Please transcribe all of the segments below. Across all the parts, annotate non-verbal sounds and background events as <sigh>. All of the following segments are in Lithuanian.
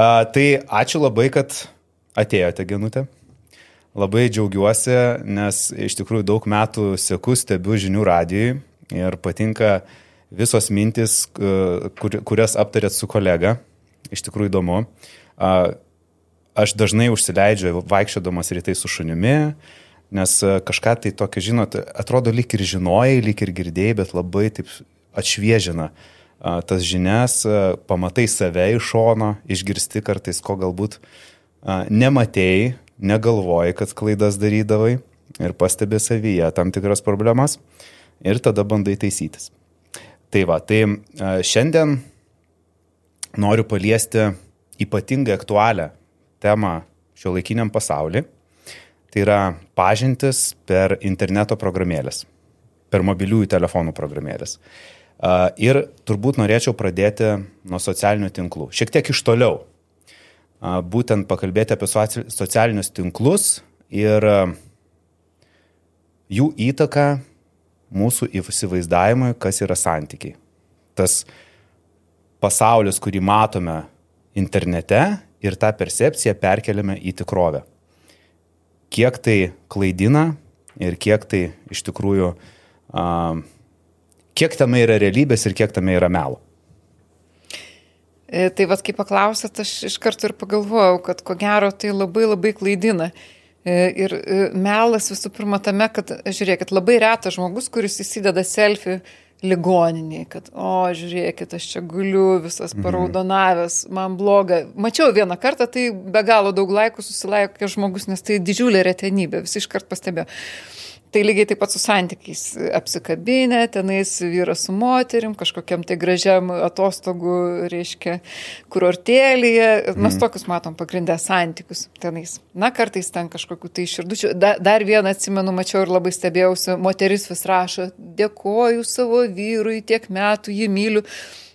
A, tai ačiū labai, kad atėjote, Genutė. Labai džiaugiuosi, nes iš tikrųjų daug metų seku, stebiu žinių radijui ir patinka visos mintis, kur, kurias aptarėt su kolega. Iš tikrųjų įdomu. Aš dažnai užsileidžiu vaikščiodamas rytai su šunimi, nes kažką tai tokio, žinot, atrodo lyg ir žinojai, lyg ir girdėjai, bet labai taip atšviežina tas žinias, pamatai save iš šono, išgirsti kartais, ko galbūt nematėjai, negalvoji, kad klaidas darydavai ir pastebi savyje tam tikras problemas ir tada bandai taisytis. Tai va, tai šiandien noriu paliesti ypatingai aktualią temą šio laikiniam pasauliu. Tai yra pažintis per interneto programėlės, per mobiliųjų telefonų programėlės. Ir turbūt norėčiau pradėti nuo socialinių tinklų. Šiek tiek iš toliau būtent pakalbėti apie socialinius tinklus ir jų įtaką mūsų įsivaizdavimui, kas yra santykiai. Tas pasaulis, kurį matome internete ir tą percepciją perkeliame į tikrovę. Kiek tai klaidina ir kiek tai iš tikrųjų, kiek tame yra realybės ir kiek tame yra melo. E, tai vad, kai paklausėt, aš iš karto ir pagalvojau, kad ko gero tai labai labai klaidina. E, ir e, melas visų pirma tame, kad, žiūrėkit, labai retas žmogus, kuris įsideda selfie ligoniniai, kad, o, žiūrėkit, aš čia guliu, visas mhm. paraudonavęs, man bloga. Mačiau vieną kartą, tai be galo daug laikų susilaikė žmogus, nes tai didžiulė retenybė, visi iškart pastebėjo. Tai lygiai taip pat su santykiais apsikabinę, tenais vyras su moterim, kažkokiam tai gražiam atostogų, reiškia, kurortėlėje. Mes mm. tokius matom pagrindę santykius tenais. Na, kartais ten kažkokiu tai širdučiu. Da, dar vieną atsimenu, mačiau ir labai stebėjausi, moteris vis rašo, dėkoju savo vyrui, tiek metų jį myliu.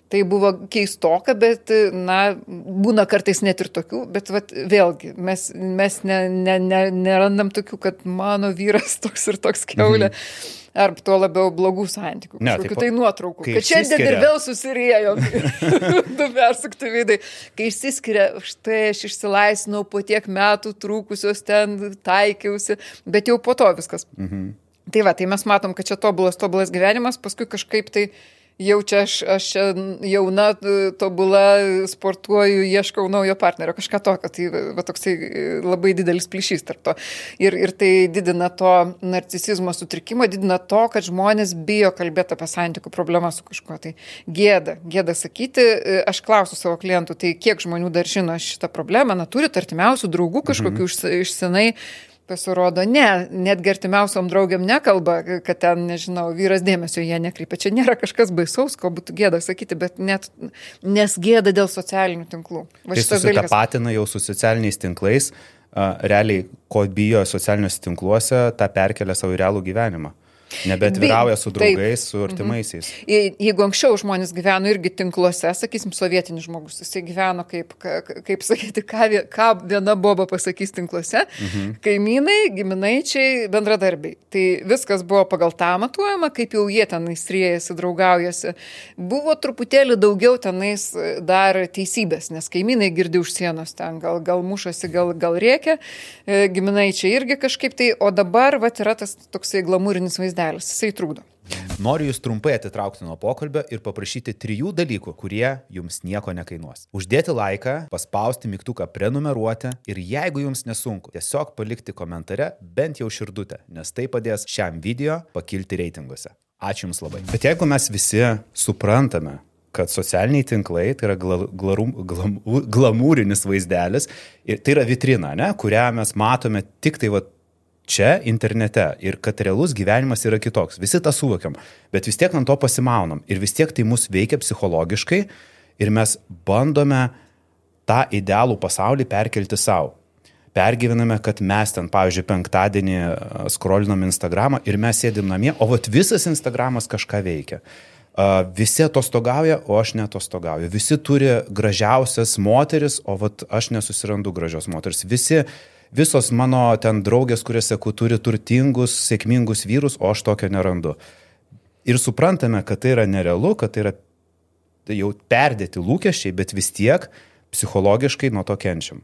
Tai buvo keistoka, bet, na, būna kartais net ir tokių, bet vat, vėlgi, mes, mes ne, ne, ne, nerandam tokių, kad mano vyras <laughs> toks ir toks keulė. Mhm. Ar tuo labiau blogų santykių. Ne, kažkokių tai nuotraukų. Kad šiandien ir vėl susirėjo. <laughs> du persukti veidai. Kai išsiskiria, štai aš išsilaisvinau po tiek metų trūkusios ten, taikiausi, bet jau po to viskas. Mhm. Tai va, tai mes matom, kad čia tobulas, tobulas gyvenimas, paskui kažkaip tai jau čia aš, aš čia jauna, tobula, sportuoju, ieškau naujo partnerio, kažką tokio. Tai va, toksai e, labai didelis plyšys tarp to. Ir, ir tai didina to narcisizmo sutrikimo, didina to, kad žmonės bijo kalbėti apie santykių problemą su kažkuo. Tai gėda, gėda sakyti. E, aš klausiu savo klientų, tai kiek žmonių dar žino šitą problemą, na, turi artimiausių draugų kažkokių mhm. iš senai Pasirodo, ne, net gertimiausiom draugiam nekalba, kad ten, nežinau, vyras dėmesio jie nekreipia. Čia nėra kažkas baisaus, ko būtų gėda sakyti, bet net, nes gėda dėl socialinių tinklų. Va, tai susitapatina jau su socialiniais tinklais, realiai, ko bijo socialiniuose tinkluose, tą perkelia savo į realų gyvenimą. Nebetvirauja su draugais, Taip. su artimaisiais. Mhm. Jeigu anksčiau žmonės gyveno irgi tinkluose, sakysim, sovietinis žmogus, jisai gyveno kaip, kaip sakyti, ką, ką viena boba pasakys tinkluose, mhm. kaimynai, giminaičiai, bendradarbiai. Tai viskas buvo pagal tą matuojama, kaip jau jie ten įstriejasi, draugaujasi. Buvo truputėlį daugiau tenais dar teisybės, nes kaimynai girdi už sienos ten, gal, gal mušasi, gal, gal rėkia, e, giminaičiai irgi kažkaip tai, o dabar va yra tas toksai glamūrinis vaizdas vaizdelis, jisai trukdo. Noriu jūs trumpai atitraukti nuo pokalbio ir paprašyti trijų dalykų, kurie jums nieko nekainuos. Uždėti laiką, paspausti mygtuką prenumeruoti ir jeigu jums nesunku, tiesiog palikti komentare bent jau širdutę, nes tai padės šiam video pakilti reitinguose. Ačiū Jums labai. Bet jeigu mes visi suprantame, kad socialiniai tinklai tai yra gla, glarum, glam, glamūrinis vaizdelis ir tai yra vitrina, ne, kurią mes matome tik tai va, čia internete ir kad realus gyvenimas yra kitoks. Visi tą suvokiam, bet vis tiek ant to pasimaunam ir vis tiek tai mus veikia psichologiškai ir mes bandome tą idealų pasaulį perkelti savo. Pergyvename, kad mes ten, pavyzdžiui, penktadienį skrolinam Instagramą ir mes sėdim namie, o vat visas Instagramas kažką veikia. Uh, visi atostogauja, o aš netostogauju. Visi turi gražiausias moteris, o vat aš nesusirandu gražios moteris. Visi uh, visos mano ten draugės, kurias seku, turi turtingus, sėkmingus vyrus, o aš tokio nerandu. Ir suprantame, kad tai yra nerealu, kad tai yra tai jau perdėti lūkesčiai, bet vis tiek psichologiškai nuo to kenčiam.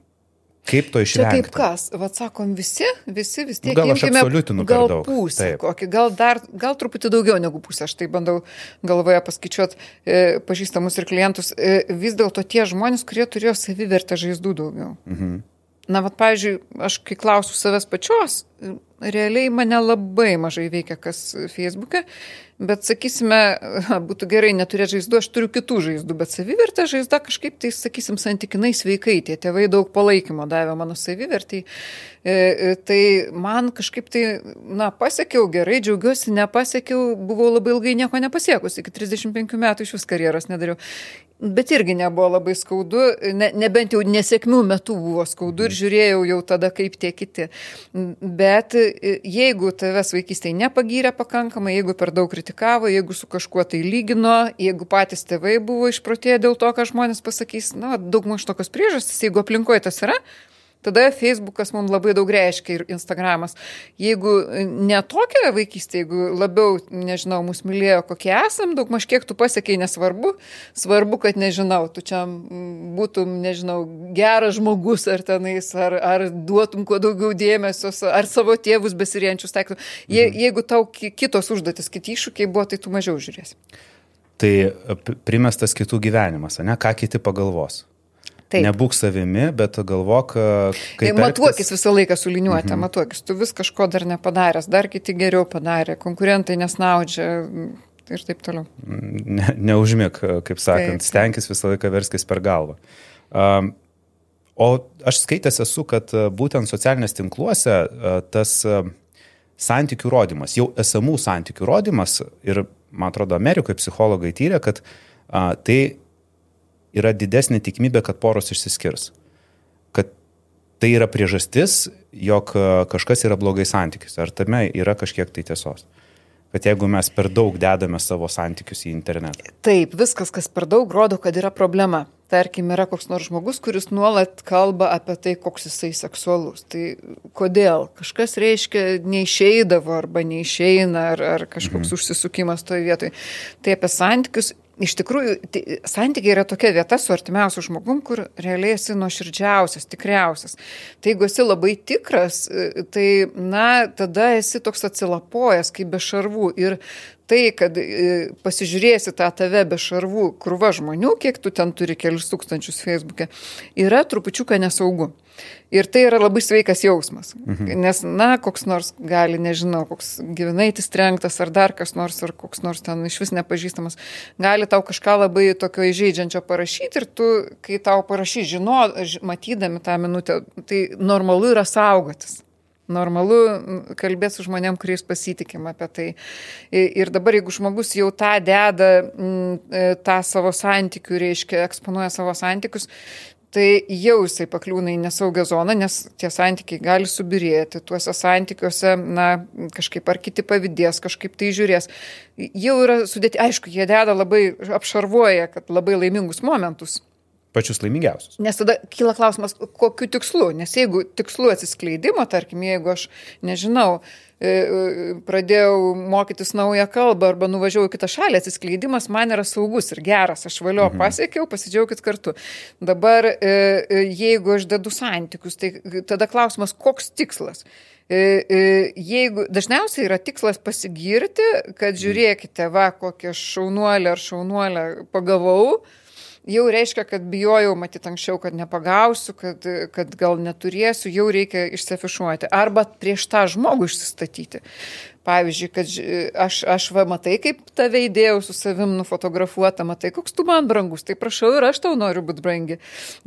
Kaip to Čia išvengti? kaip kas, vad sakom, visi, visi vis tiek. Nu, gal aš absoliutinu per gal daug. Pusę, kokį, gal, dar, gal truputį daugiau negu pusę, aš tai bandau galvoje paskaičiuoti e, pažįstamus ir klientus. E, vis dėlto tie žmonės, kurie turėjo savivertę žaizdų daugiau. Mhm. Na, vad, pavyzdžiui, aš kai klausiu savęs pačios, realiai mane labai mažai veikia kas Facebook'e, bet, sakysime, būtų gerai neturėti žaizdų, aš turiu kitų žaizdų, bet savivertė žaizda kažkaip tai, sakysim, santykinai sveikai, tie tėvai daug palaikymo davė mano savivertai, e, e, tai man kažkaip tai, na, pasiekiau gerai, džiaugiuosi, nepasiekiau, buvau labai ilgai nieko nepasiekusi, iki 35 metų iš vis karjeros nedariau. Bet irgi nebuvo labai skaudu, ne, nebent jau nesėkmių metų buvo skaudu ir žiūrėjau jau tada kaip tie kiti. Bet e, jeigu tavęs vaikystėje nepagyrė pakankamai, jeigu per daug kritikavo, jeigu su kažkuo tai lygino, jeigu patys tėvai buvo išprotėję dėl to, ką žmonės pasakys, na, daug maž tokios priežastys, jeigu aplinkoje tas yra, tada Facebookas mums labai daug reiškia ir Instagramas. Jeigu ne tokia vaikystė, jeigu labiau, nežinau, mus mylėjo, kokie esam, daug maž kiek tu pasiekiai, nesvarbu, svarbu, kad nežinau, tu čia būtum, nežinau, geras žmogus ar tenais, ar, ar duotum kuo daugiau dėmesio, ar savo tėvus besirienčius taiktų. Je, Mhm. jeigu tau ki- kitos užduotis, kiti iššūkiai buvo, tai tu mažiau žiūrėsi. Tai e, primestas kitų gyvenimas, ne? Ką kiti pagalvos. Taip. Nebūk savimi, bet galvok, e, kaip. Matuokis elgtis. visą laiką su liniuotė, mhm. matuokis, tu vis kažko dar nepadaręs, dar kiti geriau padarė, konkurentai nesnaudžia mm, ir taip toliau. Ne, neužmėg, kaip sakant, Taip. stenkis visą laiką verskis per galvą. Um, o aš skaitęs esu, kad e, būtent socialinės tinkluose e, tas e, santykių rodimas, jau esamų santykių rodimas ir, man atrodo, Amerikoje psichologai tyrė, kad a, tai yra didesnė tikimybė, kad poros išsiskirs. Kad tai yra priežastis, jog a, kažkas yra blogai santykis. Ar tame yra kažkiek tai tiesos? Kad jeigu mes per daug dedame savo santykius į internetą. Taip, viskas, kas per daug, rodo, kad yra problema. Tarkim, yra koks nors žmogus, kuris nuolat kalba apie tai, koks jisai seksualus. Tai kodėl? Kažkas reiškia neišeidavo arba neišeina, ar, ar kažkoks mhm. užsisukimas toje vietoje. Tai apie santykius iš tikrųjų, tai, santykiai yra tokia vieta su artimiausiu žmogum, kur realiai esi nuoširdžiausias, tikriausias. Tai jeigu esi labai tikras, tai, na, tada esi toks atsilapojas, kaip be šarvų. Ir tai, kad e, pasižiūrėsi tą tave be šarvų krūva žmonių, kiek tu ten turi kelius tūkstančius Facebook'e, yra trupučiuką nesaugu. Ir tai yra labai sveikas jausmas. Mhm. Nes, na, koks nors gali, nežinau, koks gyvenaitis trenktas ar dar kas nors, ar koks nors ten iš vis nepažįstamas, gali tau kažką labai tokio įžeidžiančio parašyti ir tu, kai tau parašy, žino, matydami tą minutę, tai normalu yra saugotis. Normalu kalbėti su žmonėm, kuriais pasitikim apie tai. Ir dabar, jeigu žmogus jau tą deda, e, tą savo santykių, reiškia, eksponuoja savo santykius, tai jau jisai pakliūna į nesaugią zoną, nes tie santykiai gali subirėti. Tuose santykiuose, na, kažkaip ar kiti pavydės, kažkaip tai žiūrės. Jau yra sudėti, aišku, jie deda labai, apšarvuoja, kad labai laimingus momentus. Pačius laimingiausius. Nes tada kyla klausimas, kokiu tikslu. Nes jeigu tikslu atsiskleidimo, tarkim, jeigu aš, nežinau, pradėjau mokytis naują kalbą arba nuvažiavau į kitą šalį, atsiskleidimas man yra saugus ir geras, aš valio mhm. pasiekiau, pasidžiaugit kartu. Dabar, e, e, jeigu aš dedu santykius, tai tada klausimas, koks tikslas? E, e, Jeigu dažniausiai yra tikslas pasigirti, kad žiūrėkite, va, kokią šaunuolę ar šaunuolę pagavau, jau reiškia, kad bijojau matyti anksčiau, kad nepagausiu, kad, kad gal neturėsiu, jau reikia išsiafišuoti. Arba prieš tą žmogų išsistatyti. Pavyzdžiui, kad aš, aš va matai, kaip tave įdėjau su savim nufotografuota, matai, koks tu man brangus, tai prašau ir aš tau noriu būti brangi.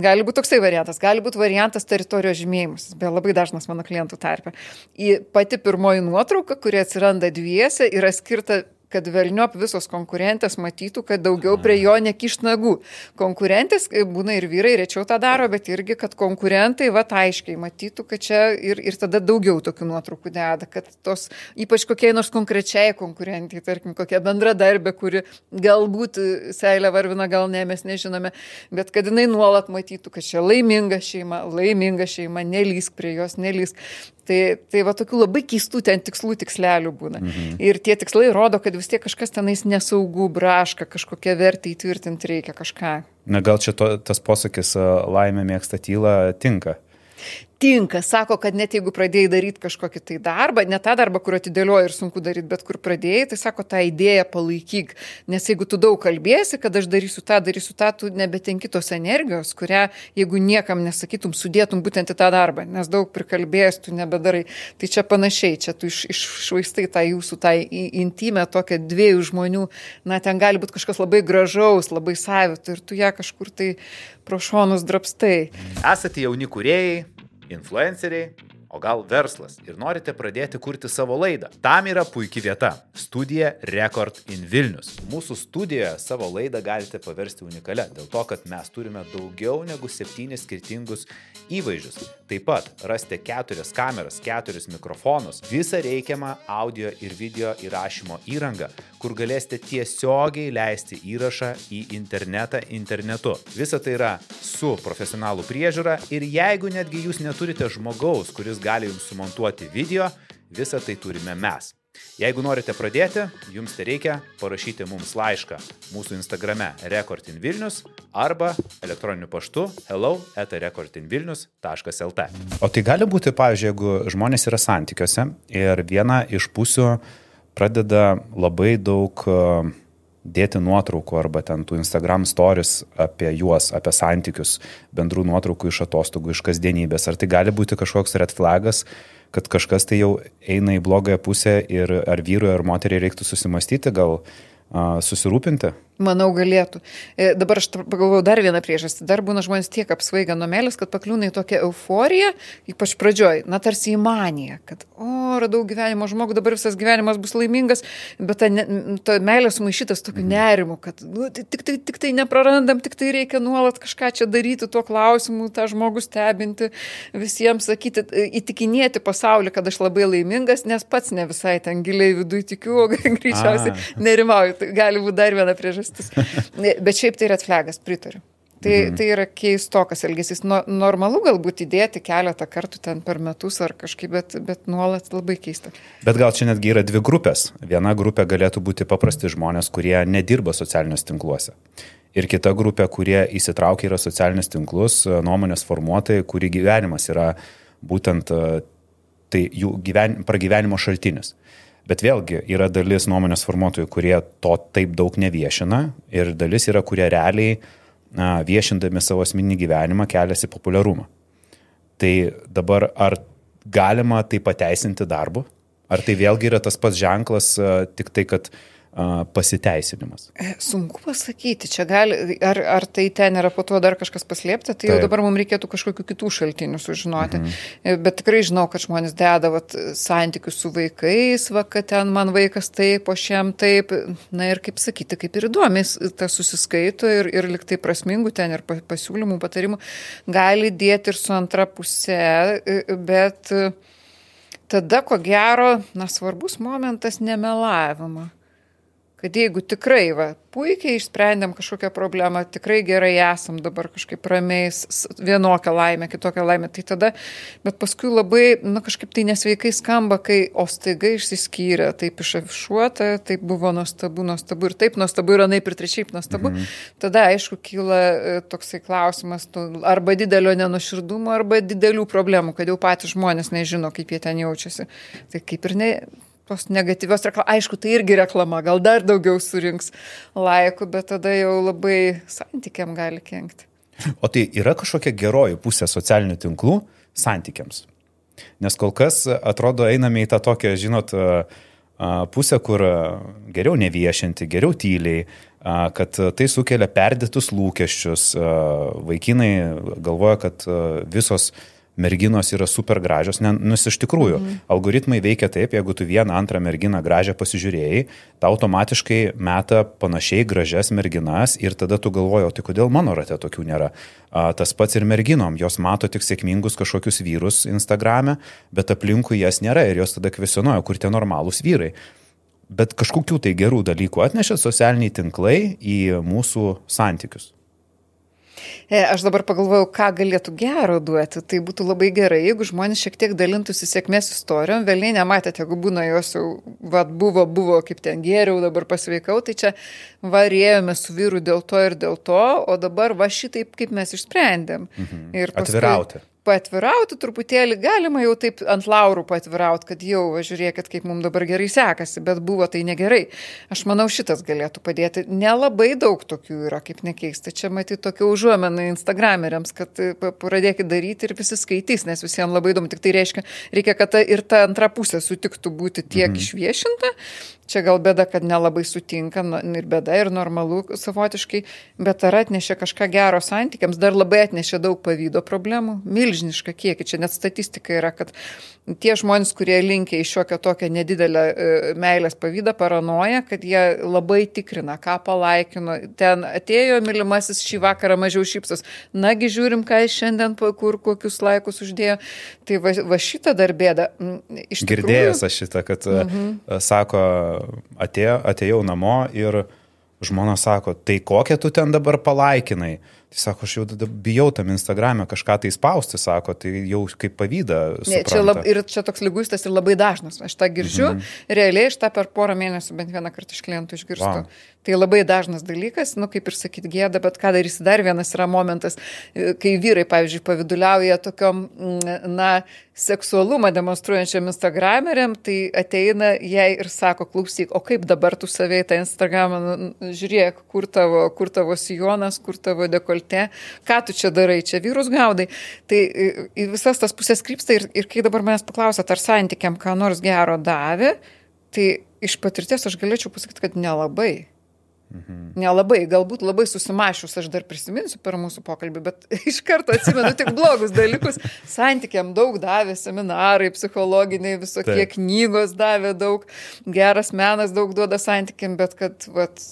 Gali būti toksai variantas, gali būti variantas teritorijos žymėjimas, be labai dažnas mano klientų tarpe. Į pati pirmoji nuotrauka, kuri atsiranda dviese, yra skirta kad velniop visos konkurentės matytų, kad daugiau prie jo nekiš nagų. Konkurentės, būna ir vyrai, rečiau tą daro, bet irgi, kad konkurentai, va, aiškiai matytų, kad čia ir, ir tada daugiau tokių nuotraukų deda, kad tos, ypač kokiai nors konkrečiai konkurentai, tarkim, kokia bendradarbė, kuri galbūt e, seilę varvina, gal ne, mes nežinome, bet kad jinai nuolat matytų, kad čia laiminga šeima, laiminga šeima, nelysk prie jos, nelysk. Tai, tai va tokių labai keistų ten tikslų tikslelių būna. Mhm. Ir tie tikslai rodo, kad vis tiek kažkas tenais nesaugu, braška, kažkokią vertę įtvirtinti reikia kažką. Na gal čia to, tas posakis laimė mėgsta tylą tinka tinka, sako, kad net jeigu pradėjai daryti kažkokį tai darbą, ne tą darbą, kur atidėlioji ir sunku daryti, bet kur pradėjai, tai sako, tą idėją palaikyk. Nes jeigu tu daug kalbėsi, kad aš darysiu tą, darysiu tą, tu nebetenki tos energijos, kurią, jeigu niekam nesakytum, sudėtum būtent į tą darbą, nes daug prikalbėjęs tu nebedarai. Tai čia panašiai, čia tu iš, iššvaistai tą jūsų, tą intimę tokią dviejų žmonių, na, ten gali būti kažkas labai gražaus, labai savito ir tu ją kažkur tai pro šonus drapstai. Esate jauni kuriejai, influenceriai, o gal verslas ir norite pradėti kurti savo laidą. Tam yra puikia vieta - studija Record in Vilnius. Mūsų studijoje savo laidą galite paversti unikalią, dėl to, kad mes turime daugiau negu septynis skirtingus įvaizdžius. Taip pat rasite keturias kameras, keturis mikrofonus, visą reikiamą audio ir video įrašymo įrangą, kur galėsite tiesiogiai leisti įrašą į internetą internetu. Visa tai yra su profesionalų priežiūra ir jeigu netgi jūs neturite žmogaus, kuris gali jums sumontuoti video, visą tai turime mes. Jeigu norite pradėti, jums tai reikia parašyti mums laišką mūsų Instagrame recordinvilnius arba elektroniniu paštu hello etarecordinvilnius.lt. O tai gali būti, pavyzdžiui, jeigu žmonės yra santykiuose ir viena iš pusių pradeda labai daug dėti nuotraukų arba ten tų Instagram stories apie juos, apie santykius, bendrų nuotraukų iš atostogų, iš kasdienybės. Ar tai gali būti kažkoks red flagas, kad kažkas tai jau eina į blogąją pusę ir ar vyrui, ar moteriai reiktų susimastyti, gal a, susirūpinti? Manau, galėtų. E, dabar aš pagalvoju dar vieną priežastį. Dar būna žmonės tiek apsvaiga nuo meilės, kad pakliūna į tokią euforiją, ypač pradžioj, na tarsi į maniją, kad, o, radau gyvenimo žmogų, dabar visas gyvenimas bus laimingas, bet ta, ne, ta meilė sumaišytas tokiu mhm. nerimu, kad nu, tik, tai, tik tai neprarandam, tik tai reikia nuolat kažką čia daryti tuo klausimu, tą žmogų stebinti, visiems sakyti, įtikinėti pasaulį, kad aš labai laimingas, nes pats ne visai ten giliai viduje tikiu, o <laughs> greičiausiai nerimauju. Tai gali būti dar viena priežastis priežastis. Bet šiaip tai red flagas, pritariu. Tai, mhm. tai yra keistokas elgesys. No, normalu galbūt įdėti keletą kartų ten per metus ar kažkaip, bet, bet nuolat labai keista. Bet gal čia netgi yra dvi grupės. Viena grupė galėtų būti paprasti žmonės, kurie nedirba socialiniuose tinkluose. Ir kita grupė, kurie įsitraukia yra socialinius tinklus, nuomonės formuotojai, kurių gyvenimas yra būtent tai jų gyven, pragyvenimo šaltinis. Bet vėlgi yra dalis nuomonės formuotojų, kurie to taip daug neviešina ir dalis yra, kurie realiai na, viešindami savo asmeninį gyvenimą keliasi populiarumą. Tai dabar ar galima tai pateisinti darbu? Ar tai vėlgi yra tas pats ženklas, tik tai, kad uh, pasiteisinimas? E, sunku pasakyti, čia gali, ar, ar tai ten yra po to dar kažkas paslėpta, tai Taip. jau dabar mums reikėtų kažkokių kitų šaltinių sužinoti. Mhm. E, bet tikrai žinau, kad žmonės deda vat, santykius su vaikais, va, kad ten man vaikas taip, o šiam taip, na ir kaip sakyti, kaip ir įdomis, tas susiskaito ir, ir liktai prasmingų ten ir pasiūlymų, patarimų gali dėti ir su antra pusė, e, bet tada, ko gero, na svarbus momentas nemelavimo kad jeigu tikrai, va, puikiai išsprendėm kažkokią problemą, tikrai gerai esam dabar kažkaip ramiai, vienokią laimę, kitokią laimę, tai tada, bet paskui labai, na kažkaip tai nesveikai skamba, kai o staiga išsiskyrė, taip išafišuota, taip buvo nuostabu, nuostabu ir taip nuostabu ir anaip ir trečiaip nuostabu, mhm. tada aišku kyla e, toksai klausimas, nu, arba didelio nenuširdumo, arba didelių problemų, kad jau patys žmonės nežino, kaip jie ten jaučiasi. Tai kaip ir ne, tos negatyvios reklamos, aišku, tai irgi reklama, gal dar daugiau surinks laikų, bet tada jau labai santykiam gali kenkti. O tai yra kažkokia geroji pusė socialinių tinklų santykiams? Nes kol kas atrodo einame į tą tokią, žinot, pusę, kur geriau neviešinti, geriau tyliai, kad tai sukelia perdėtus lūkesčius. Vaikinai galvoja, kad visos merginos yra super gražios, ne, nus iš tikrųjų, mhm. algoritmai veikia taip, jeigu tu vieną antrą merginą gražią pasižiūrėjai, tau automatiškai meta panašiai gražias merginas ir tada tu galvoji, o tai kodėl mano rate tokių nėra. A, tas pats ir merginom, jos mato tik sėkmingus kažkokius vyrus Instagrame, bet aplinkui jas nėra ir jos tada kvesionuoja, kur tie normalūs vyrai. Bet kažkokių tai gerų dalykų atnešė socialiniai tinklai į mūsų santykius. E, aš dabar pagalvojau, ką galėtų gero duoti. Tai būtų labai gerai, jeigu žmonės šiek tiek dalintųsi sėkmės istorijom. Vėliai nematėte, jeigu būna jos jau, vad, buvo, buvo, kaip ten geriau, dabar pasveikau, tai čia varėjome su vyru dėl to ir dėl to, o dabar va šitaip, kaip mes išsprendėm. Mhm. Ir paskui, Atvirauti paatvirauti truputėlį, galima jau taip ant laurų paatvirauti, kad jau, žiūrėkit, kaip mums dabar gerai sekasi, bet buvo tai negerai. Aš manau, šitas galėtų padėti. Nelabai daug tokių yra, kaip nekeista. Čia matyti tokia užuomena Instagrameriams, kad e, pradėkit daryti ir visi skaitys, nes visiems labai įdomu. Tik tai reiškia, reikia, kad ta ir ta antra pusė sutiktų būti tiek mhm. išviešinta, Čia gal bėda, kad nelabai sutinka nu, ir bėda ir normalu savotiškai, bet ar atnešė kažką gero santykiams, dar labai atnešė daug pavydo problemų, milžinišką kiekį. Čia net statistika yra, kad tie žmonės, kurie linkia į šiokią tokią nedidelę e, meilės pavydą, paranoja, kad jie labai tikrina, ką palaikino. Ten atėjo mylimasis šį vakarą mažiau šypsos. Nagi žiūrim, ką jis šiandien, kur kokius laikus uždėjo. Tai va, va šitą dar bėdą. Girdėjęs aš šitą, kad uh -huh. sako, atėjo, atėjau namo ir žmona sako, tai kokią tu ten dabar palaikinai? Tai sako, aš jau bijau tam Instagram'e kažką tai spausti, sako, tai jau kaip pavydą. Ne, čia lab, ir čia toks lyguistas ir labai dažnas. Aš tą girdžiu, mhm. realiai aš tą per porą mėnesių bent vieną kartą iš klientų išgirstu. Wow. Tai labai dažnas dalykas, nu kaip ir sakyti gėda, bet ką darysi dar vienas yra momentas, kai vyrai, pavyzdžiui, paviduliauja tokiom, mm, na, seksualumą demonstruojančiam Instagrameriam, tai ateina jai ir sako, klausyk, o kaip dabar tu savai tą Instagramą, nu, žiūrėk, kur tavo, kur tavo sijonas, kur tavo dekolte, ką tu čia darai, čia vyrus gaudai. Tai į visas tas pusės krypsta ir, ir kai dabar manęs paklausot, ar santykiam ką nors gero davė, tai iš patirties aš galėčiau pasakyti, kad nelabai. Mhm. Nelabai, galbūt labai susimašius, aš dar prisiminsiu per mūsų pokalbį, bet <laughs> iš karto atsimenu tik blogus dalykus. Santykiam daug davė seminarai, psichologiniai, visokie Taip. knygos davė daug, geras menas daug duoda santykiam, bet kad vat,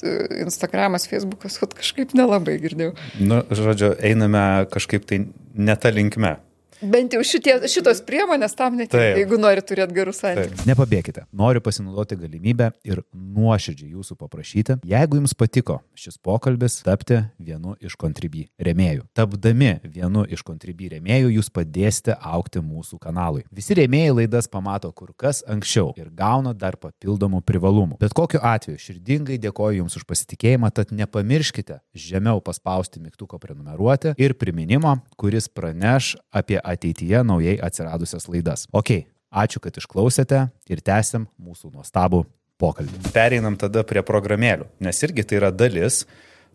Instagramas, Facebookas, kažkaip nelabai girdėjau. Nu, žodžiu, einame kažkaip tai ne tą linkme. Bent jau šitie, šitos priemonės tam netinka, jeigu nori turėti gerus santykius. Nepabėkite. Noriu pasinaudoti galimybę ir nuoširdžiai jūsų paprašyti, jeigu jums patiko šis pokalbis, tapti vienu iš kontribį remėjų. Tapdami vienu iš kontribį remėjų, jūs padėsite aukti mūsų kanalui. Visi remėjai laidas pamato kur kas anksčiau ir gauna dar papildomų privalumų. Bet kokiu atveju širdingai dėkoju Jums už pasitikėjimą, tad nepamirškite žemiau paspausti mygtuko prenumeruoti ir priminimo, kuris praneš apie ateityje naujai atsiradusias laidas. Ok, ačiū, kad išklausėte ir tęsiam mūsų nuostabų pokalbį. Pereinam tada prie programėlių, nes irgi tai yra dalis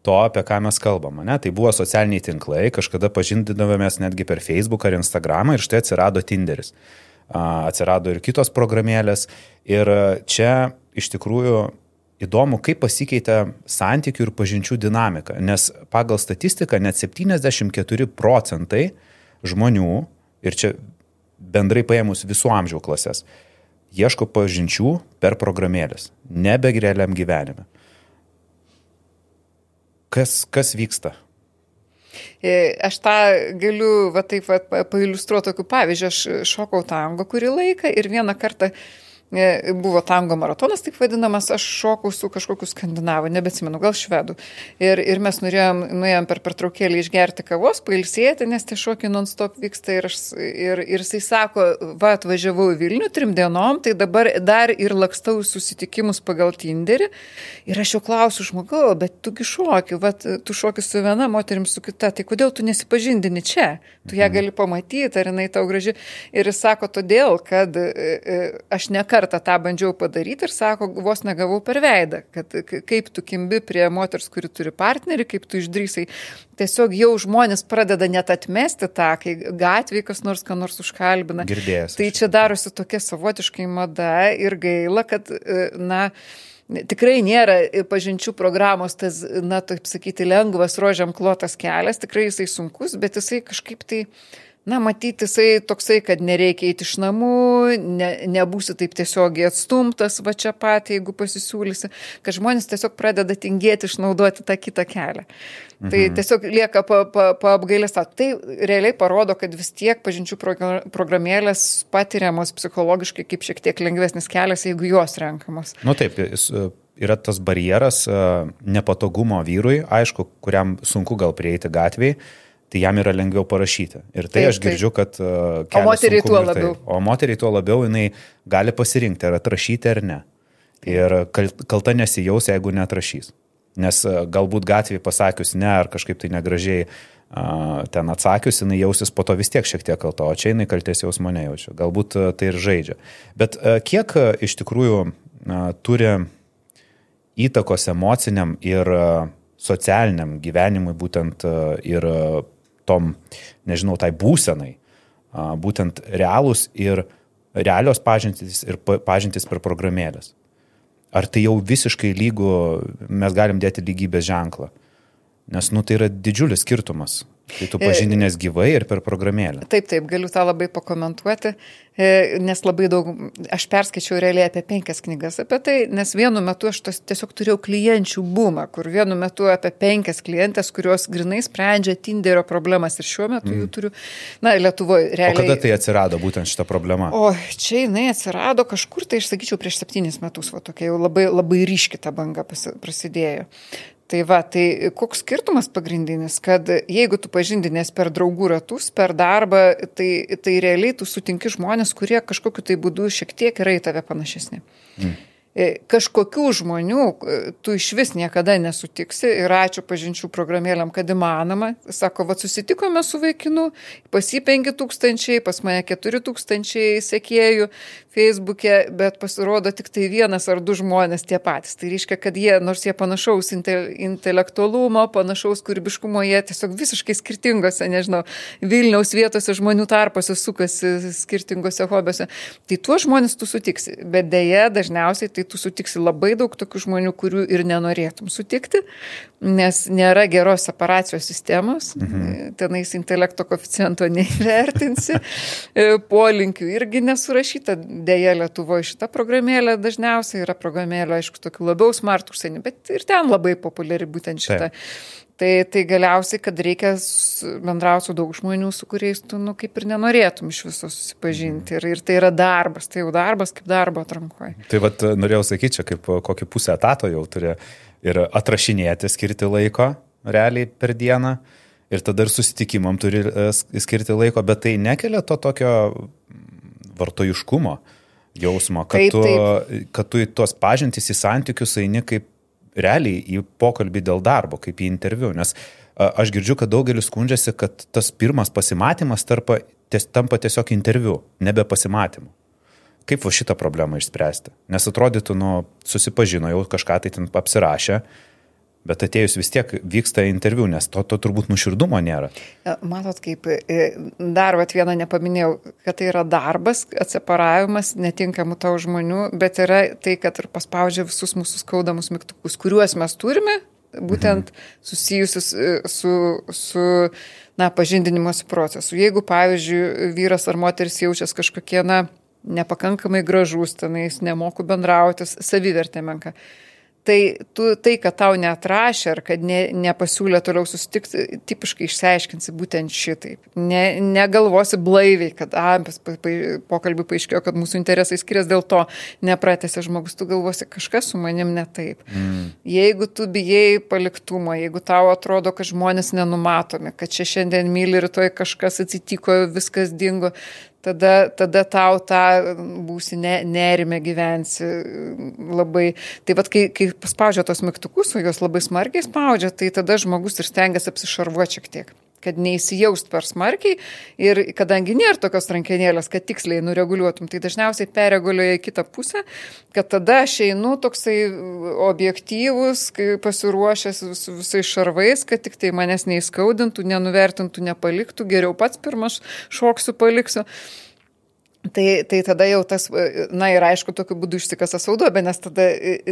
to, apie ką mes kalbam. Ne? Tai buvo socialiniai tinklai, kažkada pažindinavomės netgi per Facebook ar Instagram ir štai atsirado Tinderis. Atsirado ir kitos programėlės. Ir čia iš tikrųjų įdomu, kaip pasikeitė santykių ir pažinčių dinamika, nes pagal statistiką net 74 procentai žmonių, ir čia bendrai paėmus visų amžiaus klasės, ieško pažinčių per programėlės, nebe realiam gyvenime. Kas, kas vyksta? E, aš tą galiu va taip va, pailustruoti tokiu pavyzdžiu. Aš šokau tango kurį laiką ir vieną kartą uh, buvo tango maratonas, taip vadinamas, aš šokau su kažkokiu skandinavu, nebetsimenu, gal švedu. Ir, ir mes norėjom, nuėjom per pertraukėlį išgerti kavos, pailsėti, nes tie šokiai non-stop vyksta. Ir, aš, ir, ir jisai sako, va, atvažiavau į Vilnių trim dienom, tai dabar dar ir lakstau susitikimus pagal Tinderį. Ir aš jau klausiu žmogau, bet tugi šoki, va, tu šoki su viena moterim, su kita, tai kodėl tu nesipažindini čia? Tu ją mhm. gali pamatyti, ar jinai tau graži. Ir jis sako, todėl, kad e, e, aš neką kartą tą bandžiau padaryti ir sako, vos negavau per veidą, kad kaip tu kimbi prie moters, kuri turi partnerį, kaip tu išdrysai. Tiesiog jau žmonės pradeda net atmesti tą, kai gatvėje kas nors ką nors užkalbina. Girdėjęs. Tai čia darosi tokia savotiškai mada ir gaila, kad, e, na, tikrai nėra pažinčių programos tas, na, taip sakyti, lengvas rožiam klotas kelias, tikrai jisai sunkus, bet jisai kažkaip tai na, matyti jisai toksai, kad nereikia eiti iš namų, ne, nebūsi taip tiesiogiai atstumtas va čia pat, jeigu pasisiūlysi, kad žmonės tiesiog pradeda tingėti išnaudoti tą kitą kelią. Tai mhm. Tai tiesiog lieka paapgailės. Pa, pa tai realiai parodo, kad vis tiek pažinčių programėlės patiriamos psichologiškai kaip šiek tiek lengvesnis kelias, jeigu jos renkamos. Na nu, taip, yra tas barjeras nepatogumo vyrui, aišku, kuriam sunku gal prieiti gatvėje, tai jam yra lengviau parašyti. Ir tai taip, aš girdžiu, kad... Uh, o moteriai tuo labiau. Tai. O moteriai tuo labiau jinai gali pasirinkti, ar atrašyti ar ne. Ir kalta nesijaus, jeigu netrašys. Nes uh, galbūt gatvėje pasakius ne, ar kažkaip tai negražiai uh, ten atsakius, jinai jausis po to vis tiek šiek tiek kalta, o čia jinai kaltės jausmo nejaučia. Galbūt uh, tai ir žaidžia. Bet uh, kiek uh, iš tikrųjų uh, turi įtakos emociniam ir uh, socialiniam gyvenimui būtent ir tom, nežinau, tai būsenai, būtent realūs ir realios pažintis ir pažintis per programėlės. Ar tai jau visiškai lygų, mes galim dėti lygybės ženklą? Nes, nu, tai yra didžiulis skirtumas. Tai tu pažindinės gyvai ir per programėlę. Taip, taip, galiu tą labai pakomentuoti, e, nes labai daug, aš perskaičiau realiai apie penkias knygas apie tai, nes vienu metu aš tos, tiesiog turėjau klienčių bumą, kur vienu metu apie penkias klientės, kurios grinai sprendžia Tinderio problemas ir šiuo metu mm. jų turiu, na, Lietuvoje realiai. O kada tai atsirado būtent šita problema? O čia jinai atsirado kažkur, tai aš sakyčiau, prieš septynis metus, va tokia jau labai, labai ryškita banga prasidėjo. Tai va, tai koks skirtumas pagrindinis, kad jeigu tu pažindinės per draugų ratus, per darbą, tai, tai realiai tu sutinki žmonės, kurie kažkokiu tai būdu šiek tiek yra į tave panašesni. Mm. E, kažkokių žmonių e, tu iš vis niekada nesutiksi ir ačiū pažinčių programėlėm, kad įmanoma. Sako, va susitikome su vaikinu, pas jį 5000, pas mane 4000 sekėjų Facebook'e, bet pasirodo tik tai vienas ar du žmonės tie patys. Tai reiškia, kad jie, nors jie panašaus inte, intelektualumo, panašaus kūrybiškumo, jie tiesiog visiškai skirtingose, nežinau, Vilniaus vietose žmonių tarpose sukasi skirtingose hobiuose. Tai tuos žmonės tu sutiksi, bet dėja dažniausiai tai tu sutiksi labai daug tokių žmonių, kurių ir nenorėtum sutikti, nes nėra geros separacijos sistemos, mhm. tenais intelekto koficiento neįvertinsi, <laughs> e, polinkių irgi nesurašyta, dėja Lietuvoje šita programėlė dažniausiai yra programėlė, aišku, tokių labiau smart užsienį, bet ir ten labai populiari būtent šita. Taip. Tai, tai galiausiai, kad reikia bendrauti su daug žmonių, su kuriais tu, nu, kaip ir nenorėtum iš viso susipažinti. Ir, ir tai yra darbas, tai jau darbas kaip darbo atrankoje. Tai vad norėjau sakyti, čia kaip kokį pusę etato jau turi ir atrašinėti, skirti laiko realiai per dieną. Ir tada ir susitikimam turi e, skirti laiko, bet tai nekelia to tokio vartojiškumo jausmo, kad, taip, tu, taip. kad tu į tuos pažintys, į santykius eini kaip realiai į pokalbį dėl darbo, kaip į interviu. Nes aš girdžiu, kad daugelis skundžiasi, kad tas pirmas pasimatymas tarpa, ties, tampa tiesiog interviu, nebe pasimatymu. Kaip va šitą problemą išspręsti? Nes atrodytų, nu, susipažino, jau kažką tai ten apsirašė, Bet atėjus vis tiek vyksta interviu, nes to, to turbūt nuširdumo nėra. Matot, kaip e, dar vat vieną nepaminėjau, kad tai yra darbas, atseparavimas netinkamų tau žmonių, bet yra tai, kad ir paspaudžia visus mūsų skaudamus mygtukus, kuriuos mes turime, būtent mhm. susijusius e, su, su na, pažindinimuose procesu. Jeigu, pavyzdžiui, vyras ar moteris jaučiasi kažkokie, na, nepakankamai gražus, tenais nemoku bendrautis, savivertė menka Tai tu tai, kad tau neatrašė ar kad ne, nepasiūlė toliau susitikti, tipiškai išsiaiškinsi būtent šitaip. Ne, negalvosi blaiviai, kad a, pa, pokalbį paaiškėjo, kad mūsų interesai skiriasi dėl to, nepratėsi žmogus, tu galvosi kažkas su manim ne taip. Mm. Jeigu tu bijai paliktumo, jeigu tau atrodo, kad žmonės nenumatomi, kad čia šiandien myli, rytoj kažkas atsitiko, viskas dingo, tada, tada tau tą būsi ne, nerime gyvensi labai. Tai vad, kai, kai spaudžia tos mygtukus, o jos labai smarkiai spaudžia, tai tada žmogus ir stengiasi apsišarvuoti šiek tiek kad neįsijaust per smarkiai ir kadangi nėra tokios rankenėlės, kad tiksliai nureguliuotum, tai dažniausiai perreguliuoja į kitą pusę, kad tada aš einu toksai objektyvus, pasiruošęs vis, visais šarvais, kad tik tai manęs neįskaudintų, nenuvertintų, nepaliktų, geriau pats pirmas šoksiu, paliksiu. Tai, tai tada jau tas, na ir aišku, tokiu būdu išsikasa saudobė, nes tada,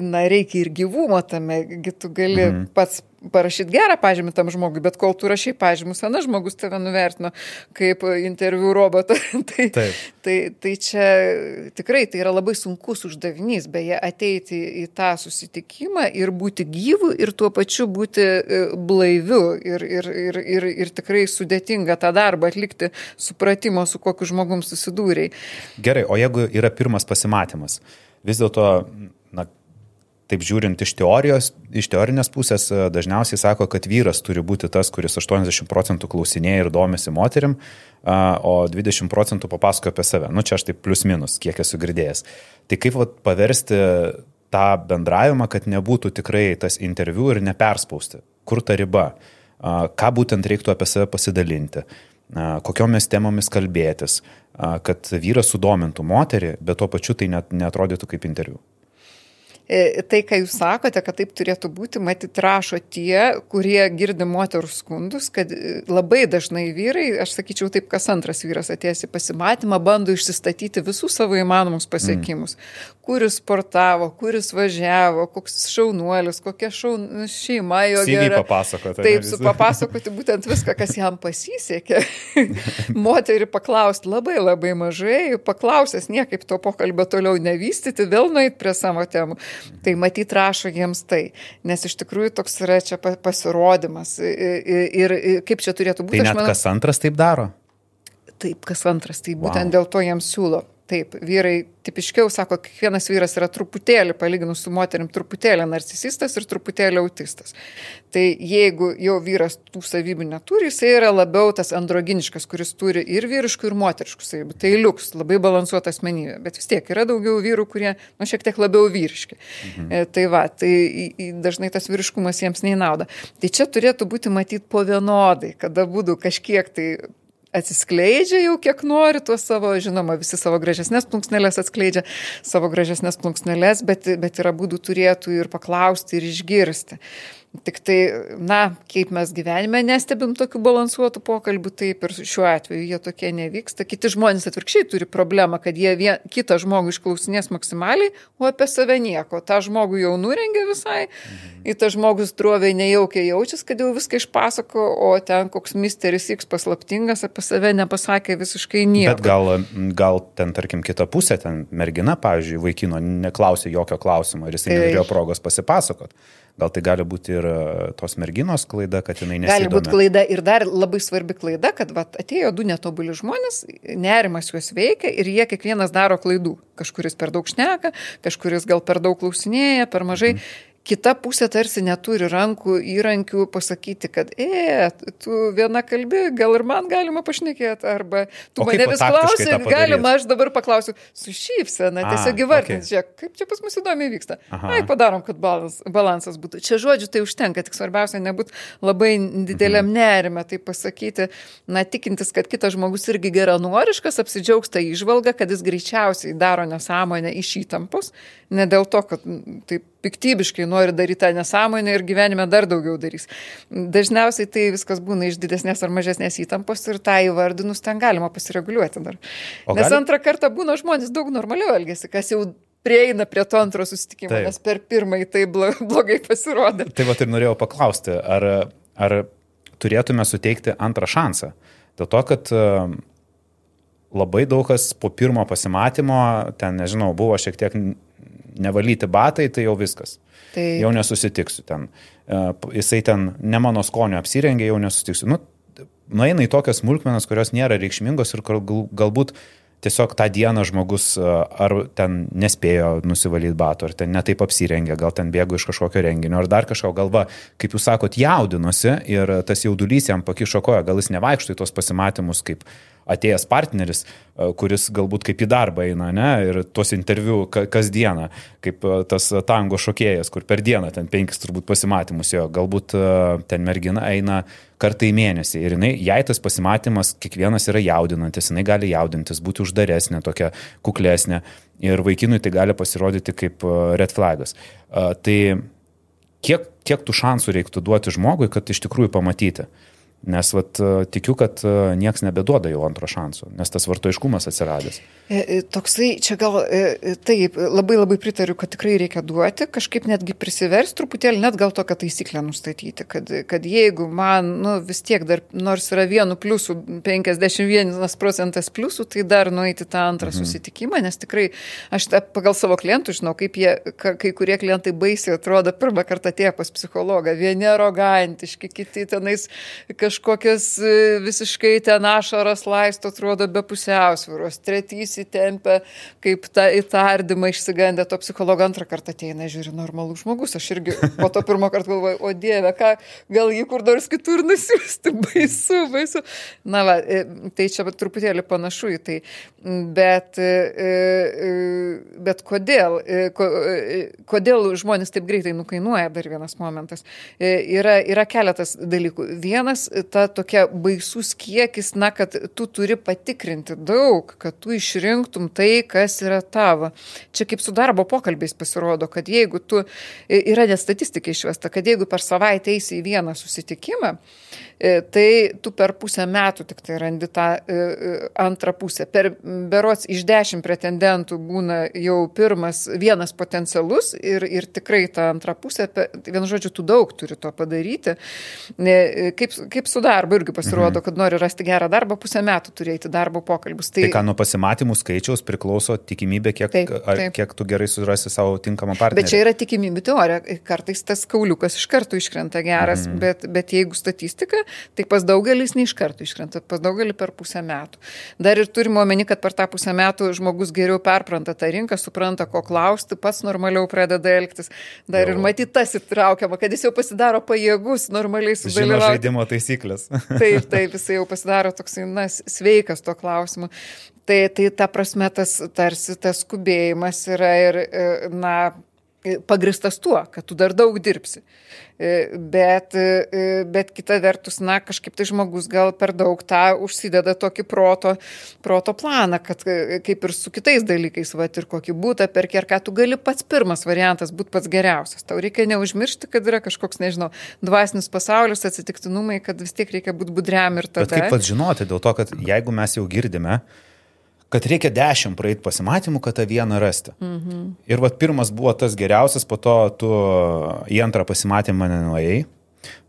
na, reikia ir gyvumo tame, tu gali mhm. pats parašyti gerą pažymį tam žmogui, bet kol tu rašai pažymus, senas žmogus tave nuvertino kaip interviu robotą. <laughs> tai, Taip. tai, tai čia tikrai tai yra labai sunkus uždavinys, beje, ateiti į tą susitikimą ir būti gyvu ir tuo pačiu būti e, blaiviu ir, ir, ir, ir, ir tikrai sudėtinga tą darbą atlikti, supratimo, su kokiu žmogum susidūrėjai. Gerai, o jeigu yra pirmas pasimatymas, vis dėlto, na, taip žiūrint iš teorijos, iš teorinės pusės, e, dažniausiai sako, kad vyras turi būti tas, kuris 80 procentų klausinėja ir domisi moterim, o 20 procentų papasakoja apie save. Nu, čia aš taip plius minus, kiek esu girdėjęs. Tai kaip vat, paversti tą bendravimą, kad nebūtų tikrai tas interviu ir neperspausti. Kur ta riba? Ką būtent reiktų apie save pasidalinti? Kokiomis temomis kalbėtis? Kad vyras sudomintų moterį, bet tuo pačiu tai net neatrodytų kaip interviu. E, tai, ką jūs sakote, kad taip turėtų būti, matyt, rašo tie, kurie girdi moterų skundus, kad e, labai dažnai vyrai, aš sakyčiau taip, kas antras vyras atėjęs į pasimatymą, bando išsistatyti visus savo įmanomus pasiekimus. Mm. Kuris sportavo, kuris važiavo, koks šaunuolis, kokia šaun... šeima jo gera. papasakoti. Taip, su papasakoti būtent viską, kas jam pasisekė. <laughs> Moterį paklausti labai labai mažai, paklausęs niekaip to pokalbio toliau nevystyti, vėl nueit prie savo temų. Tai matyt rašo jiems tai, nes iš tikrųjų toks yra čia pasirodymas. Ir, ir kaip čia turėtų būti. Tai net manau, kas antras taip daro? Taip, kas antras, tai būtent wow. dėl to jiems siūlo. Taip, vyrai tipiškiau sako, kiekvienas vyras yra truputėlį, palyginus su moterim, truputėlį narcisistas ir truputėlį autistas. Tai jeigu jau vyras tų savybių neturi, jisai yra labiau tas androginiškas, kuris turi ir vyriškų, ir moteriškų savybių. Tai liuks, labai balansuota asmenybė. Bet vis tiek yra daugiau vyrų, kurie, nu, šiek tiek labiau vyriški. Mhm. E, tai va, tai dažnai tas vyriškumas jiems neįnauda. Tai čia turėtų būti matyti po vienodai, kada būtų kažkiek tai atsiskleidžia jau kiek nori tuos savo, žinoma, visi savo gražesnės plunksnelės atskleidžia savo gražesnės plunksnelės, bet, bet yra būdų turėtų ir paklausti, ir išgirsti. Tik tai, na, kaip mes gyvenime nestebim tokių balansuotų pokalbių, taip ir šiuo atveju jie tokie nevyksta. Kiti žmonės atvirkščiai turi problemą, kad jie vien, kitą žmogų išklausinės maksimaliai, o apie save nieko. Ta žmogų jau nurengia visai, į tą žmogus droviai nejaukiai jaučiasi, kad jau viską išpasako, o ten koks misteris X paslaptingas apie save nepasakė visiškai nieko. Bet gal, gal ten, tarkim, kita pusė, ten mergina, pavyzdžiui, vaikino neklausė jokio klausimo ir jis neturėjo progos pasipasakot. Gal tai gali būti ir e, tos merginos klaida, kad jinai nesidomi. Gali būti klaida ir dar labai svarbi klaida, kad vat, atėjo du netobuli žmonės, nerimas juos veikia ir jie kiekvienas daro klaidų. Kažkuris per daug šneka, kažkuris gal per daug klausinėja, per mažai. Mhm kita pusė tarsi neturi rankų įrankių pasakyti, kad, e, tu viena kalbi, gal ir man galima pašnekėti, arba tu mane vis klausi, galima, aš dabar paklausiu su šypsena, tiesiog įvardinti, okay. žiūrėk, kaip čia pas mus įdomiai vyksta. Ai, padarom, kad balans, balansas būtų. Čia žodžiu tai užtenka, tik svarbiausia nebūti labai dideliam mhm. nerime, tai pasakyti, na, tikintis, kad kitas žmogus irgi geranoriškas, apsidžiaugs tą išvalgą, kad jis greičiausiai daro nesąmonę iš įtampos, ne dėl to, kad taip piktybiškai nori daryti tą nesąmonę ir gyvenime dar daugiau darys. Dažniausiai tai viskas būna iš didesnės ar mažesnės įtampos ir tą įvardinus ten galima pasireguliuoti dar. O Nes gali... antrą kartą būna žmonės daug normaliau elgesi, kas jau prieina prie to antro susitikimo, Taip. nes per pirmąjį tai <laughs> blogai pasirodė. Tai va ir norėjau paklausti, ar, ar turėtume suteikti antrą šansą? Dėl to, kad labai daug kas po pirmo pasimatymo, ten, nežinau, buvo šiek tiek nevalyti batai, tai jau viskas. Tai... Jau nesusitiksiu ten. E, jisai ten ne mano skonio apsirengė, jau nesusitiksiu. Nu, nueina į tokias smulkmenas, kurios nėra reikšmingos ir galbūt tiesiog tą dieną žmogus e, ar ten nespėjo nusivalyti batų, ar ten netaip apsirengė, gal ten bėgo iš kažkokio renginio, ar dar kažko galva, kaip jūs sakot, jaudinosi ir tas jaudulys jam pakišo koją, gal jis nevaikšto į tos pasimatymus kaip atėjęs partneris, e, kuris galbūt kaip į darbą eina, ne, ir tuos interviu kasdieną, kaip e, tas tango šokėjas, kur per dieną ten penkis turbūt pasimatymus jo, galbūt e, ten mergina eina kartą į mėnesį ir jinai, jei tas pasimatymas kiekvienas yra jaudinantis, jinai gali jaudintis, būti uždaresnė, tokia kuklesnė ir vaikinui tai gali pasirodyti kaip red flagas. Tai kiek, kiek tų šansų reiktų duoti žmogui, kad iš tikrųjų pamatyti? Nes vat, e, tikiu, kad e, niekas nebeduoda jau antro šanso, nes tas vartoiškumas atsiradęs. E, toksai, čia gal taip, labai labai pritariu, kad tikrai reikia duoti, kažkaip netgi prisivers truputėlį, net gal tokią taisyklę nustatyti, kad, kad jeigu man nu, vis tiek dar, nors yra vienu pliusu, 51 procentas pliusų, tai dar nueiti tą antrą mhm. susitikimą, nes tikrai aš ta, pagal savo klientų žinau, kaip jie, kai kurie klientai baisiai atrodo pirmą kartą atėję pas psichologą, vieni arogantiški, kiti tenais kažkokie kažkokias e, visiškai ten ašaras laisto, atrodo be pusiausvyros, tretys įtempia, kaip tą įtardymą išsigandę, to psichologo antrą kartą ateina, žiūri, normalus žmogus, aš irgi po to pirmą kartą galvoju, o Dieve, ką, gal jį kur nors kitur nusiųsti, <laughs> baisu, baisu. Na, va, e, tai čia truputėlį panašu į tai. Bet, bet kodėl, kodėl žmonės taip greitai nukainuoja, dar vienas momentas. Yra, yra keletas dalykų. Vienas, ta tokia baisus kiekis, na, kad tu turi patikrinti daug, kad tu išrinktum tai, kas yra tavo. Čia kaip su darbo pokalbiais pasirodo, kad jeigu tu, yra net statistika išvesta, kad jeigu per savaitę eisi į vieną susitikimą, tai tu per pusę metų tik tai randi tą antrą pusę. Per berots iš dešimt pretendentų būna jau pirmas vienas potencialus ir, ir tikrai ta antra pusė, vienu žodžiu, tu daug turi to padaryti. Kaip, kaip su darbu irgi pasirodo, mhm. kad nori rasti gerą darbą, pusę metų turėti darbo pokalbius. Tai, tai ką nuo pasimatymų skaičiaus priklauso tikimybė, kiek, taip, taip. kiek tu gerai surasi savo tinkamą partnerį. Bet čia yra tikimybių teorija. Kartais tas kauliukas iš karto iškrenta geras, mhm. bet, bet jeigu statistika, tai pas daugelis ne iš karto iškrenta, pas daugelį per pusę metų. Dar ir turime omeny, kad per tą pusę metų žmogus geriau perpranta tą rinką, supranta, ko klausti, pats normaliau pradeda elgtis. Dar jau. ir matyti tas įtraukiama, kad jis jau pasidaro pajėgus normaliai sudalyvauti. Žino žaidimo taisyklės. <laughs> taip, taip, jis jau pasidaro toks, na, sveikas tuo klausimu. Tai, tai ta prasme tas tarsi tas skubėjimas yra ir, e, na, pagristas tuo, kad tu dar daug dirbsi. E, bet, e, bet kita vertus, na, kažkaip tai žmogus gal per daug tą užsideda tokį proto, proto planą, kad e, kaip ir su kitais dalykais, va, ir kokį būtą perki, ar ką tu gali pats pirmas variantas būti pats geriausias. Tau reikia neužmiršti, kad yra kažkoks, nežinau, dvasinis pasaulis, atsitiktinumai, kad vis tiek reikia būti budriam ir tada. Bet kaip pats žinoti, dėl to, kad jeigu mes jau girdime, kad reikia dešimt praeit pasimatymų, kad tą vieną rasti. Mhm. Ir vat pirmas buvo tas geriausias, po to tu į antrą pasimatymą nenuėjai,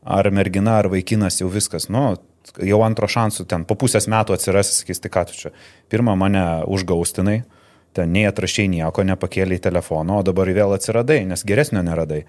ar mergina, ar vaikinas jau viskas, nu, jau antro šansų ten po pusės metų atsiras, sakys, tai ką tu čia. Pirmą mane užgaustinai, ten nei atrašiai nieko, nepakėlė į telefoną, o dabar vėl atsiradai, nes geresnio neradai.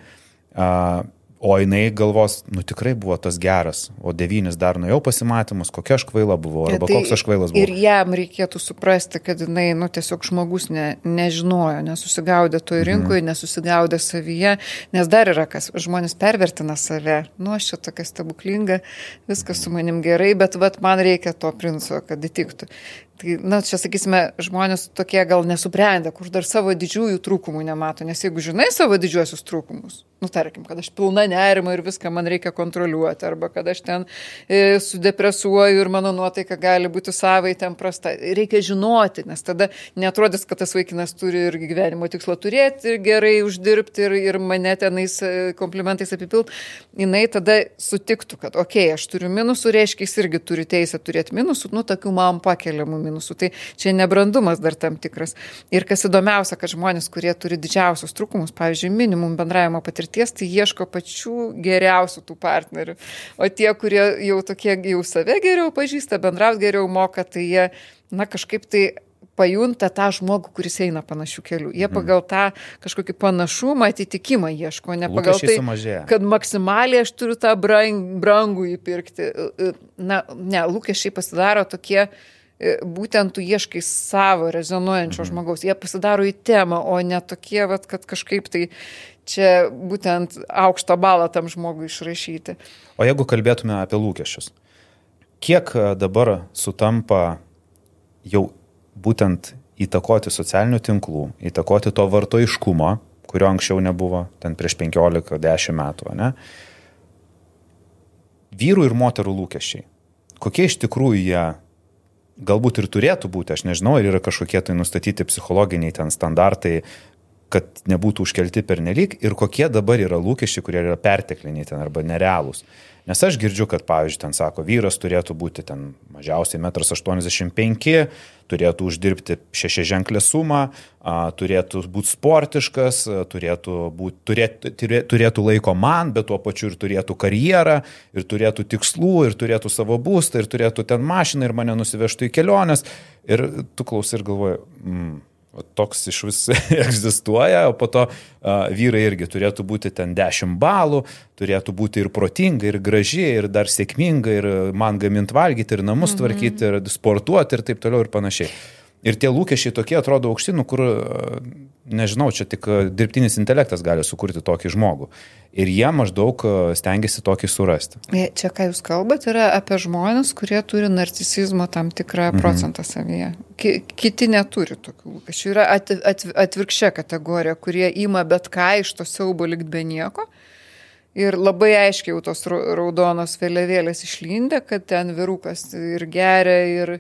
Uh, O jinai galvos, nu tikrai buvo tas geras, o devynis dar nuėjau pasimatymus, kokia aš kvaila buvau, arba tai koks aš kvailas buvau. Ir jam reikėtų suprasti, kad jinai, nu tiesiog žmogus ne, nežinojo, nesusigaudė toj mhm. rinkoje, mhm. nesusigaudė savyje, nes dar yra kas, žmonės pervertina save, nu aš čia tokia stebuklinga, viskas su manim gerai, bet vat, man reikia to princo, kad įtiktų. Tai, na, čia sakysime, žmonės tokie gal nesubrendę, kur dar savo didžiųjų trūkumų nemato, nes jeigu žinai savo didžiuosius trūkumus, nu, tarkim, kad aš pilna nerimo ir viską man reikia kontroliuoti, arba kad aš ten e, sudepresuoju ir mano nuotaika gali būti savai ten prasta, reikia žinoti, nes tada netrodys, kad tas vaikinas turi ir gyvenimo tikslą turėti, ir gerai uždirbti, ir, ir mane tenais e, komplimentais apipilt, jinai tada sutiktų, kad, okei, okay, aš turiu minusų, reiškia, jis irgi turi teisę turėti minusų, nu, tokių man pakeliamų minusų. Tai čia nebrandumas dar tam tikras. Ir kas įdomiausia, kad žmonės, kurie turi didžiausius trūkumus, pavyzdžiui, minimum bendravimo patirties, tai ieško pačių geriausių tų partnerių. O tie, kurie jau tokie jau save geriau pažįsta, bendrauti geriau moka, tai jie, na, kažkaip tai pajunta tą žmogų, kuris eina panašių kelių. Jie mhm. pagal tą kažkokį panašumą, atitikimą ieško, ne pagal tai, sumažėja. kad maksimaliai aš turiu tą brang, brangų įpirkti. Na, ne, lūkesčiai pasidaro tokie, E, būtent tu ieškai savo rezonuojančio mhm. žmogaus, jie pasidaro į temą, o ne tokie, vat, kad kažkaip tai čia būtent aukštą balą tam žmogui išrašyti. O jeigu kalbėtume apie lūkesčius, kiek e, dabar sutampa jau būtent įtakoti socialinių tinklų, įtakoti to vartoiškumo, kurio anksčiau nebuvo, ten prieš 15-10 metų, ne? Vyrų ir moterų lūkesčiai. Kokie iš tikrųjų jie galbūt ir turėtų būti, aš nežinau, ar yra kažkokie tai nustatyti psichologiniai ten standartai, kad nebūtų užkelti per nelik ir kokie dabar yra lūkesčiai, kurie yra pertekliniai ten arba nerealūs. Nes aš girdžiu, kad, pavyzdžiui, ten sako, vyras turėtų būti ten mažiausiai 1,85 m, turėtų uždirbti šešią ženklę sumą, turėtų būti sportiškas, turėtų, būt, turėtų, turėtų laiko man, bet tuo pačiu ir turėtų karjerą, ir turėtų tikslų, ir turėtų savo būstą, ir turėtų ten mašiną, ir mane nusivežtų į keliones. Ir tu klausai ir galvoji, mm, toks iš vis <laughs> egzistuoja, o po to a, vyrai irgi turėtų būti ten 10 balų, turėtų būti ir protinga, ir graži, ir dar sėkminga, ir man gamint valgyti, ir namus mhm. tvarkyti, ir sportuoti, ir taip toliau, ir panašiai. Ir tie lūkesčiai tokie atrodo aukšti, nu kur, nežinau, čia tik dirbtinis intelektas gali sukurti tokį žmogų. Ir jie maždaug stengiasi tokį surasti. Čia, ką jūs kalbate, yra apie žmonės, kurie turi narcisizmo tam tikrą mhm. procentą savyje. Ki kiti neturi tokių lūkesčių. Yra at at atvirkščia kategorija, kurie ima bet ką iš to siaubo likt be nieko. Ir labai aiškiai jau tos raudonos vėliavėlės išlindė, kad ten virukas ir geria, ir,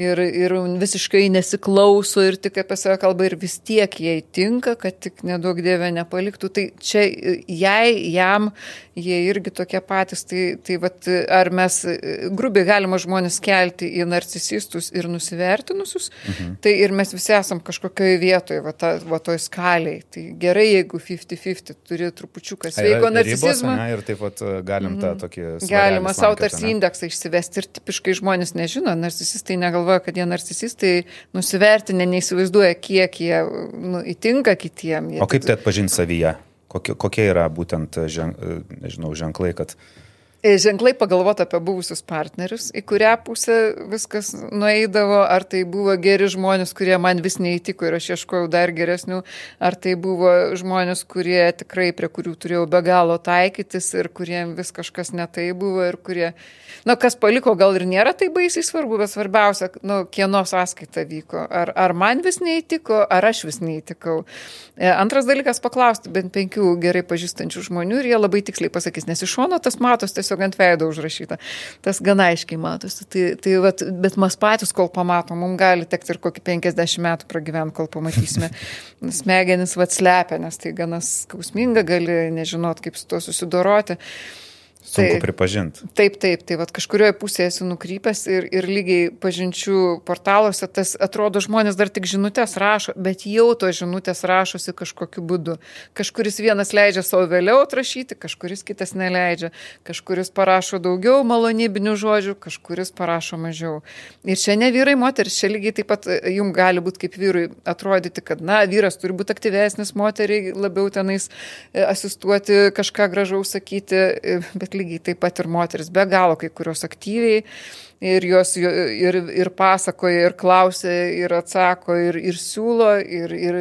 ir, ir visiškai nesiklauso ir tik apie save kalba ir vis tiek jai tinka, kad tik nedaug dievė nepaliktų. Tai čia jai, jam, jie irgi tokie patys. Tai, tai vat, ar mes grubiai galima žmonės kelti į narcisistus ir nusivertinusius, mhm. tai ir mes visi esam kažkokioje vietoje, va, ta, va toj skaliai. Tai gerai, jeigu 50-50 turi trupučiuką sveiko narcisizmą. Ne, ir taip pat galim tą mhm. tokį... Galima savo tarsi indeksą išsivesti ir tipiškai žmonės nežino, narcisistai negalvoja galvoja, kad jie narcisistai nusivertinę, neįsivaizduoja, kiek jie nu, įtinka kitiem. Jie o kaip tai atpažinti savyje? Kokie, kokie yra būtent žen, nežinau, ženklai, kad ženklai pagalvoti apie buvusius partnerius, į kurią pusę viskas nueidavo, ar tai buvo geri žmonės, kurie man vis neįtiko ir aš ieškojau dar geresnių, ar tai buvo žmonės, kurie tikrai prie kurių turėjau be galo taikytis ir kuriem vis kažkas netai buvo ir kurie, na, kas paliko, gal ir nėra tai baisiai svarbu, bet svarbiausia, nu, kieno sąskaita vyko, ar, ar man vis neįtiko, ar aš vis neįtikau. E, antras dalykas - paklausti bent penkių gerai pažįstančių žmonių ir jie labai tiksliai pasakys, nes iš šono tas matos tiesiog tiesiog ant veido užrašyta. Tas gana aiškiai matosi. Tai, tai vat, bet mes patys, kol pamatom, mums gali tekti ir kokį 50 metų pragyventi, kol pamatysime. <laughs> Smegenis vat slepia, nes tai gana skausminga, gali nežinot, kaip su tuo susidoroti. Sunku tai, pripažinti. Taip, taip, tai vad kažkurioje pusėje esi nukrypęs ir, ir lygiai pažinčių portaluose tas atrodo žmonės dar tik žinutės rašo, bet jau to žinutės rašosi kažkokiu būdu. Kažkuris vienas leidžia savo vėliau atrašyti, kažkuris kitas neleidžia, kažkuris parašo daugiau malonybinių žodžių, kažkuris parašo mažiau. Ir čia ne vyrai, moteris, čia lygiai taip pat e, jums gali būti kaip vyrui atrodyti, kad, na, vyras turi būti aktyvesnis, moteriai labiau tenais e, asistuoti, kažką gražaus sakyti, e, bet lygiai taip pat ir moteris be galo kai kurios aktyviai ir jos ir, ir pasakoja, ir klausia, ir atsako, ir, ir siūlo, ir, ir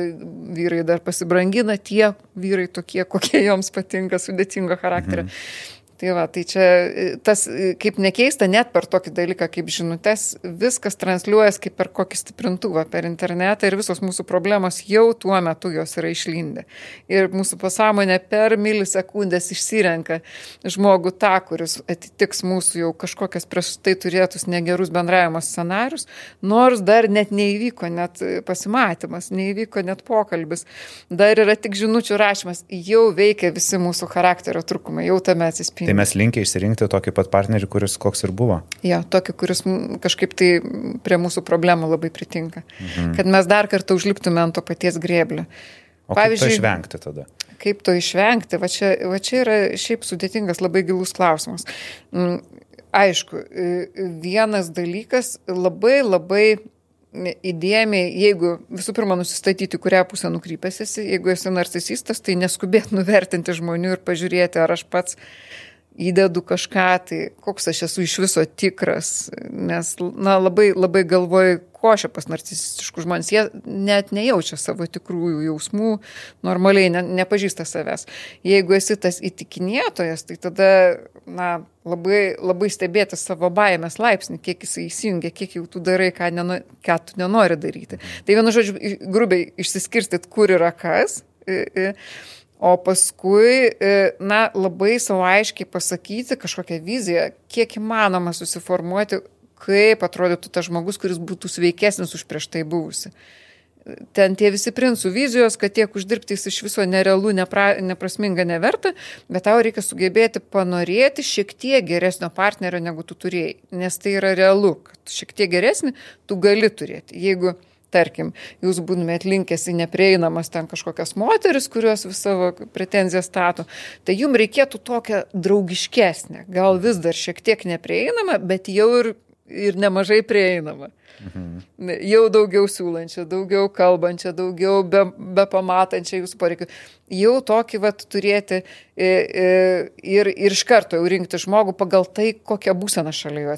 vyrai dar pasibrangina tie vyrai tokie, kokie joms patinka, sudėtingo charakterio. Mhm. Tai va, tai čia e, tas, e, kaip nekeista, net per tokį dalyką kaip žinutės, viskas transliuojas kaip per kokį stiprintuvą per internetą ir visos mūsų problemos jau tuo metu jos yra išlindę. Ir mūsų pasąmonė per milisekundės išsirenka žmogų tą, kuris atitiks mūsų jau kažkokias prieš tai turėtus negerus bendravimo scenarius, nors dar net neįvyko net pasimatymas, neįvyko net pokalbis, dar yra tik žinučių rašymas, jau veikia visi mūsų charakterio trūkumai, jau tame atsispindi. Tai mes linkę išsirinkti tokį pat partnerį, kuris koks ir buvo. Jo, tokį, kuris kažkaip tai prie mūsų problemų labai pritinka. Mhm. Kad mes dar kartą užliptume ant to paties grėblio. O Pavyzdžiui, kaip to išvengti tada? Kaip to išvengti? Va čia, va čia yra šiaip sudėtingas, labai gilus klausimas. Mm, aišku, vienas dalykas labai labai įdėmiai, jeigu visų pirma nusistatyti, kurią pusę nukrypęs esi, jeigu esi narcisistas, tai neskubėt nuvertinti žmonių ir pažiūrėti, ar aš pats įdedu kažką, tai koks aš esu iš viso tikras, nes, na, labai, labai galvoju, ko čia pas narcisistiškus žmonės, jie net nejaučia savo tikrųjų jausmų, normaliai ne, nepažįsta savęs. Jeigu esi tas įtikinėtojas, tai tada, na, labai, labai stebėti savo baimės laipsnį, kiek jisai įsijungia, kiek jau tu darai, ką, nenu, ką tu nenori daryti. Tai vienu žodžiu, grubiai išsiskirstyt, kur yra kas. I, i, O paskui, e, na, labai savo aiškiai pasakyti kažkokią viziją, kiek įmanoma susiformuoti, kaip atrodytų tas žmogus, kuris būtų sveikesnis už prieš tai buvusi. Ten tie visi princų vizijos, kad tiek uždirbti jis iš viso nerealu, nepra, neprasminga, neverta, bet tau reikia sugebėti panorėti šiek tiek geresnio partnerio, negu tu turėjai. Nes tai yra realu, kad šiek tiek geresnį tu gali turėti. Jeigu tarkim, jūs būtumėt linkęs į neprieinamas ten kažkokias moteris, kurios vis savo pretenziją stato, tai jums reikėtų tokią draugiškesnę, gal vis dar šiek tiek neprieinamą, bet jau ir ir nemažai prieinama. Mhm. Jau daugiau siūlančią, daugiau kalbančią, daugiau be, be pamatančią jūsų poreikių. Jau tokį vat turėti e, e, ir, ir iš karto jau rinkti žmogų pagal tai, kokia būsena šalia jo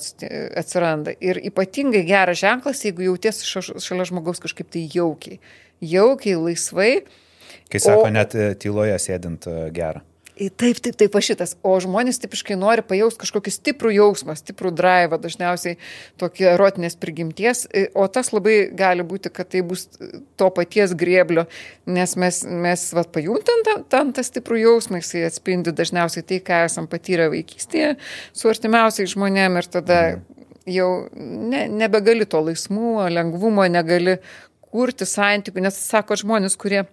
atsiranda. Ir ypatingai geras ženklas, jeigu jautiesi šalia žmogaus kažkaip tai jaukiai. Jaukiai, laisvai. Kai sako, o, net e, tyloje sėdint gerą. Taip, taip, taip, šitas. O žmonės tipiškai nori pajausti kažkokį stiprų jausmą, stiprų drivą, dažniausiai tokį erotinės prigimties, o tas labai gali būti, kad tai bus to paties grėblio, nes mes, mes vat, pajuntam tam, tam tą stiprų jausmą, jisai atspindi dažniausiai tai, ką esam patyrę vaikystėje su artimiausiais žmonėmis ir tada jau ne, nebegali to laisvumo, lengvumo, negali kurti santykių, nes sako žmonės, kurie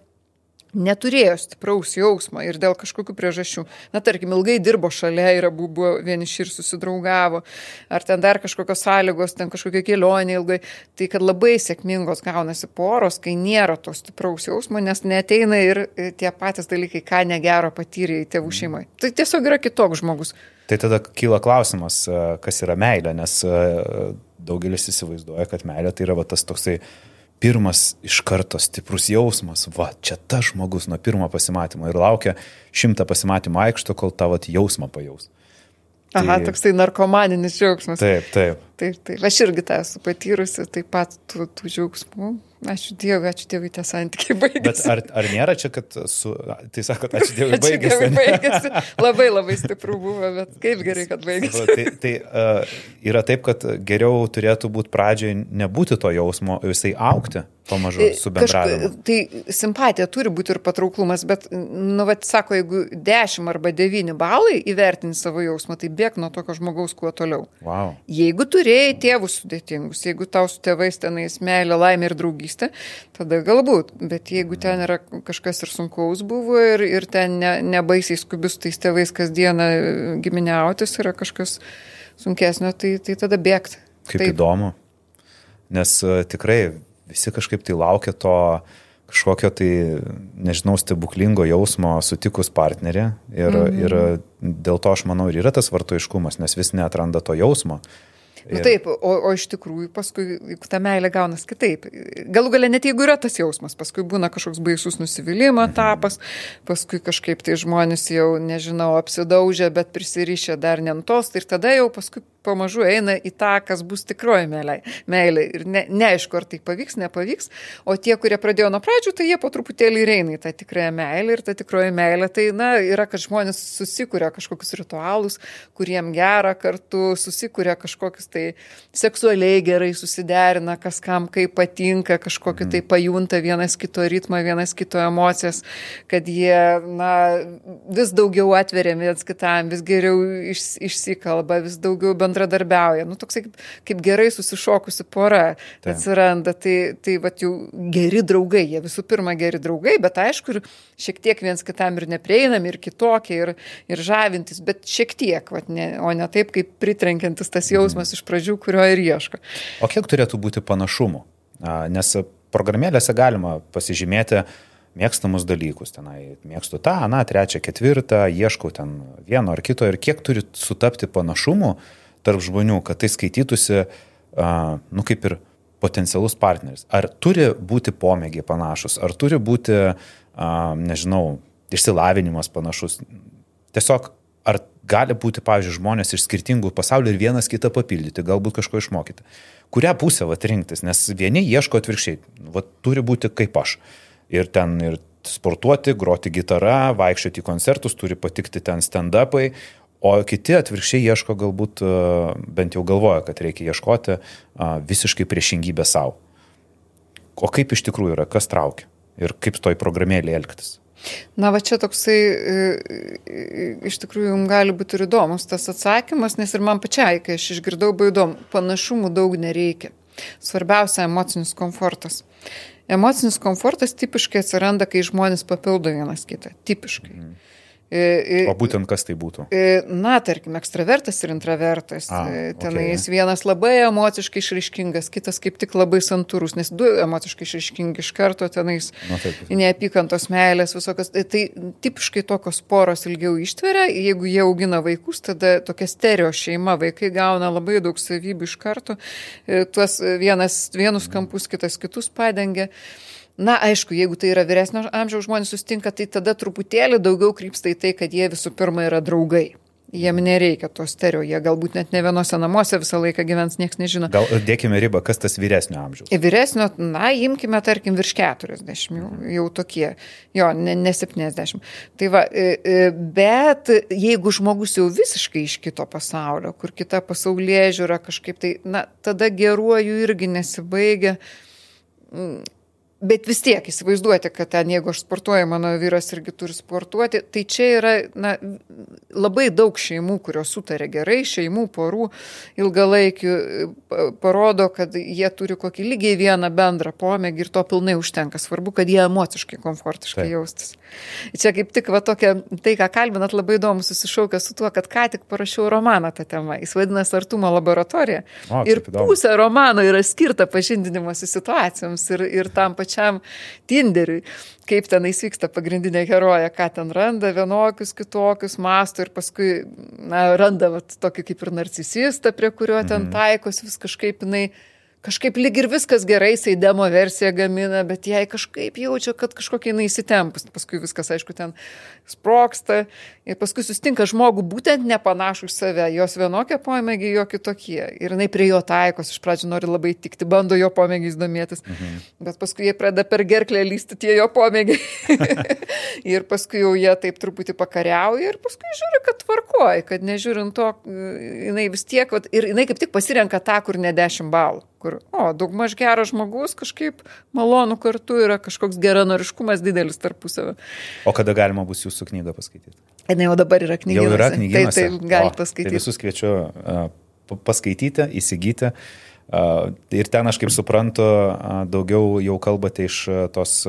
neturėjo stipraus jausmo ir dėl kažkokių priežasčių. Na, tarkim, ilgai dirbo šalia ir abu buvo vieniši ir susidraugavo, ar ten dar kažkokios sąlygos, ten kažkokia kelionė ilgai. Tai kad labai sėkmingos gaunasi poros, kai nėra to stipraus jausmo, nes neteina ir e, tie patys dalykai, ką negero patyrė į tėvų šeimai. Tai tiesiog yra kitoks žmogus. Tai tada kyla klausimas, e, kas yra meilė, nes e, daugelis įsivaizduoja, kad meilė tai yra va, tas toksai pirmas iš karto stiprus jausmas, va, čia tas žmogus nuo pirmo pasimatymo ir laukia šimtą pasimatymų aikšto, kol tavo jausmą pajaus. Aha, tai... toksai narkomaninis džiaugsmas. Taip, taip. Taip, taip. Aš irgi tą esu patyrusi, taip pat tų, tų džiaugsmų. Ačiū Dievui, ačiū Dievui, tie santykiai <laughs> baigėsi. Bet ar, ar nėra čia, kad su... Tai sakot, ačiū Dievui, ačiū baigėsi. Dievui baigėsi. <laughs> Labai labai stipru buvo, bet kaip gerai, kad baigėsi. tai tai uh, yra taip, kad geriau turėtų būti pradžioje nebūti to jausmo, jisai aukti pamažu e, su bendravimu. Kažka, tai simpatija turi būti ir patrauklumas, bet, nu, vat, sako, jeigu 10 arba 9 balai įvertini savo jausmą, tai bėg nuo tokio žmogaus kuo toliau. Wow. Jeigu turėjai tėvus sudėtingus, jeigu tau su tėvais tenais meilė, laimė ir draugystė, tada galbūt. Bet jeigu ten yra kažkas ir sunkaus buvo ir, ir ten ne, nebaisiai skubius tais tėvais kasdieną giminiautis yra kažkas sunkesnio, tai, tai tada bėgti. Kaip Taip. įdomu. Nes uh, tikrai visi kažkaip tai laukia to kažkokio tai, nežinau, stebuklingo jausmo sutikus partnerį ir, -hmm. ir dėl to aš manau ir yra tas vartoiškumas, nes vis neatranda to jausmo. Ir... Nu, taip, o, o iš tikrųjų paskui ta meilė gaunas kitaip. Galų galę net jeigu yra tas jausmas, paskui būna kažkoks baisus nusivylimą mhm. etapas, paskui kažkaip tai žmonės jau, nežinau, apsidaužė, bet prisirišė dar nentos ir tada jau paskui pamažu eina į tą, kas bus tikroji meilė. Ir ne, neaišku, ar tai pavyks, nepavyks. O tie, kurie pradėjo nuo pradžių, tai jie po truputėlį eina į tą tikrąją meilę. Ir ta tikroji meilė tai, na, yra, kad žmonės susikuria kažkokius ritualus, kuriem gera kartu, susikuria kažkokius tai seksualiai gerai susiderina, kas kam kaip patinka, kažkokį tai mhm. pajunta vienas kito ritmą, vienas kito emocijas, kad jie, na, vis daugiau atveria viens kitam, vis geriau iš, išsikalba, vis daugiau bendrauja bendradarbiauja. Nu, toksai kaip, kaip gerai susišokusi pora Ta. atsiranda. Tai, tai va jau geri draugai, jie visų pirma geri draugai, bet aišku, ir šiek tiek viens kitam ir neprieinami, ir kitokie, ir, ir žavintis, bet šiek tiek, va, ne, o ne taip, kaip pritrenkiantis tas jausmas mhm. iš pradžių, kurio ir ieško. O kiek turėtų būti panašumų? Nes programėlėse galima pasižymėti, mėgstamus dalykus. Tenai mėgstu tą, na, trečią, ketvirtą, ieškau ten vieno ar kito ir kiek turi sutapti panašumų tarp žmonių, kad tai skaitytųsi, nu kaip ir potencialus partneris. Ar turi būti pomėgiai panašus, ar turi būti, nežinau, išsilavinimas panašus. Tiesiog, ar gali būti, pavyzdžiui, žmonės iš skirtingų pasaulių ir vienas kitą papildyti, galbūt kažko išmokyti. Kurią pusę vat rinktis, nes vieni ieško atvirkščiai, vat turi būti kaip aš. Ir ten ir sportuoti, groti gitarą, vaikščioti į koncertus, turi patikti ten stand-upai, O kiti atvirkščiai ieško galbūt, e, bent jau galvoja, kad reikia ieškoti e, visiškai priešingybę savo. O kaip iš tikrųjų yra, kas traukia ir kaip toj programėlė elgtis? Na, va čia toksai e, iš tikrųjų jums gali būti ir įdomus tas atsakymas, nes ir man pačiai, kai aš išgirdau, buvo įdomu, panašumų daug nereikia. Svarbiausia - emocinis komfortas. Emocinis komfortas tipiškai atsiranda, kai žmonės papildo vienas kitą. Tipiškai. Mm. O būtent kas tai būtų? Na, tarkim, ekstravertas ir intravertas. A, Tenais okay. vienas labai emociškai išraiškingas, kitas kaip tik labai santūrus, nes du emociškai išraiškingi iš karto tenais Na, taip, taip. neapykantos meilės visokios. Tai, tipiškai tokios poros ilgiau ištveria, jeigu jie augina vaikus, tada tokia stereo šeima, vaikai gauna labai daug savybių iš karto, tuos vienas vienus kampus, kitas kitus padengia. Na, aišku, jeigu tai yra vyresnio amžiaus žmonės sustinka, tai tada truputėlį daugiau krypsta į tai, kad jie visų pirma yra draugai. Jiem nereikia to stereo, jie galbūt net ne vienose namuose visą laiką gyvens, niekas nežino. Gal dėkime ribą, kas tas vyresnio amžiaus? Vyresnio, na, imkime, tarkim, virš 40, jau, jau tokie, jo, ne, ne 70. Tai va, e, e, bet jeigu žmogus jau visiškai iš kito pasaulio, kur kita pasaulyje žiūra kažkaip, tai, na, tada geruoju irgi nesibaigia Bet vis tiek įsivaizduoti, kad ten, jeigu aš sportuoju, mano vyras irgi turi sportuoti, tai čia yra na, labai daug šeimų, kurios sutarė gerai, šeimų, porų, ilgalaikių, parodo, kad jie turi kokį lygiai vieną bendrą pomėgį ir to pilnai užtenka. Svarbu, kad jie emociškai komfortiškai Taip. jaustis. Čia kaip tik va tokia, tai ką kalbinat, labai įdomu susišaukia su tuo, kad ką tik parašiau romaną tą temą. Jis vadinasi Artumo laboratorija. O, ir pusė romano yra skirta pažindinimuose situacijoms ir, ir tam pačiam Tinderiui, kaip tenais vyksta pagrindinė heroja, ką ten randa, vienokius, kitokius mastų ir paskui na, randa vat, tokį kaip ir narcisistą, prie kurio ten mhm. taikos vis kažkaip jinai kažkaip lyg ir viskas gerai, jisai demo versiją gamina, bet jai kažkaip jaučia, kad kažkokia jinai įsitempus. Paskui viskas, aišku, ten sproksta ir paskui sustinka žmogų būtent nepanašų į save, jos vienokie pomėgiai, jo kitokie. Ir jinai prie jo taikos, iš pradžių nori labai tikti, bando jo pomėgiais domėtis, mhm. bet paskui jie pradeda per gerklę lysti tie jo pomėgiai. <laughs> ir paskui jau jie taip truputį pakariauja ir paskui žiūri, kad tvarkoja, kad nežiūrint to, jinai vis tiek, vat, ir jinai kaip tik pasirenka tą, kur ne 10 balų kur, o, daugmaž geras žmogus, kažkaip malonu kartu yra kažkoks geranoriškumas didelis tarpusavio. O kada galima bus jūsų knygą paskaityti? Ne, jau dabar yra knyga. Jau yra knyga. Taip, taip, galite tai paskaityti. Tai visus kviečiu paskaityti, įsigyti. Ir ten, aš kaip suprantu, daugiau jau kalbate iš tos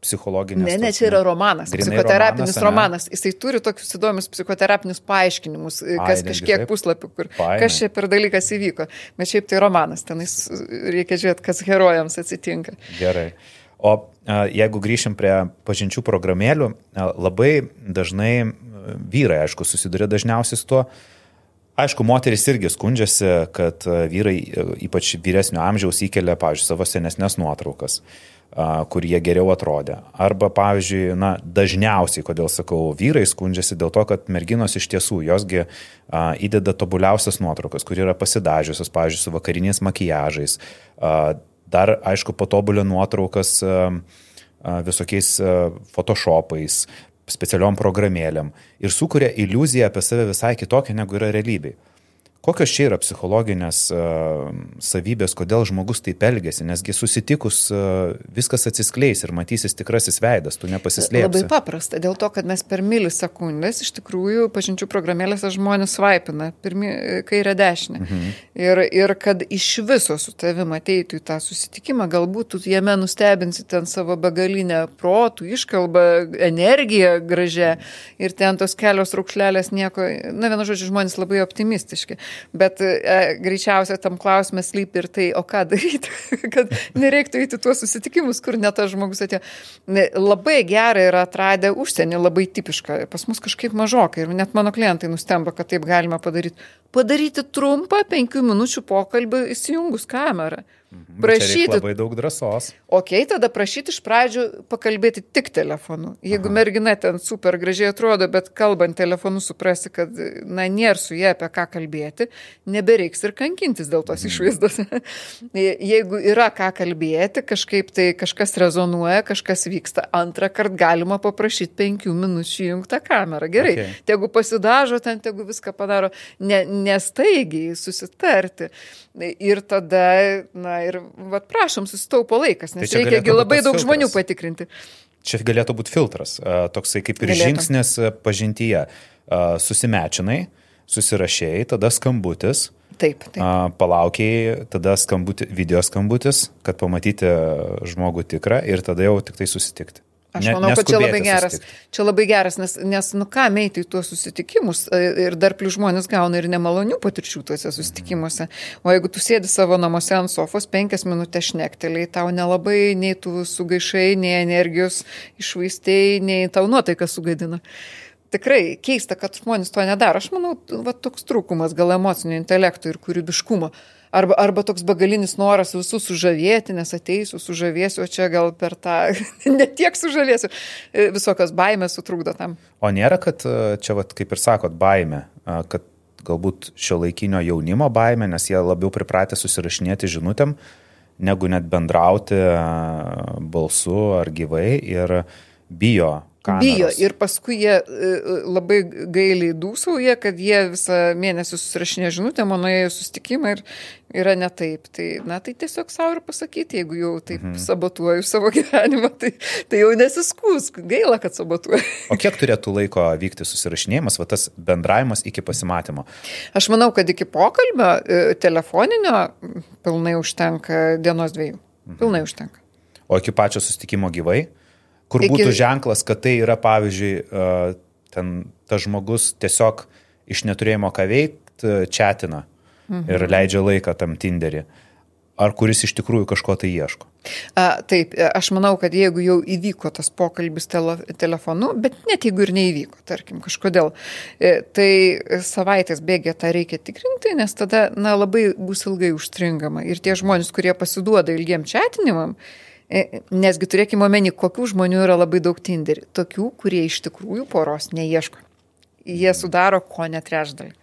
uh, psichologinės. Ne, ne, čia yra romanas, psichoterapinis romanas, romanas. Jisai turi tokius įdomius psichoterapinius paaiškinimus, kas Ai, kažkiek puslapių, kur Paėmė. kas čia per dalykas įvyko. Bet šiaip tai romanas, ten reikia žiūrėti, kas herojams atsitinka. Gerai. O a, jeigu grįšim prie pažinčių programėlių, a, labai dažnai vyrai, aišku, susiduria dažniausiai su tuo, Aišku, moteris irgi skundžiasi, kad vyrai, ypač vyresnio amžiaus, įkelia, pavyzdžiui, savo senesnės nuotraukas kur jie geriau atrodė. Arba, pavyzdžiui, na, dažniausiai, kodėl sakau, vyrai skundžiasi dėl to, kad merginos iš tiesų, josgi a, įdeda tobuliausias nuotraukas, kur yra pasidažiusios, pavyzdžiui, su vakariniais makijažais. A, dar, aišku, patobulio nuotraukas a, a, visokiais a, photoshopais, specialiom programėlėm ir sukuria iliuziją apie save visai kitokią, negu yra realybėje. Kokios čia yra psichologinės uh, savybės, kodėl žmogus taip elgesi, nesgi susitikus uh, viskas atsiskleis ir matysis tikrasis veidas, tu nepasislėpsi. Labai paprasta, dėl to, kad mes per milisekundės iš tikrųjų pažinčių programėlėse žmonės vaipina, pirmi, kairę dešinę. Mhm. Ir, ir kad iš viso su tavimi ateitų į tą susitikimą, galbūt tu jame nustebinsi ten savo begalinę protų, iškalbą, energiją gražią ir ten tos kelios raukšlelės nieko, na vienu žodžiu, žmonės labai optimistiški. Bet e, greičiausiai tam klausimą slypi ir tai, o ką daryti, <laughs> kad nereiktų įti tuos susitikimus, kur net tas žmogus atėjo. Labai gerai yra atradę užsienį, labai tipiška. Pas mus kažkaip mažokai ir net mano klientai nustemba, kad taip galima padaryti. Padaryti trumpą penkių minučių pokalbį įsijungus kamerą. Mhm. Prašyti. Labai daug drąsos. Ok, tada prašyti iš pradžių pakalbėti tik telefonu. Jeigu Aha. mergina ten super gražiai atrodo, bet kalbant telefonu suprasi, kad, na, nėra su jie apie ką kalbėti, nebereiks ir kankintis dėl tos mhm. išvaizdos. <laughs> Jeigu yra ką kalbėti, kažkaip tai kažkas rezonuoja, kažkas vyksta, antrą kartą galima paprašyti penkių minučių įjungtą kamerą. Gerai, okay. tegu pasidažo ten, tegu viską padaro, ne, nestaigiai susitarti. Ir tada, na, ir, vad, prašom, susitaupo laikas, nes tai reikia labai daug filtras. žmonių patikrinti. Čia galėtų būti filtras, toksai kaip ir galėtų. žingsnis pažintyje. Susimečinai, susirašėjai, tada skambutis. Taip, taip. Palaukiai, tada skambuti, video skambutis, kad pamatyti žmogų tikrą ir tada jau tik tai susitikti. Aš ne, manau, kad čia labai geras. Susitikti. Čia labai geras, nes, nes nu ką, meiti į tuos susitikimus e, ir dar plus žmonės gauna ir nemalonių patirčių tuose susitikimuose. O jeigu tu sėdi savo namuose ant sofos, penkias minutės šnekteliai, tau nelabai nei tu sugaišai, nei energijos išvaistėjai, nei tau nuotaika sugadina. Tikrai keista, kad žmonės to nedaro. Aš manau, va, toks trūkumas gal emocinio intelekto ir kūrybiškumo. Arba, arba toks begalinis noras visus sužavėti, nes ateisiu, sužavėsiu, o čia gal per tą, <laughs> net tiek sužavėsiu, e, visokios baimės sutrukdo tam. O nėra, kad e, čia, vat, kaip ir sakot, baimė, kad galbūt šio laikinio jaunimo baimė, nes jie labiau pripratę susirašinėti žinutėm, negu net bendrauti balsu ar gyvai ir bijo Kameros. Bijo ir paskui jie e, e, labai gailiai dūsauja, kad jie visą mėnesį susirašinė žinutę, mano jie sustikimą ir yra ne taip. Tai, na, tai tiesiog savo ir pasakyti, jeigu jau taip mhm. sabotuoju savo <laughs> gyvenimą, tai, tai jau nesiskūs, gaila, kad sabotuoju. O kiek turėtų laiko vykti susirašinėjimas, va tas bendravimas iki pasimatymo? Aš manau, kad iki pokalbio e, telefoninio pilnai užtenka dienos dviejų. Mhm. Pilnai užtenka. O iki pačio sustikimo gyvai? Kur Iki... būtų ženklas, kad tai yra, pavyzdžiui, ten tas žmogus tiesiog iš neturėjimo ką veikti, čatina mhm. ir leidžia laiką tam tinderį. Ar kuris iš tikrųjų kažko tai ieško? A, taip, aš manau, kad jeigu jau įvyko tas pokalbis tele, telefonu, bet net jeigu ir neįvyko, tarkim, kažkodėl, e, tai savaitės bėgė tą reikia tikrinti, nes tada, na, labai bus ilgai užstringama. Ir tie žmonės, kurie pasiduoda ilgiem čatinimam, E, nesgi turėkime omeny, kokių žmonių yra labai daug Tinderį. Tokių, kurie iš tikrųjų poros neieško. Jie sudaro ko netrešdalį.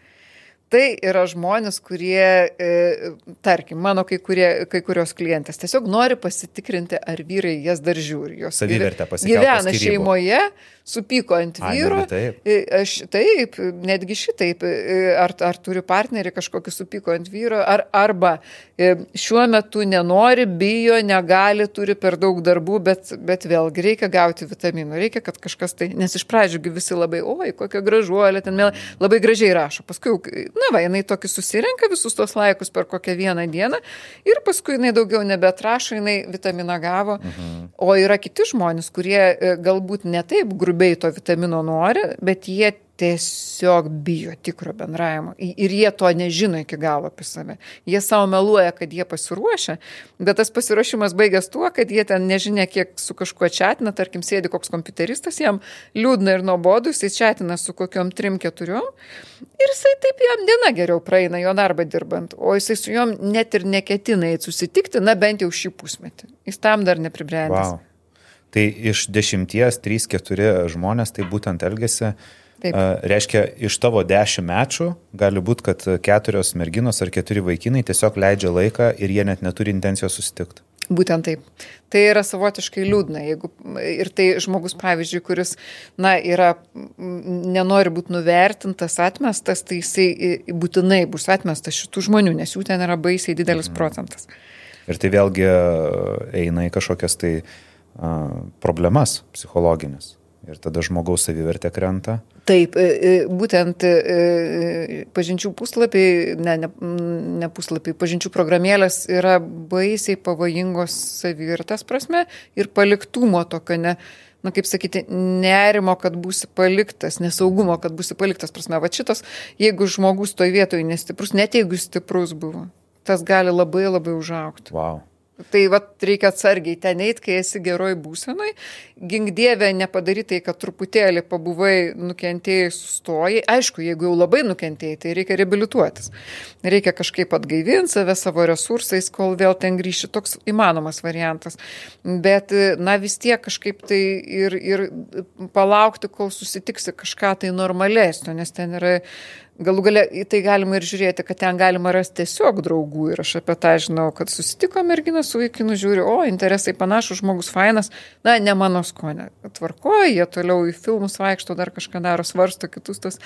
Tai yra žmonės, kurie, e, tarkim, mano kai, kurie, kai kurios klientės tiesiog nori pasitikrinti, ar vyrai jas dar žiūri. Jos Savivertę pasitikrinti. Gyvena šeimoje, supyko ant vyro. Ai, taip. Aš taip, netgi šitaip, ar, ar turi partnerį kažkokį supyko ant vyro, ar, arba šiuo metu nenori, bijo, negali, turi per daug darbų, bet, bet vėlgi reikia gauti vitaminų, reikia, kad kažkas tai, nes iš pradžių visi labai, oi, kokia gražuolė, ten labai gražiai rašo. Paskui, na va, jinai tokį susirenka visus tos laikus per kokią vieną dieną ir paskui jinai daugiau nebetrašo, jinai vitaminą gavo. Mhm. O yra kiti žmonės, kurie e, galbūt netaip grubiai grubiai to vitamino nori, bet jie tiesiog bijo tikro bendravimo. Ir jie to nežino iki galo apie save. Jie savo meluoja, kad jie pasiruošia, bet tas pasiruošimas baigęs tuo, kad jie ten nežinia, kiek su kažkuo čatina, tarkim, sėdi koks kompiuteristas, jam liūdna ir nuobodu, jisai čatina su kokiom trim keturiom ir jisai taip jam diena geriau praeina jo darbą dirbant, o jisai su juom net ir neketina įt susitikti, na bent jau šį pusmetį. Jis tam dar nepribrendęs. Wow. Tai iš dešimties, trys, keturi žmonės tai būtent elgesi. Taip. Reiškia, iš tavo dešimt mečių gali būti, kad keturios merginos ar keturi vaikinai tiesiog leidžia laiką ir jie net neturi intencijos susitikti. Būtent taip. Tai yra savotiškai liūdna. Jeigu, ir tai žmogus, pavyzdžiui, kuris, na, yra, nenori būti nuvertintas, atmestas, tai jisai būtinai bus atmestas šitų žmonių, nes jų ten yra baisiai didelis mhm. procentas. Ir tai vėlgi eina į kažkokias tai problemas psichologinės. Ir tada žmogaus savivertė krenta. Taip, e, e, būtent e, pažinčių puslapiai, ne, ne, ne puslapiai, pažinčių programėlės yra baisiai pavojingos savivertės prasme ir paliktumo tokio, ne, na kaip sakyti, nerimo, kad būsi paliktas, nesaugumo, kad būsi paliktas prasme. Va šitos, jeigu žmogus toje vietoje nestiprus, net jeigu stiprus buvo, tas gali labai labai užaukti. Wow. Tai va reikia atsargiai ten eit, kai esi geroj būsenoj. Gink dievę nepadaryti tai, kad truputėlį pabuvai nukentėjai, sustojai. Aišku, jeigu jau labai nukentėjai, tai reikia reabilituotis. Reikia kažkaip atgaivinti save savo resursais, kol vėl ten grįši. Toks įmanomas variantas. Bet, na vis tiek kažkaip tai ir, ir palaukti, kol susitiksi kažką tai normalesnio, nes ten yra Galų galia į tai galima ir žiūrėti, kad ten galima rasti tiesiog draugų ir aš apie tą žinau, kad susitiko mergina su vaikinu, žiūri, o interesai panašus, žmogus fainas, na, ne mano skonė. Tvarkoja, jie toliau į filmus vaikšto, dar kažką daro, svarsto kitus tos.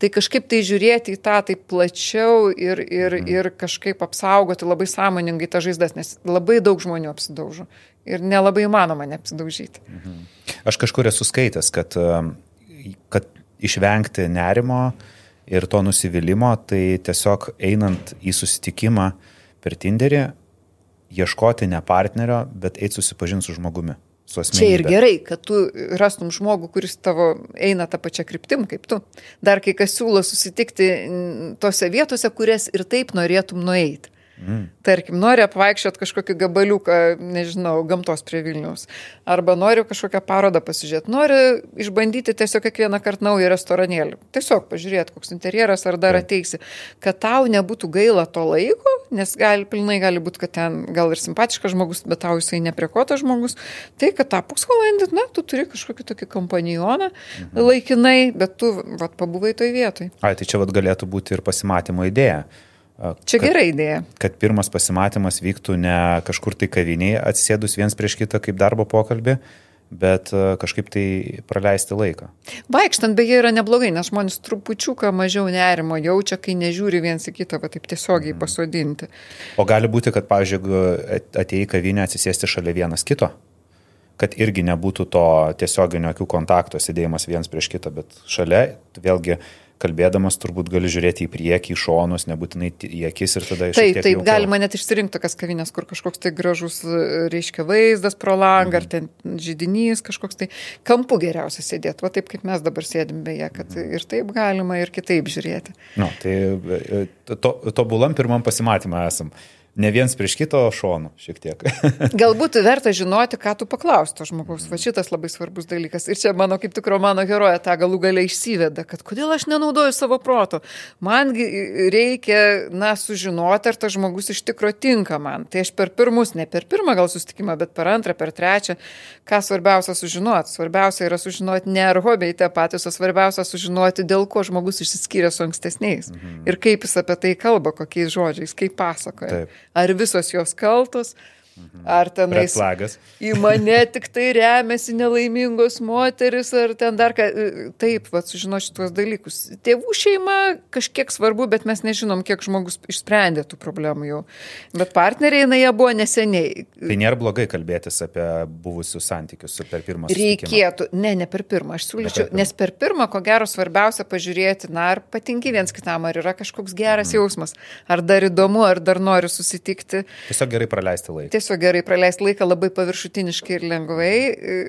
Tai kažkaip tai žiūrėti į tą taip plačiau ir, ir, mhm. ir kažkaip apsaugoti labai sąmoningai tą žaizdas, nes labai daug žmonių apsidaužo ir nelabai įmanoma neapsidaužyti. Mhm. Aš kažkur esu skaitęs, kad, kad išvengti nerimo, ir to nusivylimą, tai tiesiog einant į susitikimą per Tinderį, ieškoti ne partnerio, bet eiti susipažinti su žmogumi, su. Čia ir gerai, kad tu rastum žmogų, kuris tavo eina tą pačią kryptim kaip tu. Dar kai kas siūlo susitikti tose vietose, kurias ir taip norėtum nueiti. Mm. Tarkim, nori apvaikščiot kažkokį gabaliuką, nežinau, gamtos prie Vilniaus. Arba nori kažkokią parodą pasižiūrėti. Nori išbandyti tiesiog kiekvieną kartą naują restoranėlį. Tiesiog pažiūrėti, koks interjeras ar dar ateisi. Kad tau nebūtų gaila to laiko, nes gali, pilnai gali būti, kad ten gal ir simpatiškas žmogus, bet tau jisai nepriekotas žmogus. Tai, kad tą pusvalandį, na, tu turi kažkokį tokį kompanioną mhm. laikinai, bet tu, vad, pabuvai toj vietoj. Ai, tai čia vad galėtų būti ir pasimatymo idėja Čia kad, gera idėja. Kad pirmas pasimatymas vyktų ne kažkur tai kaviniai atsėdus viens prieš kitą kaip darbo pokalbį, bet kažkaip tai praleisti laiką. Vaikštant beje yra neblogai, nes žmonės trupučiuką mažiau nerimo jaučia, kai nežiūri viens į kitą, va taip tiesiogiai mm. pasodinti. O gali būti, kad, pavyzdžiui, atėjai į kavinę atsisėsti šalia vienas kito? kad irgi nebūtų to tiesioginio akių kontakto sėdėjimas viens prieš kitą, bet šalia, vėlgi, kalbėdamas turbūt gali žiūrėti į priekį, į šonus, nebūtinai į akis ir tada iš Taip, taip, jaukiau. galima net išsirinkti tokias kavinės, kur kažkoks tai gražus, reiškia, vaizdas pro langą, mhm. ar ten žydinys kažkoks tai kampu geriausia sėdėti, va taip kaip mes dabar sėdim beje, kad mhm. ir taip galima, ir kitaip žiūrėti. Na, nu, tai e, to, tobulam pirmam pasimatymą esam ne viens prieš kito šonų šiek tiek. <laughs> Galbūt verta žinoti, ką tu paklausto žmogaus. Va šitas labai svarbus dalykas. Ir čia mano kaip tik romano heroja tą galų galiai išsiveda, kad kodėl aš nenaudoju savo proto. Man reikia, na, sužinoti, ar tas žmogus iš tikro tinka man. Tai aš per pirmus, ne per pirmą gal sustikimą, bet per antrą, per trečią, ką svarbiausia sužinoti. Svarbiausia yra sužinoti ne ar hobiai tie patys, o svarbiausia sužinoti, dėl ko žmogus išsiskyrė su ankstesniais. Mhm. Ir kaip jis apie tai kalba, kokiais žodžiais, kaip pasakoja. Taip ar visos jos kaltos. Ar tenais į mane tik tai remiasi nelaimingos moteris, ar ten dar ką. Taip, va, sužino šitos dalykus. Tėvų šeima kažkiek svarbu, bet mes nežinom, kiek žmogus išsprendė tų problemų jau. Bet partneriai, na, jie buvo neseniai. Tai nėra blogai kalbėtis apie buvusius santykius per pirmą susitikimą. Reikėtų, ne, ne per pirmą, aš siūlyčiau, per nes per pirmą, ko gero, svarbiausia pažiūrėti, na, ar patinki viens kitam, ar yra kažkoks geras mm. jausmas, ar dar įdomu, ar dar nori susitikti. Tiesiog gerai praleisti laiką. Tiesiog tiesiog gerai praleisti laiką labai paviršutiniškai ir lengvai,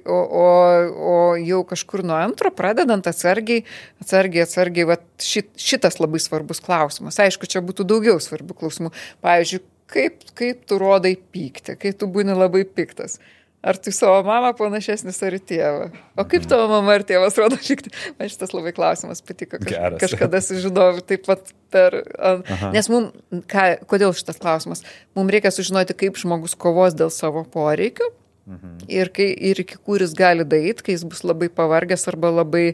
o, o, o jau kažkur nuo antro, pradedant atsargiai, atsargiai, atsargiai, va, šit, šitas labai svarbus klausimas. Aišku, čia būtų daugiau svarbių klausimų. Pavyzdžiui, kaip, kaip tu rodai pyktį, kai tu būni labai piktas. Ar tu savo mamą panašesnis ar tėvą? O kaip tavo mama ar tėvas rodo <laughs> šikti? Man šitas labai klausimas patiko. Kaž, Geras. <laughs> kažkada sužinojau taip pat per... Aha. Nes mums, kodėl šitas klausimas? Mums reikia sužinoti, kaip žmogus kovos dėl savo poreikių Mhm. Ir, kai, ir iki kur jis gali daryti, kai jis bus labai pavargęs arba labai,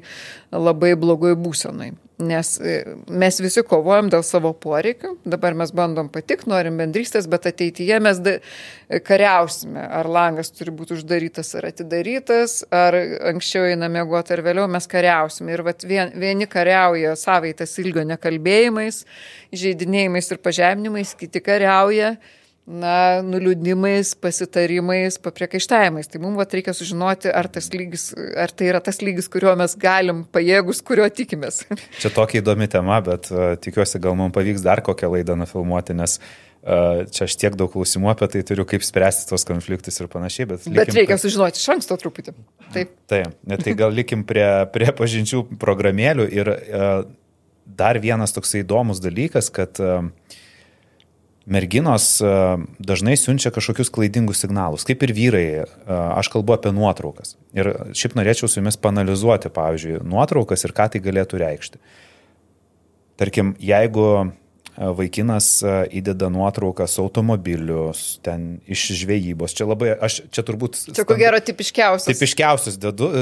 labai blogoj būsenai. Nes e, mes visi kovojam dėl savo poreikių, dabar mes bandom patik, norim bendrystės, bet ateityje mes da, kariausime, ar langas turi būti uždarytas ar atidarytas, ar anksčiau einame mėgoti ar vėliau mes kariausime. Ir vat vien, vieni kariauja savaitas ilgio nekalbėjimais, žaidinėjimais ir pažeminimais, kiti kariauja na, nuliūdimais, pasitarimais, papriekaištavimais. Tai mums reikia sužinoti, ar, lygis, ar tai yra tas lygis, kuriuo mes galim pajėgus, kurio tikimės. <laughs> Čia tokia įdomi tema, bet uh, tikiuosi, gal mums pavyks dar kokią laidą nufilmuoti, nes uh, čia aš tiek daug klausimų apie tai turiu, kaip spręsti tos konfliktus ir panašiai. Bet, bet reikia prie... sužinoti iš anksto truputį. Taip. Taip, tai gal likim prie, prie pažinčių programėlių ir uh, dar vienas toksai įdomus dalykas, kad uh, merginos e, dažnai siunčia kažkokius klaidingus signalus, kaip ir vyrai, e, aš kalbu apie nuotraukas. Ir šiaip norėčiau su jumis panalizuoti, pavyzdžiui, nuotraukas ir ką tai galėtų reikšti. Tarkim, jeigu e, vaikinas įdeda nuotraukas automobilius, ten iš žvejybos. Čia labai, aš čia turbūt... Čia ko gero tipiškiausias. Tipiškiausius dedu,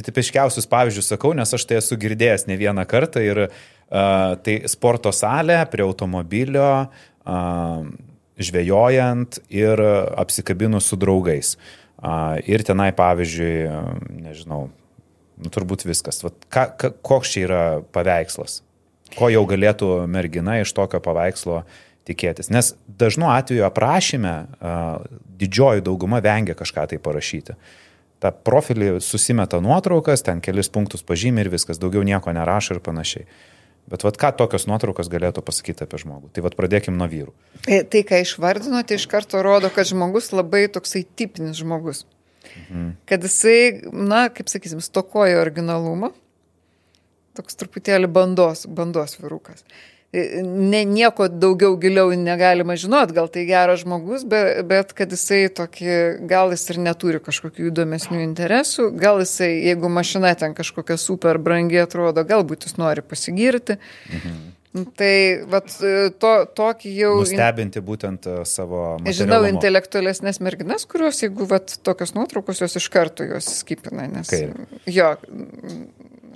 tipiškiausius pavyzdžius sakau, nes aš tai esu girdėjęs ne vieną kartą ir uh, tai sporto salė prie automobilio, žvejojant ir apsikabinus su draugais. Ir tenai, pavyzdžiui, nežinau, nu, turbūt viskas. Vat, ka, ka, koks čia yra paveikslas? Ko jau galėtų mergina iš tokio paveikslo tikėtis? Nes dažnu atveju aprašyme didžioji dauguma vengia kažką tai parašyti. Ta profilį susimeta nuotraukas, ten kelis punktus pažymė ir viskas, daugiau nieko nerašo ir panašiai. Bet vad ką tokios nuotraukos galėtų pasakyti apie žmogų? Tai vad pradėkim nuo vyrų. E, tai, ką išvardinote, iš karto rodo, kad žmogus labai toksai tipinis žmogus. Mhm. Kad jisai, na, kaip sakysim, stokoja originalumo, toks truputėlį bandos, bandos virukas. Ne, nieko daugiau giliau negalima žinot, gal tai geras žmogus, bet, bet kad jisai tokį, gal jis ir neturi kažkokių įdomesnių interesų, gal jisai, jeigu mašina ten kažkokia super brangi atrodo, galbūt jis nori pasigirti. Mhm. Tai vat, to, tokį jau... Nustebinti būtent e, savo... Žinau intelektualesnės merginas, kurios, jeigu vat, tokios nuotraukos, jos iš karto jos skipina, nes... Kaip? Jo,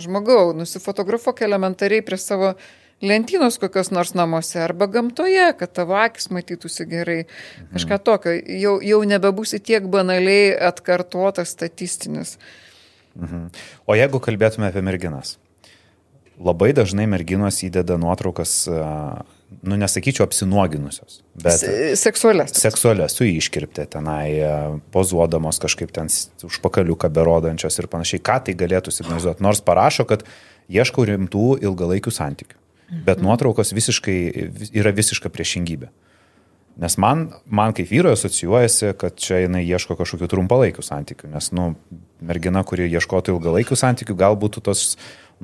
žmogau, nusifotografuok elementariai prie savo lentynos kokios nors namuose arba gamtoje, kad tavo akis matytųsi gerai. Mhm. Kažką tokio. Jau, jau nebebūsi tiek banaliai atkartotas statistinis. Mhm. O jeigu kalbėtume apie merginas? Labai dažnai merginos įdeda nuotraukas, nu nesakyčiau apsinuoginusios, bet... Seksualias. Seksualias, su iškirptė tenai, pozuodamos kažkaip ten užpakaliuką berodančios ir panašiai. Ką tai galėtų signalizuoti? Nors parašo, kad ieškau rimtų ilgalaikių santykių. Bet mhm. nuotraukos visiškai, yra visiška priešingybė. Nes man, man kaip vyrui asocijuojasi, kad čia jinai ieško kažkokių trumpalaikių santykių. Nes, nu, mergina, kuri ieškotų ilgalaikių santykių, galbūt tos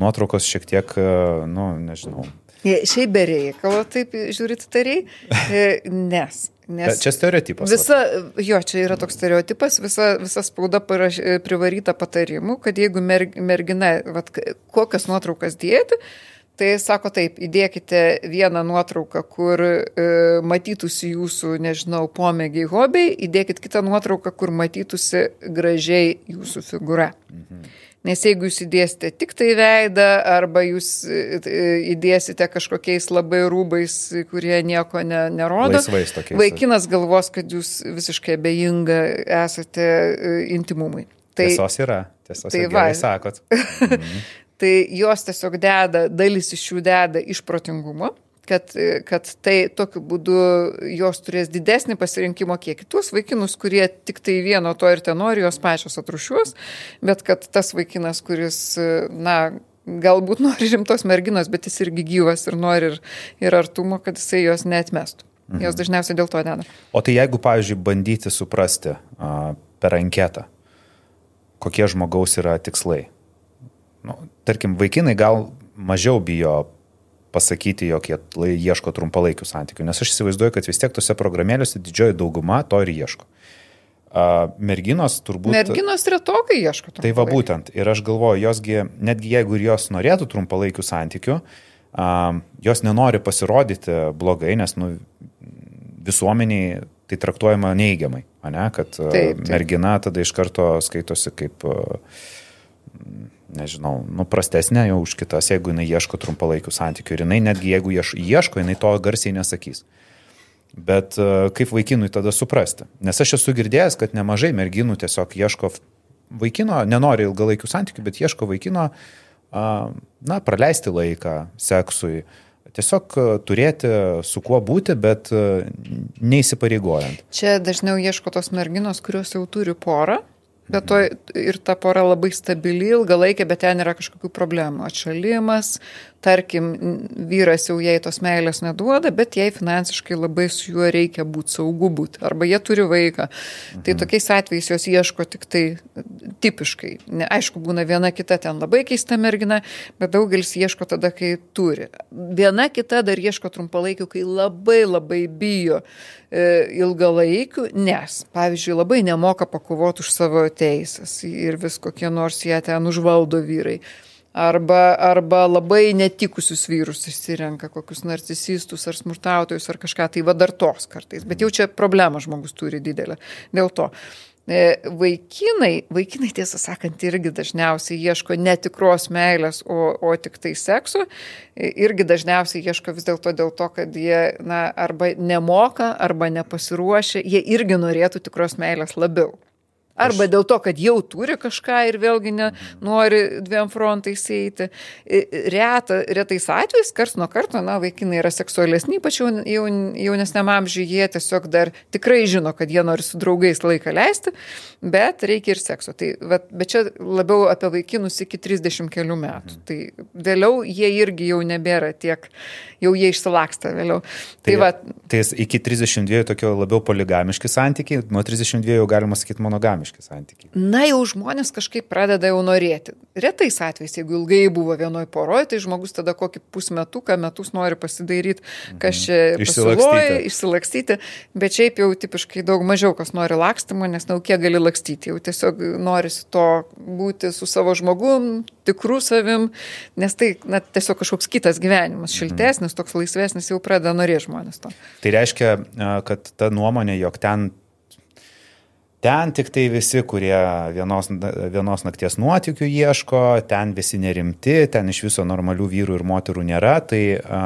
nuotraukos šiek tiek, nu, nežinau. Šiaip be reikalo, taip žiūrit tariai, e, nes. Nes čia stereotipas. Visa, jo, čia yra toks stereotipas, visa, visa spauda paraš, privaryta patarimų, kad jeigu mergina, vat, kokias nuotraukas dėti, Tai sako taip, įdėkite vieną nuotrauką, kur e, matytųsi jūsų, nežinau, pomėgiai, hobiai, įdėkite kitą nuotrauką, kur matytųsi gražiai jūsų figūra. Mhm. Nes jeigu jūs įdėsite tik tai veidą arba jūs e, įdėsite kažkokiais labai rūbais, kurie nieko ne, nerodo, vaikinas galvos, kad jūs visiškai abejinga esate e, intimumui. Tai, tiesos yra, tiesos tai yra, sakot. <laughs> Mhm tai jos tiesiog deda, dalis iš jų deda iš protingumo, kad, kad tai tokiu būdu jos turės didesnį pasirinkimo kiekį. Tuos vaikinus, kurie tik tai vieno to ir ten nori, jos pačios atrušiuos, bet kad tas vaikinas, kuris, na, galbūt nori rimtos merginos, bet jis irgi gyvas ir nori ir, ir artumo, kad jisai jos netmestų. Mhm. Jos dažniausiai dėl to deda. O tai jeigu, pavyzdžiui, bandyti suprasti a, per anketą, kokie žmogaus yra tikslai, tarkim, vaikinai gal mažiau bijo pasakyti, jog jie ieško trumpalaikių santykių, nes aš įsivaizduoju, kad vis tiek tose programėliuose didžioji dauguma to ir ieško. Merginos turbūt. Merginos retokai ieško. Tai va būtent. Ir aš galvoju, josgi, netgi jeigu ir jos norėtų trumpalaikių santykių, jos nenori pasirodyti blogai, nes nu, visuomeniai tai traktuojama neigiamai, ne? kad taip, taip. mergina tada iš karto skaitosi kaip nežinau, nu, prastesnė jau už kitas, jeigu jinai ieško trumpalaikių santykių. Ir jinai netgi jeigu ieško, jinai to garsiai nesakys. Bet uh, kaip vaikinui tada suprasti? Nes aš esu girdėjęs, kad nemažai merginų tiesiog ieško vaikino, nenori ilgalaikių santykių, bet ieško vaikino, na, praleisti laiką seksui. Tiesiog uh, turėti su kuo būti, bet uh, neįsipareigojant. Čia dažniau ieško tos merginos, kurios jau turi porą Bet to ir ta pora labai stabili, ilgalaikė, bet ten yra kažkokių problemų. Atšalimas, tarkim, vyras jau jai tos meilės neduoda, bet jai finansiškai labai su juo reikia būti saugu būti. Arba jie turi vaiką. Tai mhm. Tai tokiais atvejais jos ieško tik tai tipiškai. Ne, aišku, būna viena kita ten labai keista mergina, bet daugelis ieško tada, kai turi. Viena kita dar ieško trumpalaikių, kai labai labai bijo e, ilgalaikių, nes, pavyzdžiui, labai nemoka pakovoti už savo teisės ir vis kokie nors jie ten užvaldo vyrai arba, arba labai netikusius vyrus išsirenka, kokius narcisistus ar smurtautojus ar kažką, tai va dar tos kartais. Bet jau čia problema žmogus turi didelę. Dėl to. E, vaikinai, vaikinai tiesą sakant, irgi dažniausiai ieško netikros meilės, o, o tik tai sekso. E, irgi dažniausiai ieško vis dėlto dėl to, kad jie na, arba nemoka, arba nepasiruošia, jie irgi norėtų tikros meilės labiau. Arba dėl to, kad jau turi kažką ir vėlgi ne, nori dviem frontais eiti. Reta, retais atvejais, kars nuo karto, na, vaikinai yra seksualesni, ypač jau, jau, jaunesniam amžiui, jie tiesiog dar tikrai žino, kad jie nori su draugais laiką leisti, bet reikia ir sekso. Tai, bet, bet čia labiau apie vaikinus iki 30 kelių metų. Mhm. Tai vėliau jie irgi jau nebėra tiek, jau jie išsilaksta vėliau. Tai, tai, va, tai iki 32 tokio labiau poligamiški santykiai, nuo 32 jau galima sakyti monogamiški platoniški santykiai? Na, jau žmonės kažkaip pradeda jau norėti. Retais atvejais, jeigu ilgai buvo vienoj poroje, tai žmogus tada kokį pusmetuką, metus nori pasidaryti, kas čia Mhm. Išsilakstyti. išsilakstyti, bet šiaip jau tipiškai daug mažiau kas nori lakstymą, nes na, kiek gali lakstyti, jau tiesiog norisi to būti su savo žmogum, tikrų savim, nes tai na, tiesiog kažkoks kitas gyvenimas, Mhm. šiltesnis, toks laisvesnis, jau pradeda norėti žmonės to. Tai reiškia, kad ta nuomonė, jog ten, ten tik tai visi, kurie vienos, vienos nakties nuotikių ieško, ten visi nerimti, ten iš viso normalių vyrų ir moterų nėra, tai a,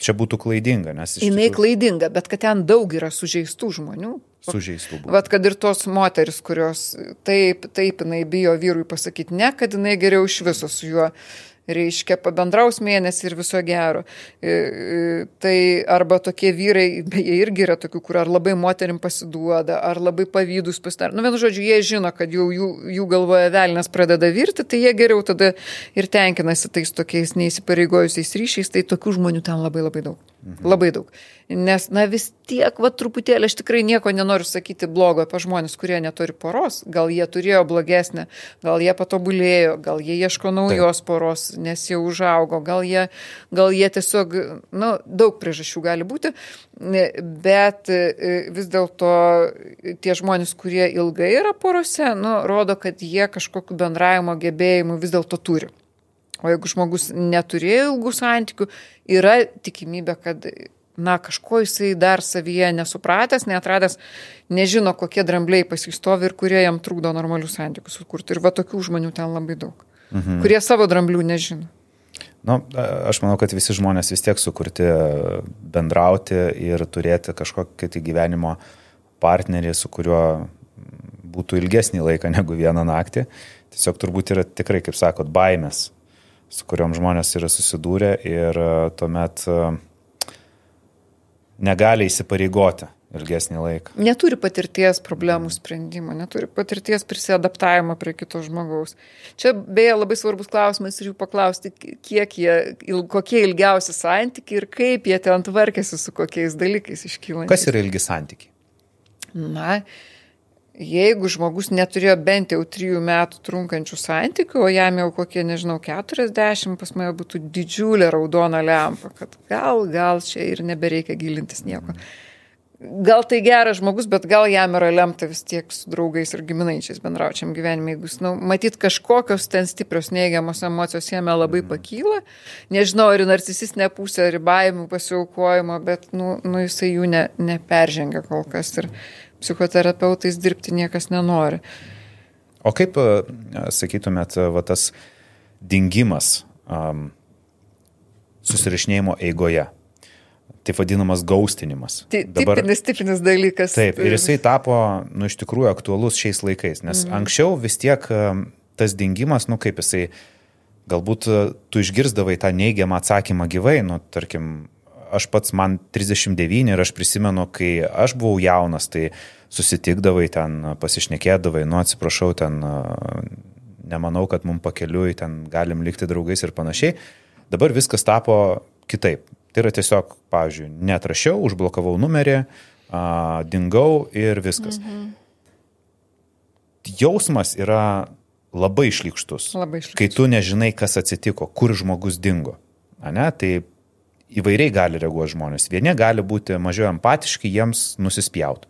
čia būtų klaidinga, nes iš Jinai tikrųjų klaidinga, bet kad ten daug yra sužeistų žmonių. sužeistų. Vat kad ir tos moteris, kurios taip, taip jinai bijo vyrui pasakyti ne, kad jinai geriau iš viso su juo, reiškia, pabendraus mėnesį ir viso gero. E, e, Tai arba tokie vyrai, beje, irgi yra tokių, kur ar labai moterim pasiduoda, ar labai pavydus pasidaro. Nu, vienu žodžiu, jie žino, kad jau jų, jų galvoje velnas pradeda virti, tai jie geriau tada ir tenkinasi tais tokiais neįsipareigojusiais ryšiais, tai tokių žmonių ten labai labai daug. Mhm. Labai daug. Nes, na vis tiek, va truputėlį, aš tikrai nieko nenoriu sakyti blogo apie žmonės, kurie neturi poros. Gal jie turėjo blogesnę, gal jie patobulėjo, gal jie ieško naujos poros, nes jau užaugo, gal jie, gal jie tiesiog, na, daug priežasčių gali būti, bet e, vis dėlto tie žmonės, kurie ilgai yra porose, nu, rodo, kad jie kažkokiu bendravimo gebėjimu vis dėlto turi. O jeigu žmogus neturėjo ilgų santykių, yra tikimybė, kad na, kažko jisai dar savyje nesupratęs, netradęs, nežino, kokie drambliai pasistovi ir kurie jam trukdo normalius santykius sukurti. Ir va tokių žmonių ten labai daug, mhm. kurie savo dramblių nežino. Nu, aš manau, kad visi žmonės vis tiek sukurti bendrauti ir turėti kažkokį tai gyvenimo partnerį, su kuriuo būtų ilgesnį laiką negu vieną naktį. Tiesiog turbūt yra tikrai, kaip sakot, baimės, su kuriuom žmonės yra susidūrę ir tuomet negali įsipareigoti ilgesnį laiką. Neturi patirties problemų sprendimo, neturi patirties prisiadaptavimo prie kito žmogaus. Čia beje labai svarbus klausimas ir jų paklausti, kiek jie, kokie ilgiausi santykiai ir kaip jie ten tvarkėsi su kokiais dalykais iškyla. Kas yra ilgi santykiai? Na, jeigu žmogus neturėjo bent jau trijų metų trunkančių santykių, o jam jau kokie, nežinau, 40, pas mane būtų didžiulė raudona lempa, kad gal, gal čia ir nebereikia gilintis nieko. Gal tai geras žmogus, bet gal jam yra lemta vis tiek su draugais ir giminaičiais bendraučiam gyvenime, jeigu nu, matyt, kažkokios ten stiprios neigiamos emocijos jame labai pakyla, nežinau, ar į narcisistinę pusę, ar į baimų pasiaukojimą, bet, nu, nu jisai jų ne, neperžengia kol kas ir psichoterapeutais dirbti niekas nenori. O kaip, sakytumėt, va, tas dingimas um, susirašinėjimo eigoje? Taip vadinamas gaustinimas. Dabar, tipinis, tipinis dalykas. Taip, ir jisai tapo, nu, iš tikrųjų aktualus šiais laikais, nes mm. anksčiau vis tiek tas dingimas, nu, kaip jisai, galbūt tu išgirdavai tą neigiamą atsakymą gyvai, nu, tarkim, aš pats man 39 ir aš prisimenu, kai aš buvau jaunas, tai susitikdavai ten, pasišnekėdavai, nu atsiprašau, ten nemanau, kad mums pakeliui ten galim likti draugais ir panašiai. Dabar viskas tapo kitaip. Tai yra tiesiog, pavyzdžiui, netrašiau, užblokavau numerį, a, dingau ir viskas. Mhm. Jausmas yra labai išlikštus. Labai išlikštus. Kai tu nežinai, kas atsitiko, kur žmogus dingo. Ane? Tai įvairiai gali reaguoti žmonės. Vieni gali būti mažiau empatiški, jiems nusispjaut.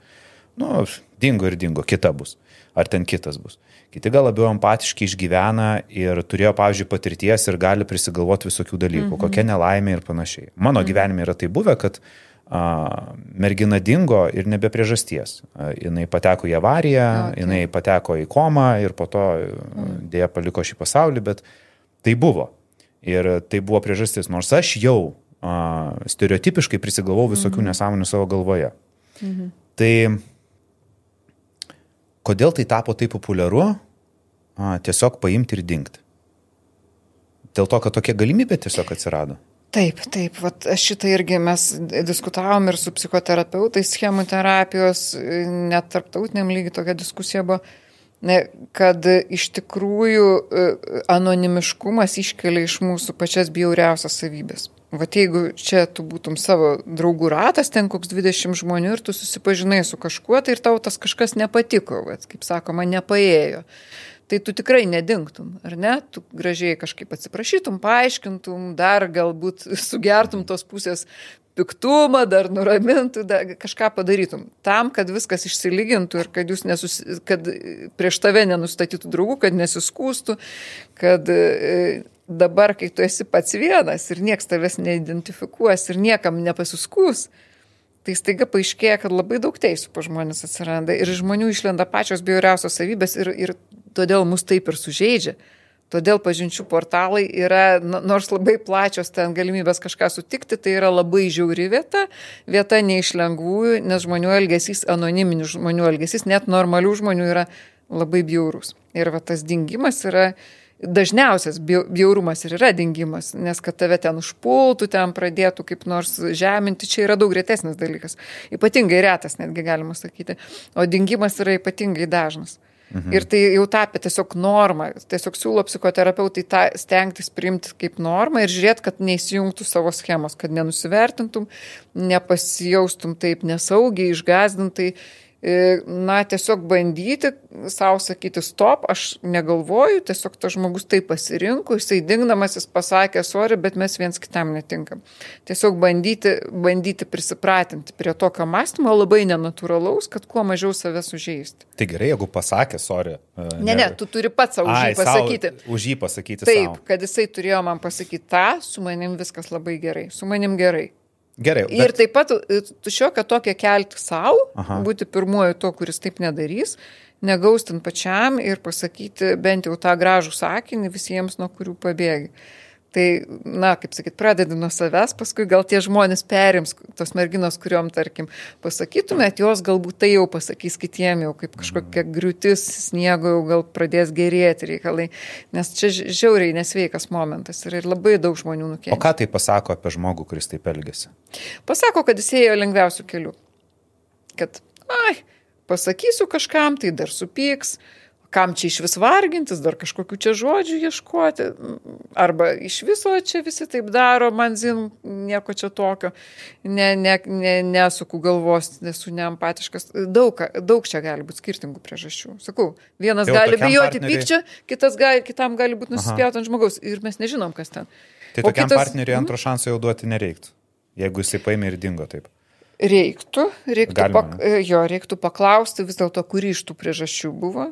Nu, dingo ir dingo, kita bus. Ar ten kitas bus. Kiti gal labiau empatiški išgyvena ir turėjo, pavyzdžiui, patirties ir gali prisigalvoti visokių dalykų, mm -hmm. kokia nelaimė ir panašiai. Mano mm -hmm. gyvenime yra tai buvę, kad a, mergina dingo ir nebe priežasties. A, jinai pateko į avariją, okay. jinai pateko į komą ir po to mm. dėja paliko šį pasaulį, bet tai buvo. Ir tai buvo priežastis, nors aš jau a, stereotipiškai prisigalvau visokių -hmm. nesąmonių savo galvoje. -hmm. Tai kodėl tai tapo taip populiaru, a, tiesiog paimti ir dingti. Dėl to, kad tokia galimybė tiesiog atsirado. Taip, taip, vat, šitą irgi mes diskutavom ir su psichoterapeutais schemų terapijos, net tarptautiniam lygiai tokia diskusija buvo, kad iš tikrųjų anonimiškumas iškelia iš mūsų pačias bjauriausias savybės. Va jeigu čia tu būtum savo draugų ratas, ten koks 20 žmonių ir tu susipažinai su kažkuo, tai ir tau tas kažkas nepatiko, va, kaip sakoma, nepaėjo tai tu tikrai nedingtum, ar ne? Tu gražiai kažkaip atsiprašytum, paaiškintum, dar galbūt sugertum tos pusės piktumą, dar nuramintų, dar kažką padarytum. Tam, kad viskas išsilygintų ir kad, nesus, kad prieš tave nenustatytų draugų, kad nesiskūstų, kad e, dabar, kai tu esi pats vienas ir nieks tavęs neidentifikuos ir niekam nepasiskūs, tai staiga paaiškėja, kad labai daug teisų po žmonės atsiranda ir žmonių išlenda pačios bjauriausios savybės ir, ir todėl mus taip ir sužeidžia. Todėl pažinčių portalai yra, nors labai plačios ten galimybės kažką sutikti, tai yra labai žiauri vieta, vieta ne iš lengvųjų, nes žmonių elgesys, anoniminių žmonių elgesys, net normalių žmonių yra labai bjaurus. Ir va tas dingimas yra dažniausias bjaurumas ir yra dingimas, nes kad tave ten užpultų, ten pradėtų kaip nors žeminti, čia yra daug retesnis dalykas. Ypatingai retas, netgi galima sakyti. O dingimas yra ypatingai dažnas. Mhm. Ir tai jau tapė tiesiog norma. Tiesiog siūlo psichoterapeutai tą stengtis priimti kaip normą ir žiūrėti, kad neįsijungtų savo schemos, kad nenusivertintum, nepasijaustum taip nesaugiai, išgazdintai na, tiesiog bandyti savo sakyti, stop, aš negalvoju, tiesiog tas žmogus tai pasirinko, jisai dingdamasis pasakė, sorry, bet mes viens kitam netinkam. Tiesiog bandyti, bandyti prisipratinti prie tokio mąstymo labai nenatūralaus, kad kuo mažiau save sužeisti. Tai gerai, jeigu pasakė, sorry. Uh, ne, ne, tu turi pats savo už jį pasakyti. Sau, už jį pasakyti. Taip, sau. kad jisai turėjo man pasakyti tą, su manim viskas labai gerai, su manim gerai. Gerai. Bet... Ir taip pat e, šiokią tokią kelti savo, būti pirmuoju to, kuris taip nedarys, negaustin pačiam ir pasakyti bent jau tą gražų sakinį visiems, nuo kurių pabėgi. Tai, na, kaip sakyt, pradedi nuo savęs, paskui gal tie žmonės perims, tos merginos, kuriuom, tarkim, pasakytumėt, jos galbūt tai jau pasakys kitiem, jau kaip kažkokia griūtis sniego, jau gal pradės gerėti reikalai, nes čia žiauriai nesveikas momentas ir labai daug žmonių nukenčia. O ką tai pasako apie žmogų, kuris taip elgesi? Pasako, kad jis ėjo lengviausių kelių. Kad, ai, pasakysiu kažkam, tai dar supyks, kam čia iš vis vargintis, dar kažkokių čia žodžių ieškoti, arba iš viso čia visi taip daro, man zin, nieko čia tokio, ne, ne, ne, nesuku galvos, nesu neempatiškas, daug, daug čia gali būti skirtingų priežasčių. Sakau, vienas Jau gali bijoti partneriai... pykčio, kitas gali, kitam gali būti nusispjauti ant žmogaus ir mes nežinom, kas ten. Tai o tokiam kitas... partneriui antro mhm. šanso jau duoti nereiktų, jeigu jisai paėmė ir dingo taip. Reiktų, reiktų, pak, jo, reiktų paklausti vis dėlto, kuri iš tų priežasčių buvo,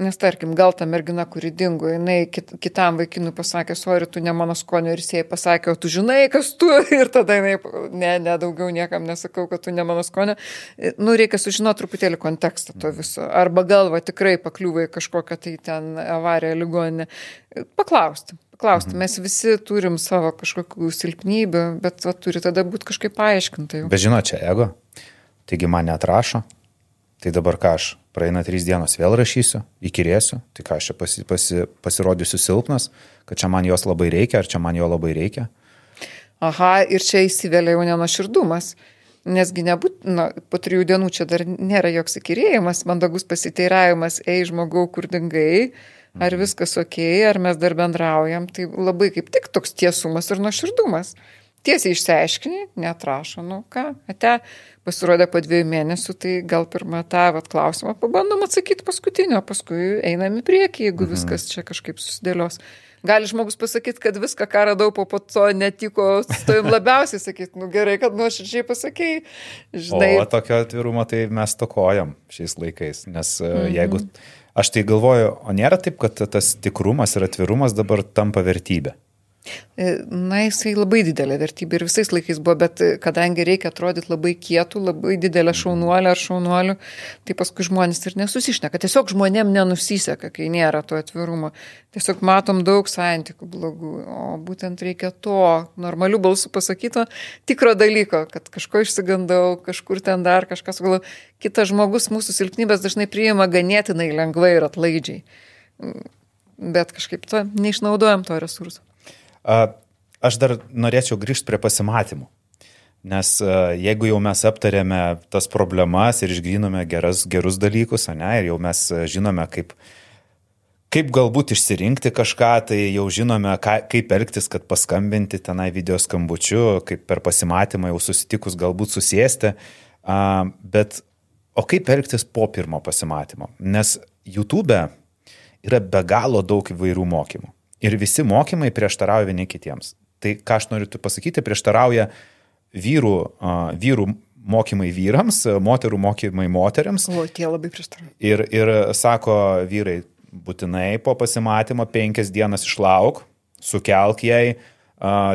Nes tarkim, gal ta mergina, kuri dingo, jinai kit, kitam vaikinui pasakė, sorry, tu ne mano skonio ir jisai pasakė, o tu žinai, kas tu. <laughs> Ir tada jinai, ne, ne, daugiau niekam nesakau, kad tu ne mano skonio. Nu, reikia sužinoti truputėlį kontekstą to viso. Arba galva tikrai pakliūvai kažkokią tai ten avariją ligoninę. Paklausti. Paklausti. Mhm. Mes visi turim savo kažkokių silpnybių, bet va, turi tada būti kažkaip paaiškinta jau. Bet žinot, čia ego. Taigi mane atrašo. Tai dabar ką aš praeina trys dienos, vėl rašysiu, įkirėsiu, tai ką aš čia pasi, pasi, pasirodysiu silpnas, kad čia man jos labai reikia, ar čia man jo labai reikia. Aha, ir čia įsivelia jau nenuoširdumas. Nesgi nebūt, na, po trijų dienų čia dar nėra joks įkirėjimas, mandagus pasiteiravimas, ei žmogau, kur dingai, ar mhm. viskas ok, ar mes dar bendraujam, tai labai kaip tik toks tiesumas ir nuoširdumas. Tiesiai išsiaiškini, netrašo, nu ką, ate, pasirodė po dviejų mėnesių, tai gal pirmą tą vat, klausimą pabandom atsakyti paskutinio, paskui einam į priekį, jeigu mhm. viskas čia kažkaip susidėlios. Gali žmogus pasakyti, kad viską, ką radau po, to netiko, su tavim labiausiai sakyti, nu gerai, kad nuoširdžiai pasakėjai. Žinai. O tokio atvirumo tai mes tokojam šiais laikais, nes e, mhm. jeigu, aš tai galvoju, o nėra taip, kad tas tikrumas ir atvirumas dabar tampa vertybė. E, na, jisai labai didelė vertybė ir visais laikais buvo, bet e, kadangi reikia atrodyti labai kietų, labai didelę šaunuolę ar šaunuolių, tai paskui žmonės ir nesusišneka. Tiesiog žmonėm nenusiseka, kai nėra to atvirumo. Tiesiog matom daug santykių blogų, o būtent reikia to normalių balsų pasakyto tikro dalyko, kad kažko išsigandau, kažkur ten dar kažkas, gal kitas žmogus mūsų silpnybės dažnai priima ganėtinai lengvai ir atlaidžiai. Bet kažkaip to neišnaudojam to resurso. Aš dar norėčiau grįžti prie pasimatymų. Nes jeigu jau mes aptarėme tas problemas ir išgrynome geras, gerus dalykus, ne, ir jau mes žinome, kaip, kaip galbūt išsirinkti kažką, tai jau žinome, ką, kaip elgtis, kad paskambinti tenai video skambučiu, kaip per pasimatymą jau susitikus galbūt susėsti. Bet o kaip elgtis po pirmo pasimatymo? Nes YouTube yra be galo daug įvairių mokymų. Ir visi mokymai prieštarauja vieni kitiems. Tai ką aš noriu pasakyti, prieštarauja vyrų, vyrų mokymai vyrams, moterų mokymai moteriams. O, tie labai prieštarauja. Ir, ir sako vyrai, būtinai po pasimatymo penkias dienas išlauk, sukelk jai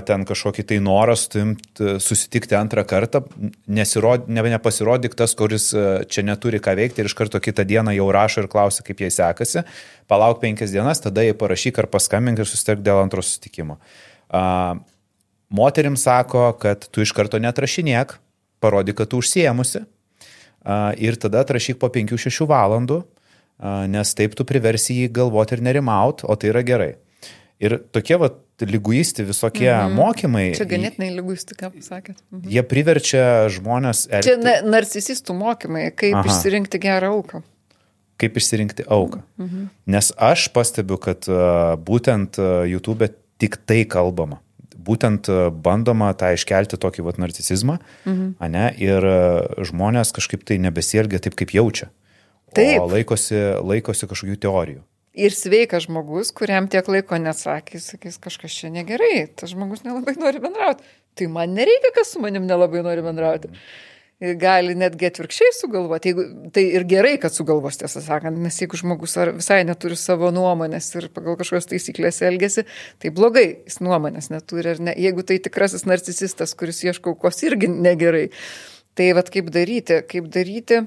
ten kažkokį tai norą susitikti antrą kartą, nesirod, ne, nepasirodyk tas, kuris čia neturi ką veikti ir iš karto kitą dieną jau rašo ir klausia, kaip jai sekasi, palauk penkias dienas, tada jai parašyk ar paskambink ir susitik dėl antro susitikimo. Moterim sako, kad tu iš karto netrašinėk, parodyk, kad tu užsiemusi ir tada atrašyk po 5-6 valandų nes taip tu priversi jį galvoti ir nerimaut, o tai yra gerai. Ir tokie va lyguisti visokie mhm. mokymai. Čia ganėtinai lyguisti, ką pasakėt. Mhm. Jie priverčia žmonės. Elgti... Čia na, narcisistų mokymai, kaip Aha. išsirinkti gerą auką. Kaip išsirinkti auką. Mhm. Nes aš pastebiu, kad uh, būtent uh, YouTube tik tai kalbama. Būtent uh, bandoma tą iškelti tokį vat narcisizmą, mhm. ne, ir žmonės kažkaip tai nebesielgia taip, kaip jaučia. Taip. O laikosi, laikosi kažkokių teorijų. Ir sveikas žmogus, kuriam tiek laiko neatsakė, sakys, kažkas čia negerai, tas žmogus nelabai nori bendrauti. Tai man nereikia, kas su manim nelabai nori bendrauti. Gali netgi atvirkščiai sugalvoti. Jeigu, tai ir gerai, kad sugalvos, tiesą sakant, nes jeigu žmogus visai neturi savo nuomonės ir pagal kažkokias taisyklės elgesi, tai blogai, jis nuomonės neturi. Ne, jeigu tai tikrasis narcisistas, kuris ieško aukos, irgi negerai. Tai vad kaip daryti, kaip daryti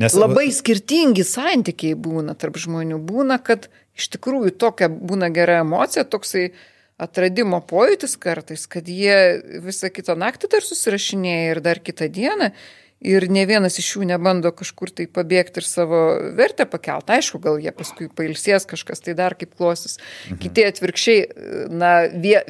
Nes labai skirtingi santykiai būna tarp žmonių. Būna, kad iš tikrųjų tokia būna gera emocija, toksai atradimo pojūtis kartais, kad jie visą kitą naktį dar susirašinėja ir dar kitą dieną ir ne vienas iš jų nebando kažkur tai pabėgti ir savo vertę pakelt. Aišku, gal jie paskui pailsės kažkas, tai dar kaip klosis. Mhm. Kiti atvirkščiai, na,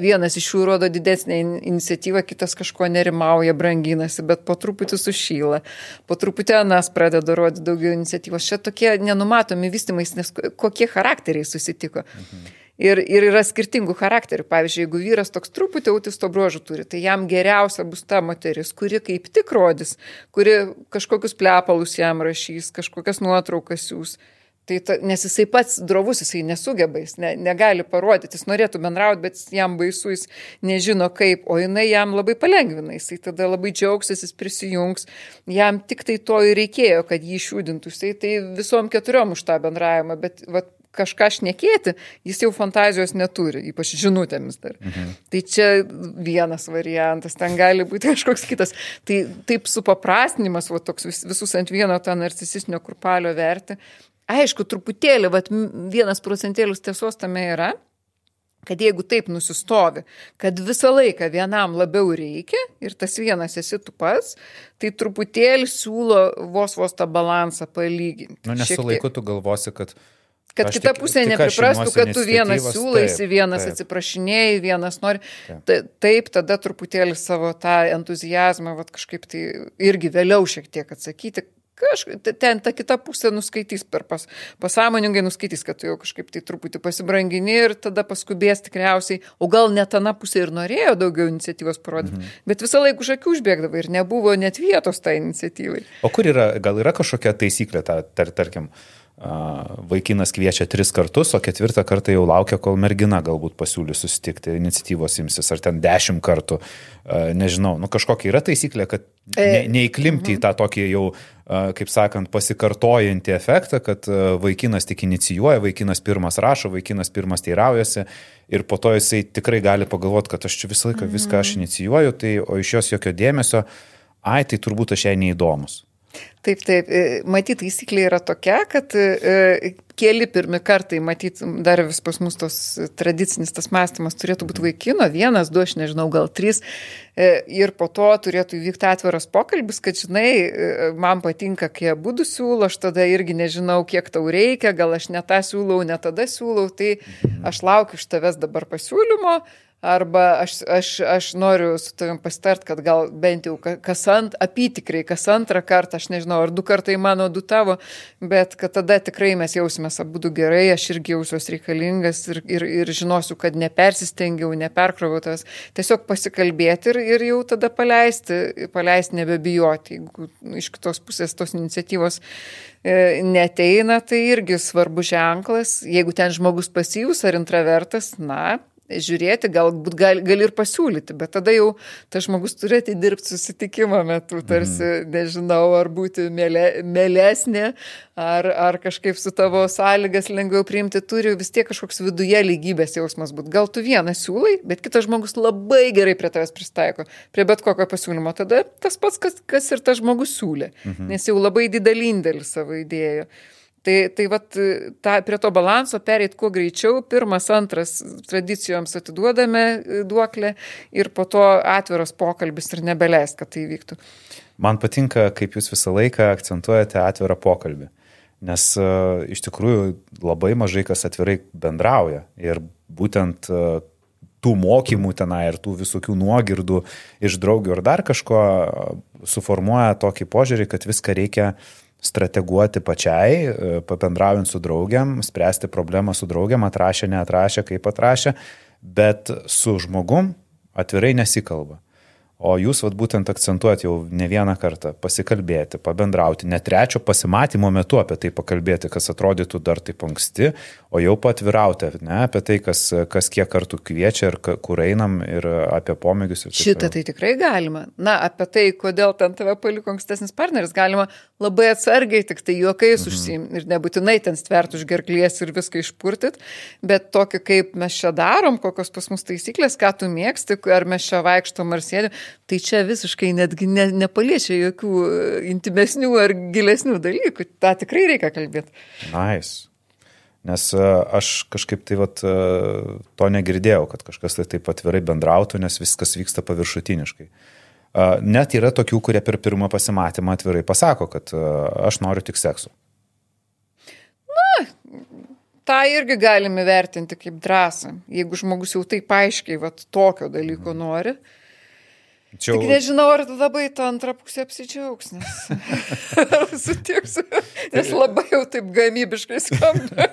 vienas iš jų rodo didesnę iniciatyvą, kitas kažko nerimauja, branginasi, bet po truputį sušyla. Po truputį Anas pradeda rodyti daugiau iniciatyvos. Čia tokie nenumatomi vystimais, nes kokie charakteriai susitiko. Mhm. Ir, ir yra skirtingų charakterių. Pavyzdžiui, jeigu vyras toks truputį autisto bruožų turi, tai jam geriausia bus ta moteris, kuri kaip tik rodys, kuri kažkokius plepalus jam rašys, kažkokias nuotraukas jūs. Tai ta, nes jisai pats drovus, jisai nesugeba, jis ne, negali parodyti, jis norėtų bendrauti, bet jam baisu, jis nežino kaip, o jinai jam labai palengvina, jisai tada labai džiaugsis, jis prisijungs, jam tik tai to ir reikėjo, kad jį išjudintų, jisai tai visom keturiom už tą bendravimą, bet vat, kažką šnekėti, jis jau fantazijos neturi, ypač žinutėmis dar. Mhm. Tai čia vienas variantas, ten gali būti kažkoks kitas. Tai taip supaprastinimas, va, toks vis, visus ant vieno tą narcisistinio kurpalio verti. Aišku, truputėlį, va, vienas procentėlis tiesos tame yra, kad jeigu taip nusistovi, kad visą laiką vienam labiau reikia ir tas vienas esi tu pats, tai truputėlį siūlo vos vos tą balansą palyginti. Nu, nes su laiku tu galvosi, kad Kad aš kita tik, pusė tik nepriprastų, kad tu vienas siūlaisi, vienas taip. atsiprašinėjai, vienas nori. Taip. taip, tada truputėlį savo tą entuzijazmą, vat, kažkaip tai irgi vėliau šiek tiek atsakyti. Kažkaip ten ta kita pusė nuskaitys per pas, pasąmoningai nuskaitys, kad tu jau kažkaip tai truputį pasibrangini ir tada paskubės tikriausiai, o gal net ana pusė ir norėjo daugiau iniciatyvos parodyti, mhm. bet visą laiką už akių užbėgdavo ir nebuvo net vietos tai iniciatyvai. O kur yra, gal yra kažkokia taisyklė, ta, tar, tarkim, uh, vaikinas kviečia tris kartus, o ketvirtą kartą jau laukia, kol mergina galbūt pasiūlys susitikti, iniciatyvos imsis, ar ten dešimt kartų, nežinau, nu kažkokia yra taisyklė, kad ne, e, neįklimti į mhm. tą tokį jau, kaip sakant, pasikartojantį efektą, kad vaikinas tik inicijuoja, vaikinas pirmas rašo, vaikinas pirmas teiraujasi ir po to jisai tikrai gali pagalvoti, kad aš čia visą laiką viską aš mhm. inicijuoju, tai, o iš jos jokio dėmesio, ai, tai turbūt aš jai neįdomus. Taip, taip. E, matyt, taisyklė yra tokia, kad e, keli pirmi kartai, matyt, dar vis pas mus tos tradicinis tas mąstymas turėtų būti vaikino, vienas, du, aš nežinau, gal trys. E, ir po to turėtų įvykti atviras pokalbis, kad, žinai, man patinka, kai du siūlo, aš tada irgi nežinau, kiek tau reikia, gal aš ne tą siūlau, ne tada siūlau, tai aš laukiu iš tavęs dabar pasiūlymo arba aš, aš, aš noriu su tavim pasitart, kad gal bent jau kas ant, apytikrai, kas antrą kartą, aš nežinau, ar du kartai mano, du tavo, bet kad tada tikrai mes jausimės abu gerai, aš irgi jausiuosi reikalingas ir, ir, ir žinosiu, kad nepersistengiau, neperkroviau tas, tiesiog pasikalbėti ir, ir jau tada paleisti, paleisti nebebijoti, jeigu iš kitos pusės tos iniciatyvos e, neteina, tai irgi svarbu ženklas, jeigu ten žmogus pasyvus ar intravertas, na, žiūrėti, galbūt gali, gali ir pasiūlyti, bet tada jau tas žmogus turi atidirbti susitikimo metu, tarsi, mm. nežinau, ar būti mėle, mėlesnė, ar, ar kažkaip su tavo sąlygas lengviau priimti, turi vis tiek kažkoks viduje lygybės jausmas būti. Gal tu vieną siūlai, bet kitas žmogus labai gerai prie tavęs pristaiko, prie bet kokio pasiūlymo, tada tas pats, kas, kas ir tas žmogus siūlė, mm -hmm. nes jau labai didelį indėlį savo idėjo. Tai, tai vat, ta, prie to balanso pereit kuo greičiau, pirmas, antras tradicijoms atiduodame e, duoklę ir po to atviras pokalbis ir nebeleist, kad tai vyktų. Man patinka, kaip jūs visą laiką akcentuojate atvirą pokalbį, nes uh, iš tikrųjų labai mažai kas atvirai bendrauja ir būtent uh, tų mokymų tenai ir tų visokių nuogirdų iš draugių ar dar kažko suformuoja tokį požiūrį, kad viską reikia uh, strateguoti pačiai, e, pabendraujant su draugiam, spręsti problemą su draugiam, atrašė, neatrašė, kaip atrašė, bet su žmogum atvirai nesikalba. O jūs vat, būtent akcentuojat jau ne vieną kartą pasikalbėti, pabendrauti, net trečio pasimatymo metu apie tai pakalbėti, kas atrodytų dar taip anksti, o jau patvirauti, ne, apie tai, kas, kas kiek kartų kviečia ir kur einam ir apie pomėgius. Ir Šitą tai tikrai galima. Na, apie tai, kodėl ten tave paliko ankstesnis partneris, galima labai atsargiai, tik tai juokais mhm. užsim ir nebūtinai ten stvert už gerklės ir viską išpurtit, bet tokį, kaip mes čia darom, kokios pas mus taisyklės, ką tu mėgsti, ar mes čia vaikštom ar sėdėm tai čia visiškai netgi ne, nepaliečia jokių e, intimesnių ar gilesnių dalykų. Ta tikrai reikia kalbėti. Nice. Nes e, aš kažkaip tai vat, e, to negirdėjau, kad kažkas tai taip atvirai bendrautų, nes viskas vyksta paviršutiniškai. Net yra tokių, kurie per pirmą pasimatymą atvirai pasako, kad aš noriu tik sekso. Na, tą irgi galime vertinti kaip drąsą. Jeigu žmogus jau taip aiškiai, vat, tokio dalyko nori, mhm Čia... Tik nežinau, ar labai to antrą pusę apsidžiaugs, nes <laughs> sutiksiu, nes labai jau taip gamybiškai skamba.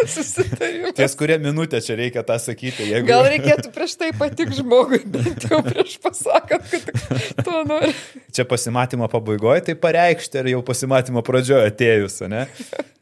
<laughs> Susitarimas. Ties kurią minutę čia reikia tą sakyti. Jeigu... Gal reikėtų prieš tai patik žmogui, bent jau prieš pasakant, kad to nori. Čia pasimatymo pabaigoje tai pareikšti, ar jau pasimatymo pradžioje atėjus, ne?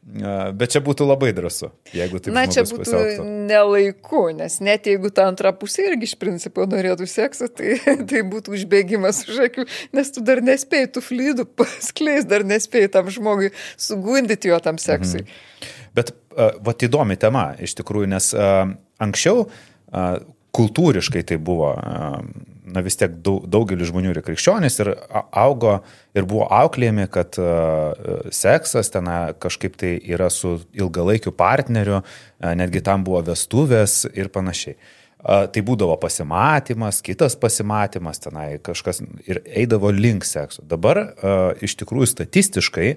Bet čia būtų labai drąsu, jeigu taip Na, čia būtų pasielgtų. nelaiku, nes net jeigu ta antra pusė irgi iš principo norėtų seksą, tai, tai būtų užbėgimas už akių, nes tu dar nespėjai tų flydų paskleis, dar nespėjai tam žmogui sugundyti jo tam seksui. Mhm. Bet, uh, va, įdomi tema iš tikrųjų, nes uh, anksčiau uh, kultūriškai tai buvo, uh, na vis tiek daug, daugelis žmonių yra krikščionys ir augo ir buvo auklėjami, kad uh, seksas ten kažkaip tai yra su ilgalaikiu partneriu, uh, netgi tam buvo vestuvės ir panašiai. Uh, tai būdavo pasimatymas, kitas pasimatymas tenai kažkas ir eidavo link sekso. Dabar iš tikrųjų statistiškai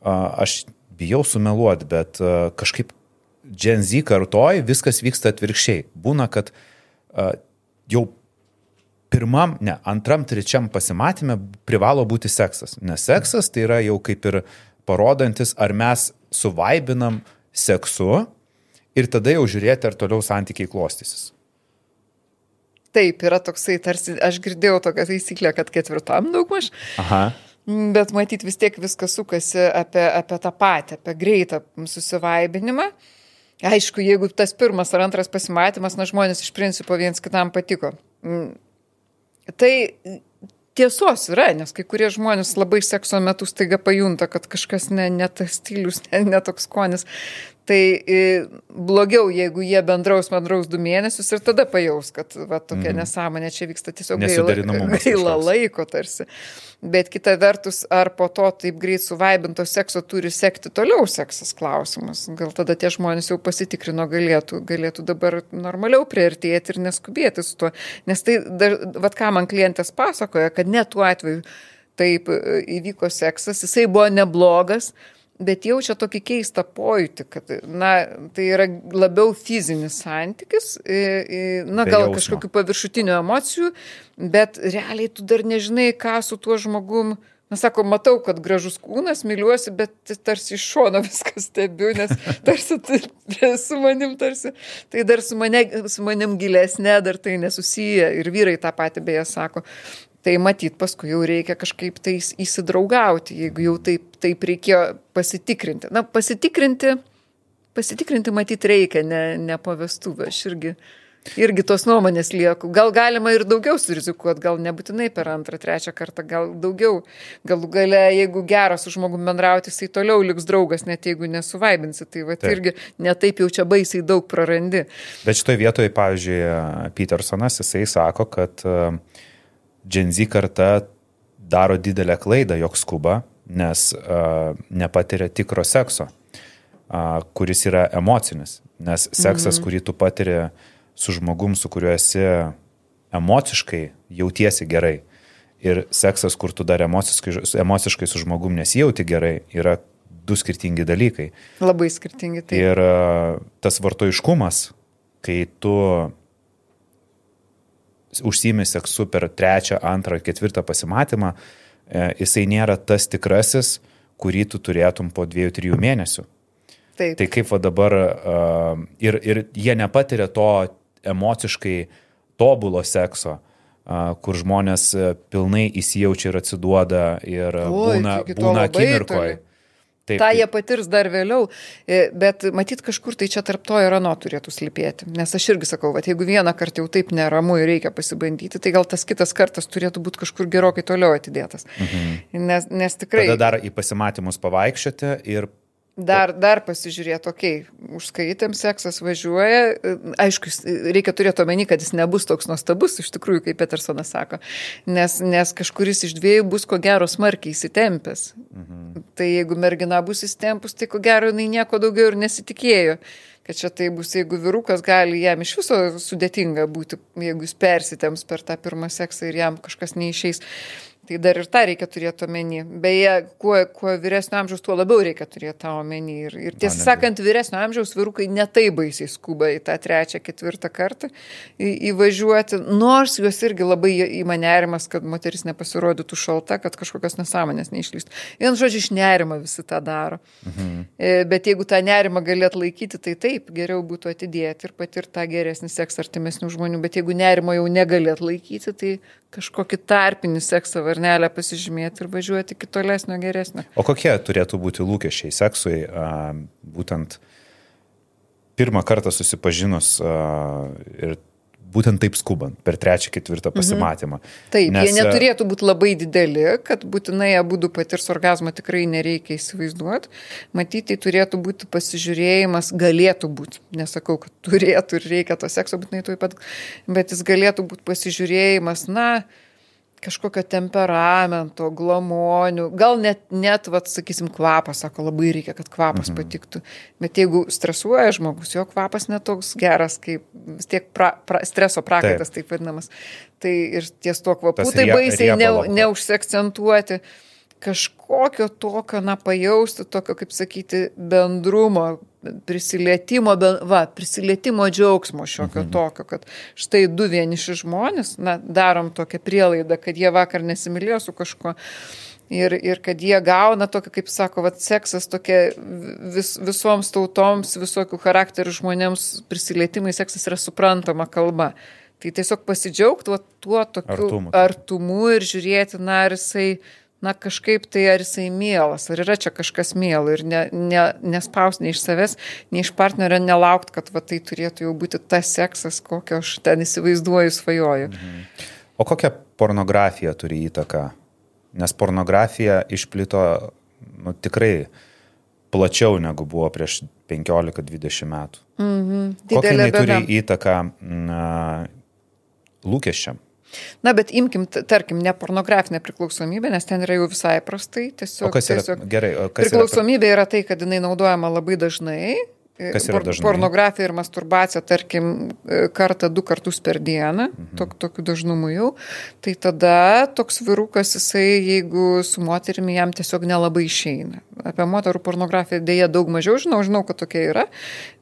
aš bijau sumeluoti, bet kažkaip Gen Z kartoj viskas vyksta atvirkščiai. Būna, kad jau pirmam, ne, antram, trečiam pasimatymė privalo būti seksas. Nes seksas tai yra jau kaip ir parodantis, ar mes suvaibinam seksu ir tada jau žiūrėti, ar toliau santykiai klostysis. Taip, yra toksai, tarsi aš girdėjau tokią taisyklę, kad ketvirtam daugmaž. Aha. Bet matyt vis tiek viskas sukasi apie, apie tą patį, apie greitą susivaibinimą. Aišku, jeigu tas pirmas ar antras pasimatymas, na žmonės iš principo viens kitam patiko. Mm. Tai tiesos yra, nes kai kurie žmonės labai sekso metu staiga pajunta, kad kažkas ne, ne tas stilius, ne, ne toks skonis. Tai blogiau, jeigu jie bendraus, bendraus du mėnesius ir tada pajaus, kad va, tokia mm. nesąmonė čia vyksta tiesiog gaila, gaila laiko tarsi. Bet kita vertus, ar po to taip greit suvaibinto sekso turi sekti toliau seksas klausimas. Gal tada tie žmonės jau pasitikrino, galėtų, galėtų dabar normaliau priartėti ir neskubėti su tuo. Nes tai, vad ką man klientės pasakoja, kad net tuo atveju taip e, įvyko seksas, jisai buvo neblogas, bet jaučia tokį keistą pojūtį, kad, na, tai yra labiau fizinis santykis, na, gal jausmo. kažkokių paviršutinių emocijų, bet realiai tu dar nežinai, ką su tuo žmogum. Na, sako, matau, kad gražus kūnas, myliuosi, bet tarsi iš šono <laughs> viskas stebiu, nes tarsi tai <laughs> su manim, tarsi tai dar su, mane, su manim gilesnė, dar tai nesusiję. Ir vyrai tą patį beje sako. Tai matyt, paskui jau reikia kažkaip tai įsidraugauti, jeigu jau taip, taip reikėjo pasitikrinti. Na, pasitikrinti, pasitikrinti matyt reikia, ne, ne po vestuvę. Aš irgi, irgi tos nuomonės lieku. Gal galima ir daugiau surizikuoti, gal nebūtinai per antrą, trečią kartą, gal daugiau. Galų gale, jeigu geras su žmogumi bendrauti, jisai toliau liks draugas, net jeigu nesuvaibinsi. Tai va, Taip. irgi netaip jau čia baisiai daug prarandi. Bet šitoje vietoje, pavyzdžiui, Petersonas, jisai sako, kad Dženzy karta daro didelę klaidą, jog skuba, nes uh, nepatiria tikro sekso, uh, kuris yra emocinis. Nes seksas, mhm. kurį tu patiri su žmogum, su kuriuo esi emociškai, jautiesi gerai. Ir seksas, kur tu dar emociškai, emociškai su žmogum nesijauti gerai, yra du skirtingi dalykai. Labai skirtingi. Tai. Ir uh, tas vartojiškumas, kai tu užsimi seksu per trečią, antrą, ketvirtą pasimatymą, e, jisai nėra tas tikrasis, kurį tu turėtum po dviejų, trijų mėnesių. Taip. Tai kaip va dabar uh, ir, ir jie nepatiria to emociškai tobulo sekso, uh, kur žmonės pilnai įsijaučia ir atsiduoda ir Oi, būna, būna akimirkoje. toli. Ta jie patirs dar vėliau, e, bet matyt kažkur tai čia tarp to ir ano turėtų slypėti. Nes aš irgi sakau, kad jeigu vieną kartą jau taip neramu ir reikia pasibandyti, tai gal tas kitas kartas turėtų būti kažkur gerokai toliau atidėtas. Mhm. Nes, nes tikrai... Tada dar į pasimatymus pavaikščioti ir Dar, dar pasižiūrėti, okei, okay, užskaitėm, seksas važiuoja. Aišku, reikia turėti omeny, kad jis nebus toks nuostabus, iš tikrųjų, kaip Petersonas sako, nes, nes kažkuris iš dviejų bus ko gero smarkiai įsitempęs. Mhm. Tai jeigu mergina bus įsitempus, tai ko gero jinai nieko daugiau ir nesitikėjo. Kad čia tai bus, jeigu vyrukas gali jam iš viso sudėtinga būti, jeigu jis persitems per tą pirmą seksą ir jam kažkas neišeis. Tai dar ir tą reikia turėti omeny. Beje, kuo, kuo vyresnio amžiaus, tuo labiau reikia turėti tą omeny. Ir, ir tiesą netgi. sakant, vyresnio amžiaus vyrukai netai baisiai skuba į tą trečią, ketvirtą kartą į, įvažiuoti, nors juos irgi labai įma nerimas, kad moteris nepasirodytų šalta, kad kažkokios nesąmonės neišlystų. Vien žodžiu, iš nerimo visi tą daro. Mhm. Bet jeigu tą nerimą gali atlaikyti, tai taip, geriau būtų atidėti ir patirti tą geresnį seksą artimesnių žmonių. Bet jeigu nerimo jau negali atlaikyti, tai kažkokį tarpinį seksą varnelę pasižymėti ir važiuoti iki tolesnio geresnio. O kokie turėtų būti lūkesčiai seksui, būtent pirmą kartą susipažinus ir būtent taip skubant, per trečią, ketvirtą pasimatymą. Taip, Nes, jie neturėtų būti labai dideli, kad būtinai abu du patirs orgasmą tikrai nereikia įsivaizduoti. Matyti, tai turėtų būti pasižiūrėjimas, galėtų būti, nesakau, kad turėtų ir reikia to sekso būtinai tuoj pat, bet jis galėtų būti pasižiūrėjimas, na, kažkokio temperamento, glamonių, gal net, net vat, sakysim, kvapas, sako, labai reikia, kad kvapas mhm. patiktų. Bet jeigu stresuoja žmogus, jo kvapas netoks geras, kaip vis tiek pra, pra, streso prakaitas, taip. taip vadinamas. Tai ir ties tuo kvapu, Tas tai rie- baisiai ne, riebalo kvapas. Kažkokio tokio, na, pajausti, tokio, kaip sakyti, bendrumo, prisilietimo, va, prisilietimo džiaugsmo šiokio mhm. tokio, kad štai du vieniši žmonės, na, darom tokią prielaidą, kad jie vakar nesimylėjo su kažkuo. Ir, ir kad jie gauna tokį, kaip sako, vat, seksas tokia vis, visoms tautoms, visokių charakterių žmonėms prisilietimai, seksas yra suprantama kalba. Tai tiesiog pasidžiaugti tuo tokiu Artumu. artumu ir žiūrėti, na, ar jisai, na, kažkaip tai, ar jisai mielas, ar yra čia kažkas mielo ir ne, ne, nespaus nei iš savęs, nei iš partnerio nelaukt, kad va, tai turėtų jau būti tas seksas, kokio aš ten įsivaizduoju, svajoju. O kokia pornografija turi įtaką? Nes pornografija išplito nu, tikrai plačiau negu buvo prieš 15-20 metų. Mhm. Didelė jinai turi įtaką na, lūkesčiam? Na, bet imkim, tarkim, ne pornografinę priklausomybę, nes ten yra jau visai prastai. Tiesiog, O kas yra tiesiog gerai? O kas yra, priklausomybė yra tai, kad jinai naudojama labai dažnai Kas yra dažnai? pornografija ir masturbacija, tarkim, e, kartą, du kartus per dieną, mhm. tok, tokiu dažnumu jau, tai tada toks virukas, jisai, jeigu su moterimi jam tiesiog nelabai išeina. Apie moterų pornografiją dėja daug mažiau žinau, žinau, kad tokia yra,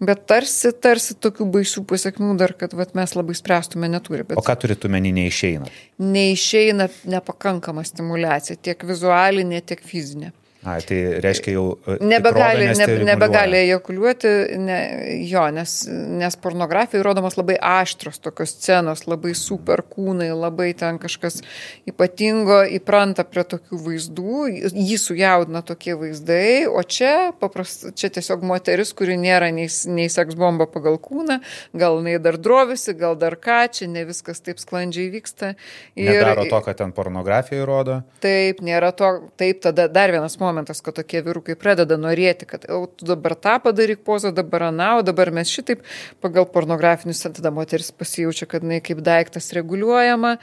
bet tarsi, tarsi tokių baisių pasiekmių dar, kad vat, mes labai spręstume neturi. Bet... O ką turėtų meni neišeina? Neišeina nepakankama stimulacija, tiek vizualinė, tiek fizinė. A, tai reiškia jau. e, Nebegali, ne, nebegali ejakuliuoti, ne, jo, nes, nes pornografijai rodomos labai aštros tokios scenos, labai super kūnai, labai ten kažkas ypatingo, įpranta prie tokių vaizdų, jį sujaudina tokie vaizdai, o čia, paprast, čia tiesiog moteris, kuri nėra nei, nei seks bomba pagal kūną, gal jinai dar drovisi, gal dar ką, čia ne viskas taip sklandžiai vyksta. Ir Nedaro to, kad ten pornografija įrodo. Taip, nėra to, taip, tada dar vienas momentas, kad tokie vyrukai pradeda norėti, kad o, tu dabar tą padaryk pozą, dabar aną, o dabar mes šitaip. Pagal pornografinius, tada moteris pasijaučia, kad jinai kaip daiktas reguliuojama,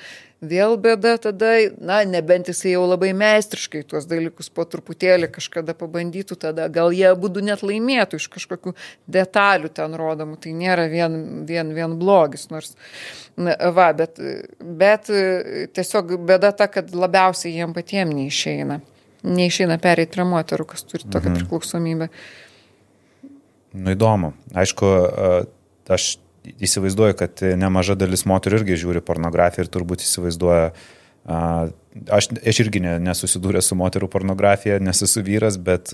vėl bėda tada, na, nebent jisai jau labai meistriškai tuos dalykus po truputėlį kažkada pabandytų, tada gal jie būtų net laimėtų iš kažkokių detalių ten rodomų, tai nėra vien, vien, vien blogis, nors, na, va, bet, bet tiesiog bėda ta, kad labiausiai jiem patiem neišeina. Neišeina pereiti prie moterų, kas turi tokią mhm. priklausomybę. Nu įdomu. Aišku, aš įsivaizduoju, kad nemaža dalis moterų irgi žiūri pornografiją ir turbūt įsivaizduoja, aš, aš irgi nesusidūręs su moterų pornografija, nesu vyras, bet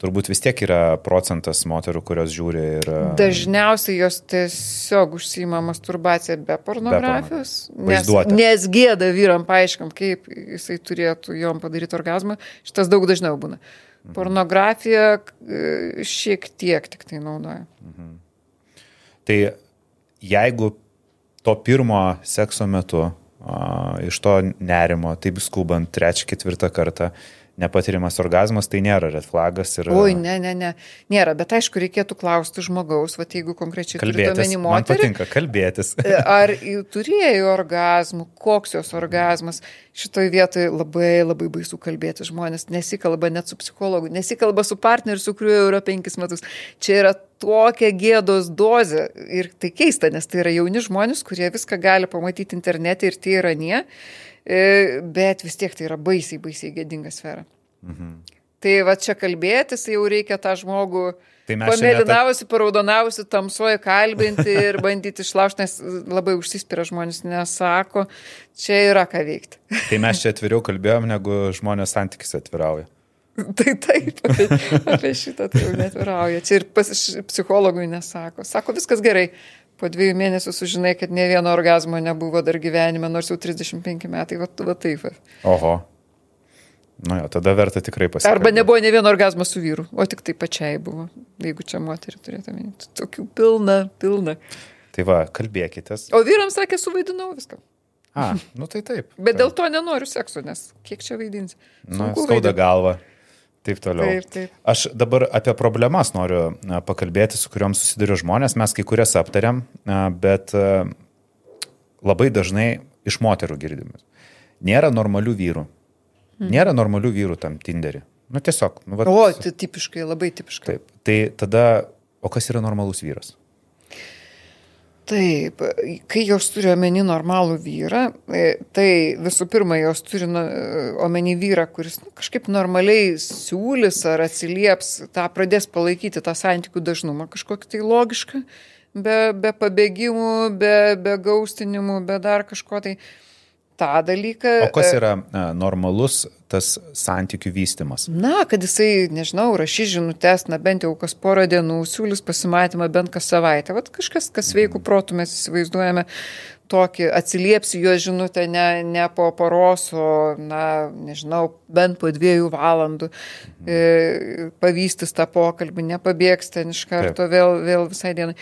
turbūt vis tiek yra procentas moterų, kurios žiūri ir... Dažniausiai jos tiesiog užsima masturbaciją be pornografijos. Be nes, nes gėda vyram paaiškam, kaip jisai turėtų jom padaryti orgasmą. Šitas daug dažniau būna. Mhm. Pornografija šiek tiek tik tai naudoja. Mhm. Tai jeigu to pirmo sekso metu a, iš to nerimo, taip skubant trečią, ketvirtą kartą, nepatiriamas orgasmas, tai nėra red flagas. Ir... Oi, ne, ne, ne, nėra, bet aišku, reikėtų klausti žmogaus, va, jeigu konkrečiai kalbėtis. Moterį, Man patinka kalbėtis. ar turėjo orgasmų, koks jos orgasmas. Šitoje vietoje labai labai baisu kalbėti žmonės, nesikalba net su psichologu, nesikalba su partneriu, su kuriuo jau yra penkis metus. Čia yra tokia gėdos dozė ir tai keista, nes tai yra jauni žmonės, kurie viską gali pamatyti internete ir tai yra nie. E, bet vis tiek tai yra baisiai, baisiai gėdinga sfera. Mhm. Tai va čia kalbėtis, jau reikia tą žmogų tai pamėlynavusi, ta... paraudonavusi, tamsuoju kalbinti ir bandyti išlaužti, nes labai užsispira žmonės, nesako, čia yra ką veikti. Tai mes čia atviriau kalbėjom, negu žmonės santykis atvirauja. Tai taip, apie, apie šitą tai jau netvirauja. Čia ir pas, psichologui nesako. Sako, viskas gerai, po dviejų mėnesių sužinai, kad ne vieno orgasmo nebuvo dar gyvenime, nors jau 35 metai, va, va taip. Va. Oho. Nu jo, tada verta tikrai pasiekti. Arba nebuvo ne vieno orgasmo su vyru, o tik tai pačiai buvo, jeigu čia moterį turėtume. Tokių pilna, pilna. Tai va, kalbėkitės. O vyrams sakė, suvaidinau viską. A, nu tai taip. Bet dėl to nenoriu sekso, nes kiek čia vaidinsi. Na, skauda galva. Taip toliau. Taip, taip. Aš dabar apie problemas noriu pakalbėti, su kuriuom susiduria žmonės. Mes kai kurias aptariam, bet labai dažnai iš moterų girdime. Nėra normalių vyrų. Hmm. Nėra normalių vyrų tam Tinderį. Nu tiesiog. Nu, vat, o, tai tipiškai, labai tipiškai. Taip. Tai tada, o kas yra normalus vyras? Taip, kai jos turi omeny normalų vyrą, e, tai visų pirma, jos turi omeny vyrą, kuris nu, kažkaip normaliai siūlis ar atsilieps, tą pradės palaikyti tą santykių dažnumą kažkokį tai logišką, be, be pabėgimų, be, be gaustinimų, be dar kažko tai. Uh, tą dalyką. O kas e, yra a, normalus tas santykių vystimas? Na, kad jisai, nežinau, rašys žinutės, na bent jau kas porą dienų, siūlys pasimatymą bent kas savaitę. Vat kažkas, kas veikų protų mes įsivaizduojame tokį, atsiliepsi jo žinutę ne, ne po paros, o, na, nežinau, bent po dviejų valandų, e, pavystis tą pokalbį, nepabėgs ten iš karto Taip. vėl, vėl visai dienai.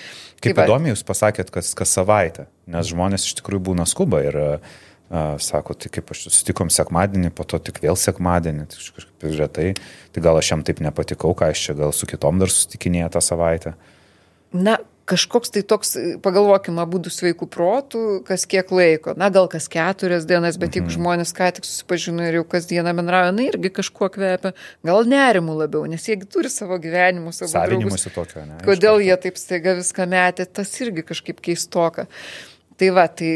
Kaip įdomi jūs pasakėt, kas, kas savaitę, nes žmonės iš tikrųjų būna skuba ir uh, sako, tai kaip aš susitikom sekmadienį, po to tik vėl sekmadienį, tai kažkaip retai, tai gal aš jam taip nepatikau, ką aš čia gal su kitom dar susitikinėję tą savaitę. Na, kažkoks tai toks, pagalvokime, būdų sveikų protų, kas kiek laiko, na gal kas keturias dienas, bet jeigu mhm. žmonės ką tik susipažino ir jau kasdieną bendrauja, na irgi kažkuo kvepia, gal nerimų labiau, nes jie turi savo gyvenimus, savo ne? Kodėl jie taip staiga viską metė, tas irgi kažkaip keistoka. Tai va, tai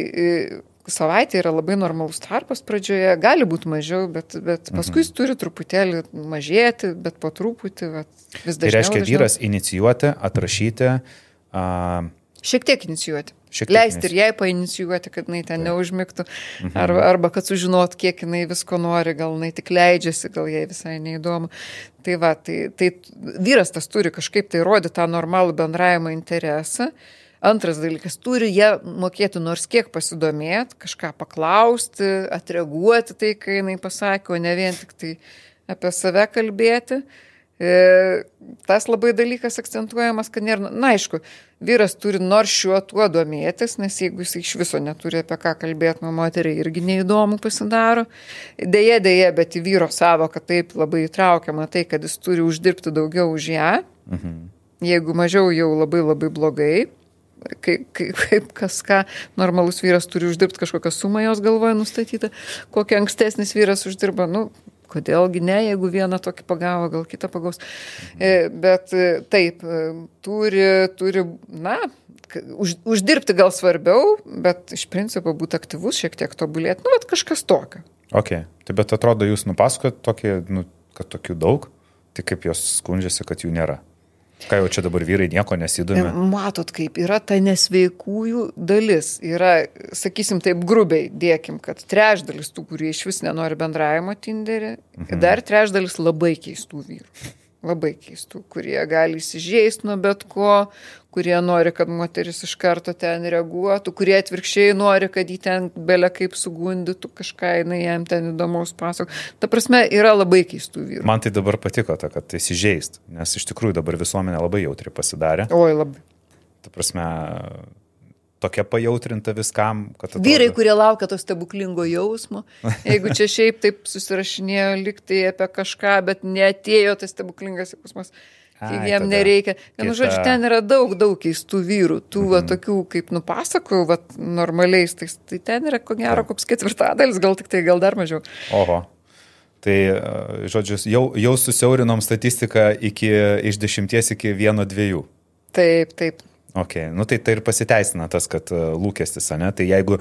savaitė yra labai normalus tarpas pradžioje, gali būti mažiau, bet, bet mhm. paskui jis turi truputėlį mažėti, bet po truputį vat, vis dažniau. Tai reiškia dažniau. vyras inicijuoti, atrašyti. Uh, Šiek tiek inicijuoti. Šiek tiek Leisti ir jai painicijuoti, kad jinai ten neužmigtų. Mhm. Arba, arba kad sužinot, kiek jinai visko nori, gal jinai tik leidžiasi, gal jai visai neįdomu. Tai va, tai, tai vyras tas turi kažkaip tai rodyti tą normalų bendravimo interesą. Uh, Antras dalykas, turi jie mokėti nors kiek pasidomėti, kažką paklausti, atreaguoti tai, kai jinai pasakė, o ne vien tik tai apie save kalbėti. E, tas labai dalykas akcentuojamas, kad nėra, na aišku, vyras turi nors šiuo tuo domėtis, nes jeigu jis iš viso neturi apie ką kalbėti, nuo moteriai irgi neįdomu pasidaro. Deja, deja, bet į vyro savo, kad taip labai įtraukiama tai, kad jis turi uždirbti daugiau už ją. Mhm. Jeigu mažiau jau labai labai blogai kaip, kaip, kas ką normalus vyras turi uždirbti kažkokią sumą jos galvoje nustatytą, kokią ankstesnis vyras uždirba, nu, kodėlgi ne, jeigu vieną tokį pagavo, gal kitą pagaus. E, bet e, taip, e, turi, turi, na, už, uždirbti gal svarbiau, bet iš principo būti aktyvus, šiek tiek tobulėti, nu, bet kažkas tokio. Ok, tai bet atrodo, jūs nupasakot tokį, nu, kad tokių daug, tai kaip jos skundžiasi, kad jų nėra. Ką jau čia dabar vyrai nieko nesidomi? Matot, kaip yra ta nesveikųjų dalis. Yra, sakysim, taip grubiai dėkim, kad trečdalis tų, kurie iš vis nenori bendravimo Tinderį, mhm. dar trečdalis labai keistų vyrų labai keistų, kurie gali įsižeisti nuo bet ko, kurie nori, kad moteris iš karto ten reaguotų, kurie atvirkščiai nori, kad jį ten belia kaip sugundytų kažką, jinai jam ten įdomaus pasako. Ta prasme, yra labai keistų vyrų. Man tai dabar patiko, ta, kad įsižeist, nes iš tikrųjų dabar visuomenė labai jautri pasidarė. Oi, labai. Ta prasme, tokia pajautrinta viskam. Atrodo... Vyrai, kurie laukia to stebuklingo jausmo, jeigu čia šiaip taip susirašinėjo liktai apie kažką, bet netėjo tas stebuklingas jausmas. Ai, jiem nereikia. Vienu žodžiu, ten yra daug, daug keistų vyrų, tų mm -hmm. va, mhm. tokių, kaip nupasakojau, va, normaliais, tai, tai ten yra ko gero koks ketvirtadalis, gal tik tai, gal dar mažiau. Oho. Tai, žodžiu, jau, jau susiaurinom statistiką iki, iš dešimties iki vieno dviejų. Taip, taip. Ok, nu tai tai ir pasiteisina tas, kad uh, lūkestis, ne? Tai jeigu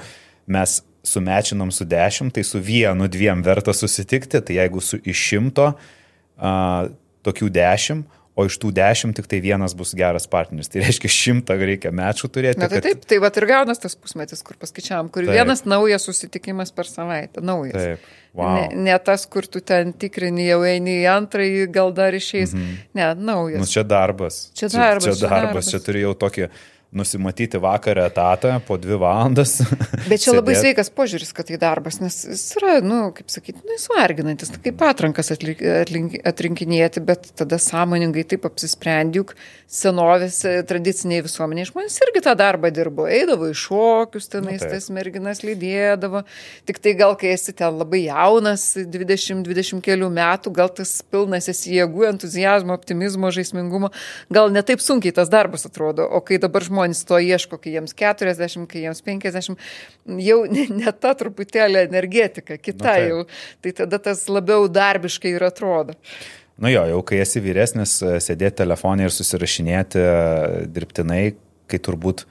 mes sumečinom su dešimt, tai su vienu, dviem verta susitikti, tai jeigu su iš šimto uh, tokių dešimt, o iš tų dešimt tik tai vienas bus geras partneris. Tai reiškia, šimtą reikia mečų turėti. Na tai kad... taip, tai va ir gaunas tas pusmetis, kur paskaičiavam, kur taip. vienas naujas susitikimas per savaitę, naujas. Taip. Wow. Ne, ne tas, kur tu ten tikrini, jau eini į antrąjį, gal dar išeis. Mm -hmm. Ne, naujas. Nu, čia darbas. Čia darbas. Čia, čia darbas, čia, darbas. čia turi jau tokį nusimatyti vakarą etatą po dvi valandas. Bet čia labai sveikas požiūris, kad tai darbas, nes jis yra, na, nu, kaip sakyti, nu, svarginantis, kaip atrankas atlik, atlink, atrinkinėti, bet tada sąmoningai taip apsisprendi, juk senovės e, tradiciniai visuomeniai žmonės irgi tą darbą dirbo, eidavo į šokius, tenais nu, tas merginas lydėdavo, tik tai gal kai esi ten labai jaunas, 20-20 kelių metų, gal tas pilnas esi jėgų, entuzijazmo, optimizmo, žaismingumo, gal netaip sunkiai tas darbas atrodo, o kai dabar žmonės žmonės to ieško, kai jiems 40, kai jiems 50, jau ne, ne ta truputėlį energetika, kita Na, tai. jau. Tai tada tas labiau darbiškai ir atrodo. Nu jo, jau kai esi vyresnis, sėdėti telefonai ir susirašinėti dirbtinai, kai turbūt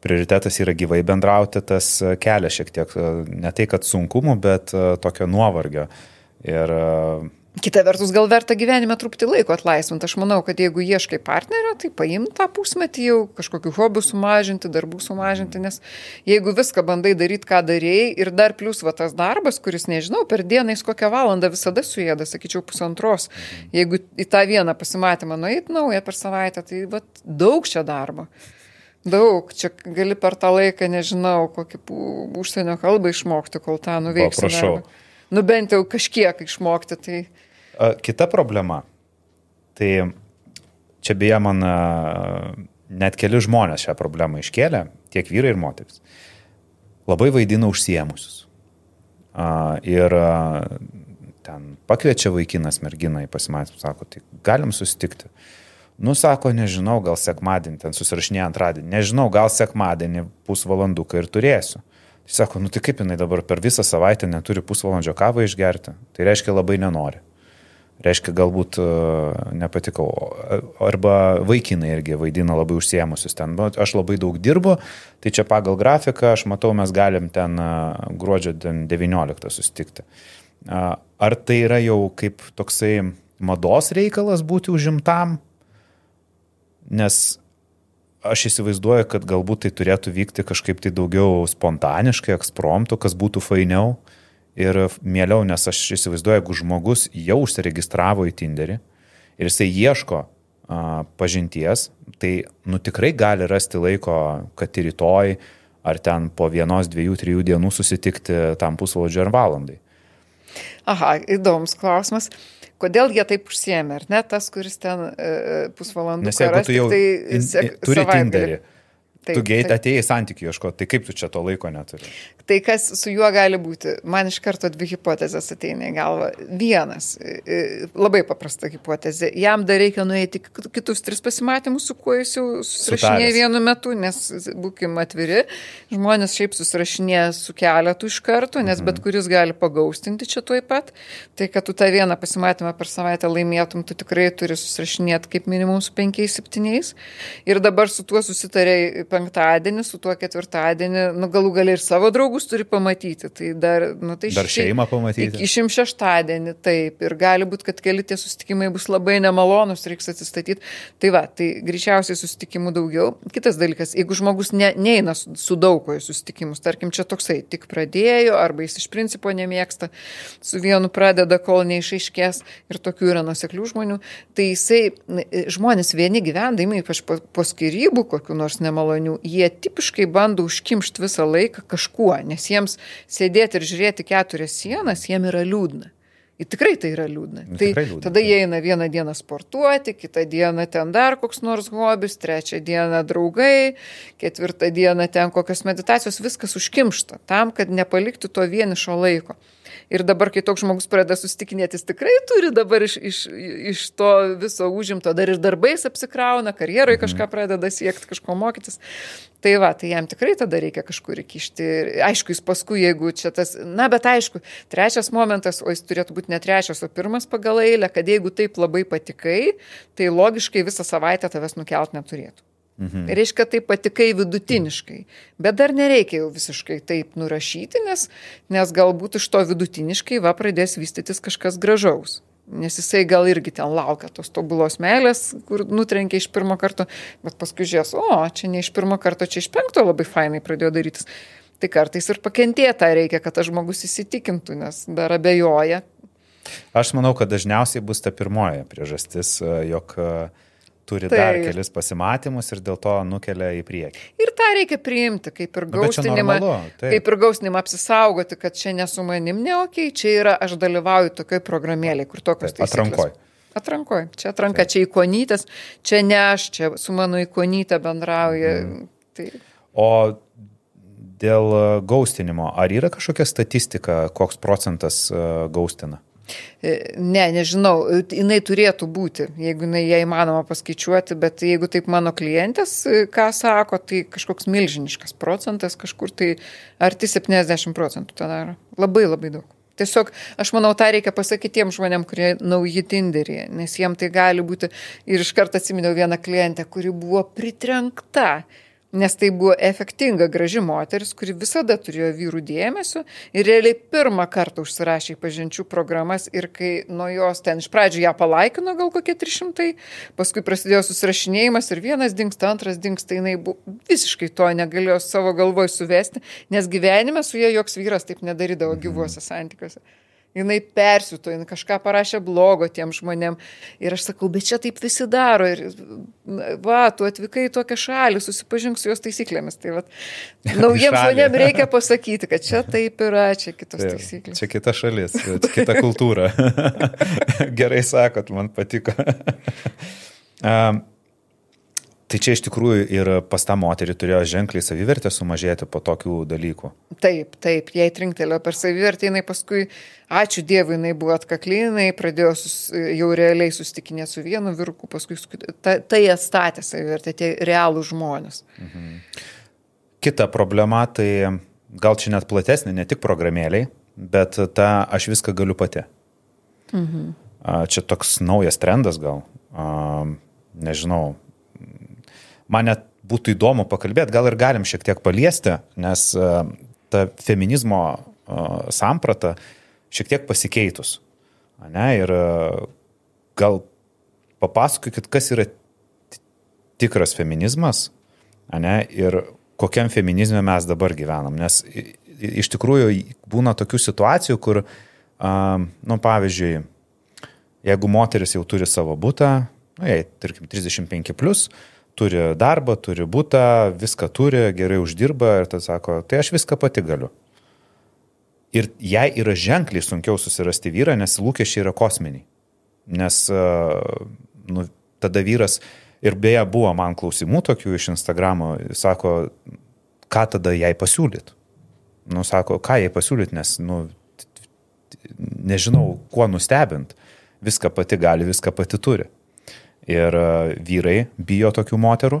prioritetas yra gyvai bendrauti, tas kelia šiek tiek ne tai, kad sunkumų, bet tokio nuovargio. Ir Kita vertus, gal verta gyvenime truputį laiko atlaisvinti. Aš manau, kad jeigu ieškai partnerio, tai paim tą pusmetį jau kažkokiu hobiu sumažinti, darbų sumažinti, nes jeigu viską bandai daryti, ką darėjai ir dar plus va tas darbas, kuris, nežinau, per dieną jis kokią valandą visada suėda, sakyčiau, pusantros. Jeigu į tą vieną pasimatymą nueit naują per savaitę, tai va daug čia darbo. Daug, čia gali per tą laiką, nežinau, kokį užsienio kalbą išmokti, kol tą nuveiksi. Prašau. Darbą nu bent jau kažkiek išmokti. Tai... Kita problema. Tai čia beje man net keli žmonės šią problemą iškėlė, tiek vyrai ir moteris. Labai vaidina užsiemusius. Ir ten pakviečia vaikinas merginą į pasimatymą, sako, tai galim susitikti. Nu, sako, nežinau, gal sekmadienį, ten susirašinė antradienį, nežinau, gal sekmadienį pusvalanduką ir turėsiu. Tai sako, nu tai kaip jinai dabar per visą savaitę neturi pusvalandžio kavą išgerti, tai reiškia labai nenori. Reiškia, galbūt uh, nepatikau. Arba vaikinai irgi vaidina labai užsiemusius ten. Bet aš labai daug dirbu, tai čia pagal grafiką, aš matau, mes galim ten uh, gruodžio 19 susitikti. Uh, ar tai yra jau kaip toksai mados reikalas būti užimtam? Nes aš įsivaizduoju, kad galbūt tai turėtų vykti kažkaip tai daugiau spontaniškai, ekspromptu, kas būtų fainiau ir mieliau, nes aš įsivaizduoju, jeigu žmogus jau užsiregistravo į Tinderį ir jisai ieško a, pažinties, tai nu tikrai gali rasti laiko, kad ir rytoj ar ten po vienos, dviejų, trijų dienų susitikti tam pusvalandžiu ar valandai. Aha, įdomus klausimas kodėl jie taip užsiemė, ar ne, tas, kuris ten e, pusvalandų. Nes jeigu tu jau tai, in, in, turi Tinderį, Taip, tu geit atėjai santykių ieškoti, tai kaip tu čia to laiko neturi? Tai kas su juo gali būti? Man iš karto dvi hipotezės ateina į galvą. Vienas, labai paprasta hipotezė. Jam dar reikia nueiti kitus tris pasimatymus, su kuo jis jau susirašinėja vienu metu, nes, būkim atviri, žmonės šiaip susirašinėja su keletu iš karto, nes mhm. bet kuris gali pagaustinti čia tuoj pat. Tai, kad tu tą vieną pasimatymą per savaitę laimėtum, tu tikrai turi susirašinėti kaip minimum su penkiais, septyniais. Ir dabar su tuo susitarėjai penktadienį, su tuo ketvirtadienį, nu galų gali ir savo draugus turi pamatyti. Tai dar, nu, tai dar šeimą pamatyti. Iki šim šeštadienį, taip. Ir gali būti, kad keli tie susitikimai bus labai nemalonus, reiks atsistatyti. Tai va, tai greičiausiai susitikimų daugiau. Kitas dalykas, jeigu žmogus ne, neina su, su daug ko į susitikimus, tarkim, čia toksai tik pradėjo, arba jis iš principo nemėgsta, su vienu pradeda, kol neišaiškės ir tokių yra nuseklių žmonių, tai jisai, žmonės vieni gyvendami, ypač po, po skirybų, kokiu nors nemaloniu jie tipiškai bando užkimšti visą laiką kažkuo, nes jiems sėdėti ir žiūrėti keturias sienas, jiem yra liūdna. Ir tikrai tai yra liūdna. Nu, tai liūdna, tada jie eina vieną dieną sportuoti, kitą dieną ten dar koks nors hobis, trečią dieną draugai, ketvirtą dieną ten kokios meditacijos, viskas užkimšta tam, kad nepaliktų to vienišo laiko. Ir dabar, kai toks žmogus pradeda susitikinėti, jis tikrai turi dabar iš, iš, iš to viso užimto, dar ir darbais apsikrauna, karjeroje mhm. kažką pradeda siekti, kažko mokytis. Tai va, tai jam tikrai tada reikia kažkur įkišti. Aišku, jis paskui, jeigu čia tas, na, bet aišku, trečias momentas, o jis turėtų būti ne trečias, o pirmas pagal eilę, kad jeigu taip labai patikai, tai logiškai visą savaitę tavęs nukelt neturėtų. Mhm. Reiškia, tai patikai vidutiniškai. Bet dar nereikia jau visiškai taip nurašyti, nes, nes galbūt iš to vidutiniškai va pradės vystytis kažkas gražaus. Nes jisai gal irgi ten laukia tos tobulos meilės, kur nutrenkė iš pirmo karto, bet paskui žiūrės, o, čia ne iš pirmo karto, čia iš penkto labai fainai pradėjo darytis. Tai kartais ir pakentėta reikia, kad tas žmogus įsitikintų, nes dar abejoja. Aš manau, kad dažniausiai bus ta pirmoji priežastis, jog uh, turi tai. dar kelis pasimatymus ir dėl to nukelia į priekį. Ir tą reikia priimti, kaip ir nu, gaustinimą, kaip ir gaustinimą apsisaugoti, kad čia nesu manim ne ok, čia yra aš dalyvauju tokiai programėlė, kur tokios taisyklės. Atrankoj. Atrankoj. Čia atranka, Taip. čia ikonytės, čia ne aš, čia su mano ikonytė bendrauja. Mm. Tai... O dėl gaustinimo, ar yra kažkokia statistika, koks procentas gaustina? E, ne, nežinau, jinai turėtų būti, jeigu jinai ją įmanoma paskaičiuoti, bet jeigu taip mano klientės, e, ką sako, tai kažkoks milžiniškas procentas, kažkur tai arti 70 procentų tą daro. Labai labai daug. Tiesiog aš manau, tą reikia pasakyti tiem žmonėm, kurie nauji Tinderį, nes jiem tai gali būti. Ir iš karto atsiminiau vieną klientę, kuri buvo pritrenkta Nes tai buvo efektinga, graži moteris, kuri visada turėjo vyrų dėmesio ir realiai pirmą kartą užsirašė į pažinčių programas ir kai nuo jos ten iš pradžių ją palaikino gal kokie 300, paskui prasidėjo susirašinėjimas ir vienas dinksta, antras dinksta, jinai buvo, visiškai to negalėjo savo galvoj suvesti, nes gyvenime su jie joks vyras taip nedarydavo gyvuose santykiuose jinai persito, jinai kažką parašė blogo tiem žmonėm. Ir aš sakau, bet čia taip visi daro. Ir va, tu atvykai į tokią šalį, susipažink su jos taisyklėmis. Tai va, <laughs> naujiems žmonėm reikia pasakyti, kad čia <laughs> taip yra, čia kitos taip, taisyklės. Čia kita šalis, kita kultūra. <laughs> Gerai sakot, man patiko. um, Tai čia iš tikrųjų ir pas tą moterį turėjo ženkliai savivertė sumažėti po tokių dalykų. Taip, taip, jai trinktelėjo per savivertę, jinai paskui, ačiū Dievui, jinai buvo atkakli, jinai pradėjo sus, jau realiai susitikinėti su vienu vyruku, paskui ta, tai atstatė savivertę, tie realų žmonės. Mhm. Kita problema, tai gal čia net platesnė, ne tik programėliai, bet ta aš viską galiu pati. Mhm. Čia toks naujas trendas gal, nežinau, man net būtų įdomu pakalbėti, gal ir galim šiek tiek paliesti, nes e, ta feminizmo e, samprata šiek tiek pasikeitus. Ne, ir e, gal papasakokit, kas yra tikras feminizmas ne, ir kokiam feminizme mes dabar gyvenam. Nes iš tikrųjų būna tokių situacijų, kur, nu, pavyzdžiui, jeigu moteris jau turi savo būtą, nu, jei, tarkim, 35 plus, turi darbą, turi būtą, viską turi, gerai uždirba ir tada sako, tai aš viską pati galiu. Ir jai yra ženkliai sunkiau susirasti vyrą, nes lūkesčiai yra kosminiai. Nes nu, tada vyras, ir beje buvo man klausimų tokių iš Instagramo, sako, ką tada jai pasiūlyt. Nu, sako, ką jai pasiūlyt, nes, nu, nežinau, kuo nustebint. Viską pati gali, viską pati turi. Ir e, vyrai bijo tokių moterų.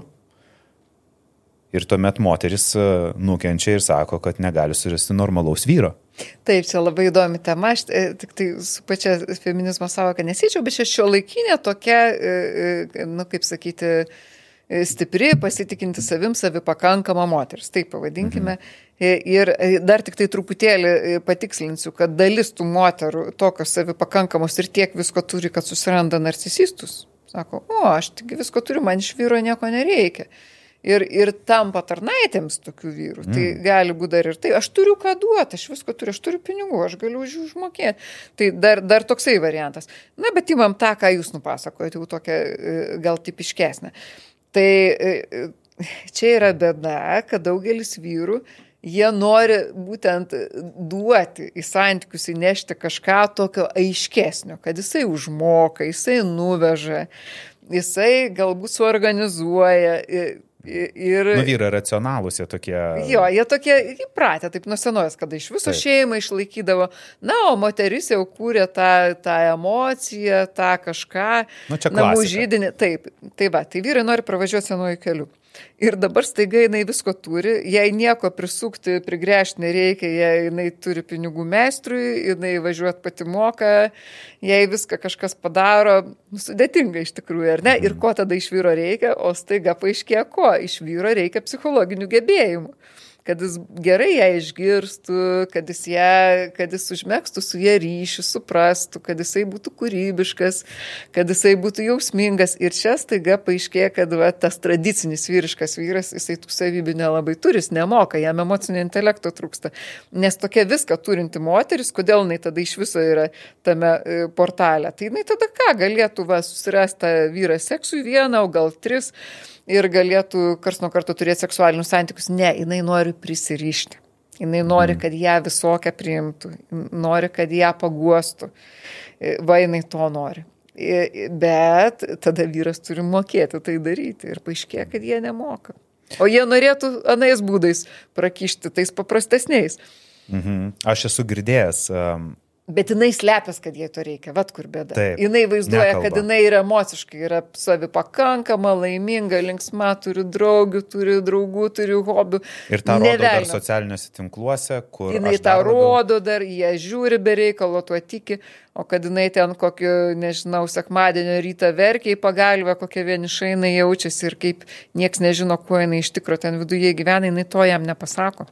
Ir tuomet moteris e, nukenčia ir sako, kad negali surasti normalaus vyro. Taip, čia labai įdomi tema, aš e, tik tai su pačia feminizmo savoka nesėčiau, bet čia šio laikinė tokia, nu kaip sakyti, stipri, pasitikinti savim, savipakankama moteris, taip pavadinkime. Mhm. Ir dar tik tai truputėlį patikslinsiu, kad dalis tų moterų tokios savipakankamos ir tiek visko turi, kad susiranda narcisistus. Sako, o, aš tik visko turiu, man iš vyro nieko nereikia. Ir, ir tampa tarnaitėms tokių vyrų. Tai mm. Tai gali būti dar ir tai, aš turiu ką duoti, aš visko turiu, aš turiu pinigų, aš galiu už jų užmokėti. Tai dar, dar toksai variantas. Na, bet įmam tą, ką jūs nupasakojate, jau tokia e, gal tipiškesnė. Tai e, čia yra bėda, kad daugelis vyrų jie nori būtent duoti į santykius įnešti kažką tokio aiškesnio, kad jisai užmoka, jisai nuveža, jisai galbūt suorganizuoja. Ir... Nu, vyrai racionalūs jie tokie. Jo, jie tokie įpratę, taip nuo senovės, kada iš viso taip. šeimą išlaikydavo. Na, o moteris jau kūrė tą, tą emociją, tą kažką. Nu, čia namų žydinį. Taip, tai va, tai vyrai nori pravažiuoti senuoju keliu. Ir dabar staiga jinai visko turi, jai nieko prisukti, prigręžti nereikia, jei jinai turi pinigų meistrui, jinai važiuot pati moka, jei viską kažkas padaro, nu, sudėtinga iš tikrųjų, ar ne? Ir ko tada iš vyro reikia, o staiga paaiškėjo, ko? Iš vyro reikia psichologinių gebėjimų kad jis gerai ją išgirstų, kad jis, ją, kad jis užmėgstų su ją ryšį, suprastų, kad jisai būtų kūrybiškas, kad jisai būtų jausmingas. Ir čia staiga paaiškėja, kad va, tas tradicinis vyriškas vyras, jisai tų savybių nelabai turi, jis nemoka, jam emocinio intelekto trūksta. Nes tokia viską turinti moteris, kodėl jinai tada iš viso yra tame e, portale, tai jinai tada ką galėtų va, susirasti vyrą seksui vieną, o gal tris ir galėtų kars nuo karto turėti seksualinius santykius. Ne, jinai nori prisirišti. Jinai nori, mhm. kad ją visokią priimtų, nori, kad ją paguostų. Va, jinai to nori. Bet tada vyras turi mokėti tai daryti ir paaiškėja, kad jie nemoka. O jie norėtų anais būdais prakišti, tais paprastesniais. Mhm. Aš esu girdėjęs Bet jinai slepias, kad jai to reikia, vad kur bėda. Taip, jinai vaizduoja, nekalba. kad jinai yra emociškai, yra savi pakankama, laiminga, linksma, turi draugių, turi draugų, turi hobių. Ir tą rodo dar socialiniuose tinkluose, kur... Jinai tą rodo dar, jie žiūri be reikalo, tuo tiki, o kad jinai ten kokį, nežinau, sekmadienio rytą verkia į pagalbę, kokia vieniša jinai jaučiasi ir kaip nieks nežino, kuo jinai iš tikrųjų ten viduje gyvena, jinai to jam nepasako.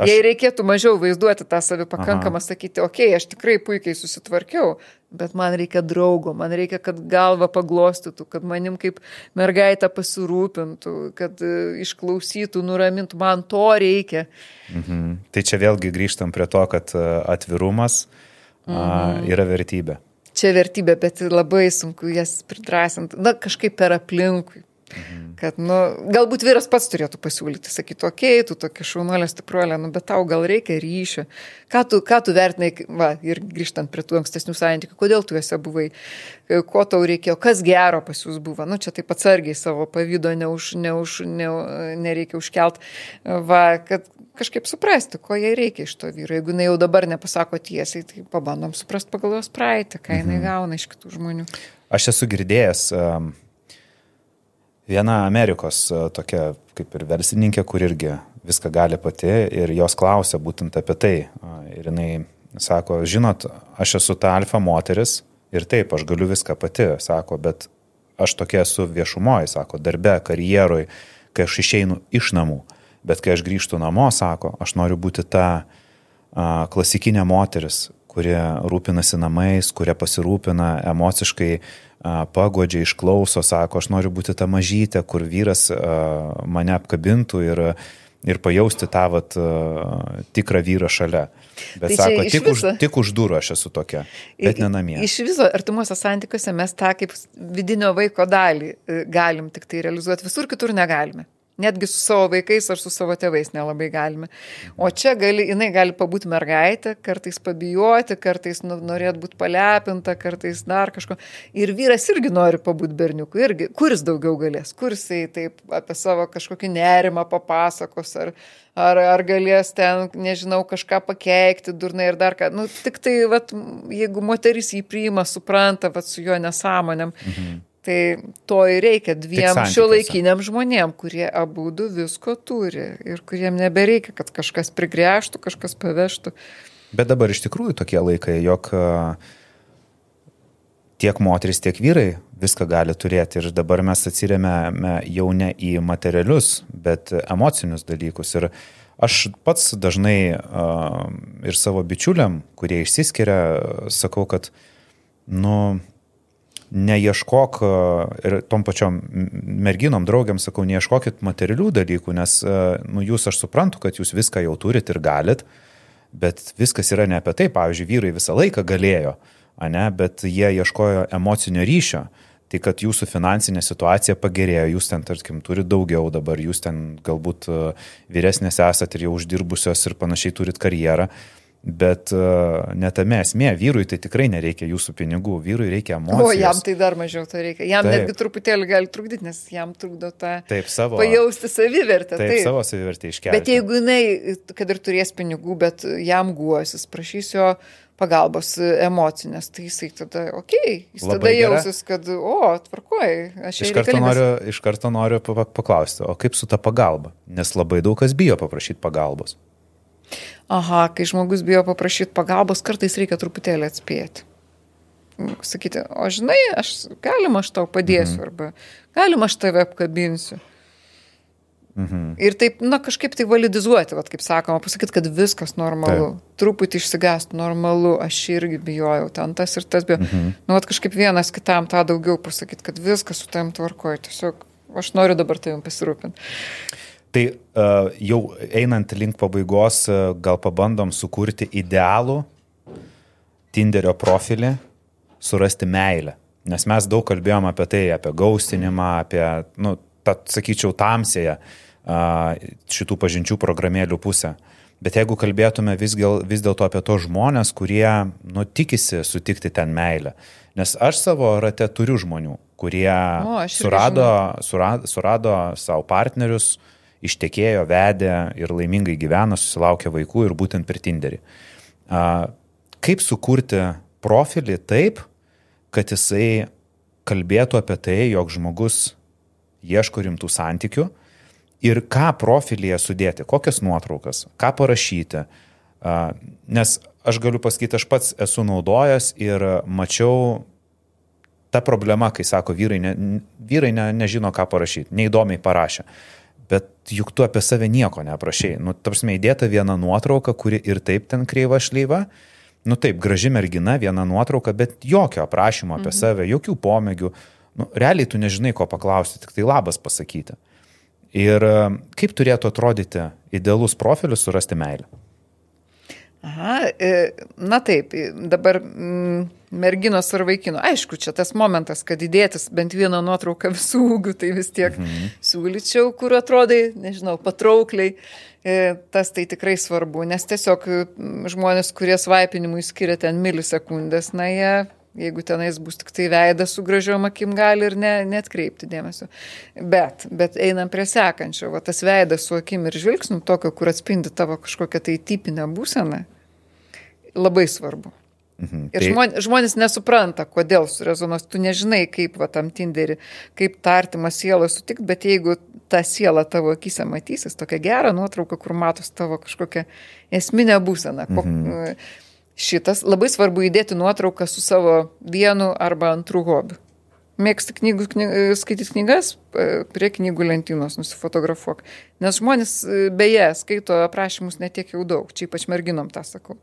Aš... Jei reikėtų mažiau vaizduoti tą savį pakankamą, sakyti, okei, okay, aš tikrai puikiai susitvarkiau, bet man reikia draugo, man reikia, kad galva paglostytų, kad manim kaip mergaitė pasirūpintų, kad e, išklausytų, nuramintų, man to reikia. Mhm. Tai čia vėlgi grįžtam prie to, kad e, atvirumas mhm. a, yra vertybė. Čia vertybė, bet labai sunku jas pridrasinti, na kažkaip per aplinkui Mhm. Kad, nu, galbūt vyras pats turėtų pasiūlyti, sakyti, okei, okay, tu tokia šaunuolė, stipruolė, nu, bet tau gal reikia ryšio. Ką tu, ką tu vertinai, va, ir grįžtant prie tų ankstesnių santykių, kodėl tu juose buvai, ko tau reikėjo, kas gero pas jūs buvo. Nu, čia taip atsargiai savo pavydo neuž, neuž, ne, nereikia užkelt. Va, kad kažkaip suprasti, ko jai reikia iš to vyro. Jeigu jinai jau dabar nepasako tiesiai, tai pabandom suprasti pagal jos praeitį, ką jinai mhm. gauna iš kitų žmonių. Aš esu girdėjęs. Um viena Amerikos e, tokia kaip ir verslininkė, kur irgi viską gali pati ir jos klausia būtent apie tai. Ir jinai sako, žinot, aš esu ta alfa moteris ir taip, aš galiu viską pati, sako, bet aš tokia esu viešumoje, sako, darbe, karjeroj, kai aš išeinu iš namų. Bet kai aš grįžtu namo, sako, aš noriu būti ta a, klasikinė moteris, kurie rūpinasi namais, kurie pasirūpina emociškai pagodžia, išklauso, sako, aš noriu būti ta mažytė, kur vyras mane apkabintų ir, ir pajausti tą vat, tikrą vyrą šalia. Bet tai sako, tik už, tik už durų aš esu tokia, bet ne namie. Iš viso artimuose santykiuose mes tą kaip vidinio vaiko dalį e, galim tik tai realizuoti, visur kitur negalime. Netgi su savo vaikais ar su savo tėvais nelabai galime. O čia gali, jinai gali pabūti mergaitė, kartais pabijoti, kartais nu, norėt būti palepinta, kartais dar kažko. Ir vyras irgi nori pabūti berniuku, irgi. Kuris daugiau galės, kuris jisai taip apie savo kažkokį nerimą papasakos, ar, ar, ar galės ten, nežinau, kažką pakeikti, durnai ir dar ką. Nu, tik tai, vat, jeigu moteris jį priima, supranta, vat, su juo nesąmonėm. Mhm Tai to ir reikia dviem šio laikiniam žmonėm, kurie abu du visko turi ir kuriem nebereikia, kad kažkas prigręžtų, kažkas pavežtų. Bet dabar iš tikrųjų tokie laikai, jog tiek moteris, tiek vyrai viską gali turėti ir dabar mes atsiriame jau ne į materialius, bet emocinius dalykus. Ir aš pats dažnai ir savo bičiuliam, kurie išsiskiria, sakau, kad, nu, neieškok e, ir tom pačiom merginom, draugiam sakau, neieškokit materialių dalykų, nes e, nu, jūs aš suprantu, kad jūs viską jau turit ir galit, bet viskas yra ne apie tai. Pavyzdžiui, vyrai visą laiką galėjo, ne, bet jie ieškojo emocinio ryšio. Tai kad jūsų finansinė situacija pagerėjo, jūs ten, tarkim, turit daugiau dabar, jūs ten galbūt e, vyresnės esate ir jau uždirbusios ir panašiai turit karjerą. Uh, Bet uh, netame esmė, vyrui tai tikrai nereikia jūsų pinigų, vyrui reikia emocijų. O jam tai dar mažiau to reikia. Jam taip. netgi truputėlį gali trukdyti, nes jam trukdo tą taip, savo, pajausti savivertę. Taip, taip, savo savivertę iškelti. Bet jeigu jinai, kad ir turės pinigų, bet jam guosis, prašys jo pagalbos emocinės, tai jisai tada, okei, okay, jis Labai tada jausis, kad, o, tvarkoji, aš iš karto, noriu, iš karto noriu paklausti, o kaip su ta pagalba? Nes labai daug kas bijo paprašyti pagalbos aha, kai žmogus bijo paprašyti pagalbos, kartais reikia truputėlį atspėti. Sakyti, o žinai, aš galim aš tau padėsiu, mhm. arba galim aš tave apkabinsiu. Mhm. Ir taip, na, kažkaip tai validizuoti, vat, kaip sakoma, pasakyti, kad viskas normalu, taip. truputį išsigąsti normalu, aš irgi bijojau, ten tas ir tas bijojau. Mhm. Nu, vat kažkaip vienas kitam tą daugiau pasakyti, kad viskas su tam tvarkoju, tiesiog aš noriu dabar tavim pasirūpinti. Tai uh, jau einant link pabaigos, uh, gal pabandom sukurti idealų Tinderio profilį, surasti meilę. Nes mes daug kalbėjom apie tai, apie gaustinimą, apie, nu, tą, sakyčiau, tamsėje uh, šitų pažinčių programėlių pusę. Bet jeigu kalbėtume vis, gal, vis dėlto apie tos žmonės, kurie, nu, tikisi sutikti ten meilę. Nes aš savo rate turiu žmonių, kurie o, surado, surado, surado savo partnerius, uh, ištekėjo, vedė ir laimingai gyvena, susilaukė vaikų ir būtent per Tinderį. Kaip sukurti profilį taip, kad jisai kalbėtų apie tai, jog žmogus ieško rimtų santykių ir ką profilyje sudėti, kokias nuotraukas, ką parašyti. Nes aš galiu pasakyti, aš pats esu naudojęs ir mačiau tą problemą, kai sako vyrai, ne, vyrai ne, nežino, ką parašyti, neįdomiai parašė bet juk tu apie save nieko neaprašai. Nu, tarsi įdėta viena nuotrauka, kuri ir taip ten kreiva šlyva. Nu taip, graži mergina, viena nuotrauka, bet jokio aprašymo apie mhm. save, jokių pomėgių. Nu, realiai tu nežinai, ko paklausti, tik tai labas pasakyti. Ir e, kaip turėtų atrodyti idealus profilis surasti meilę? Aha, e, na taip, dabar mm, merginos ar vaikino. Aišku, čia tas momentas, kad įdėtis bent vieną nuotrauką visų ūgių, tai vis tiek mhm. siūlyčiau, kur atrodai, nežinau, patraukliai. E, tas tai tikrai svarbu, nes tiesiog žmonės, kurie svaipinimui skiria ten milisekundės, na jie Jeigu tenais bus tik tai veidas su gražiom akim gali ir ne, net kreipti dėmesio. Bet, bet einam prie sekančio, va tas veidas su akim ir žvilgsniu, tokio, kur atspindi tavo kažkokią tai tipinę būseną, labai svarbu. Mhm. Ir tai... žmonės, žmonės nesupranta, kodėl surezonuos, tu nežinai, kaip va tam tinderį, kaip tą artimą sielą sutikti, bet jeigu ta siela tavo akise matysis, tokia gera nuotrauka, kur matos tavo kažkokią esminę būseną. Mhm šitas, labai svarbu įdėti nuotrauką su savo vienu arba antru hobiu. Mėgsti knygų, knyg, skaityti knygas, e, prie knygų lentynos nusifotografuok. Nes žmonės e, beje skaito aprašymus netiek jau daug, čia ypač merginom tą sakau.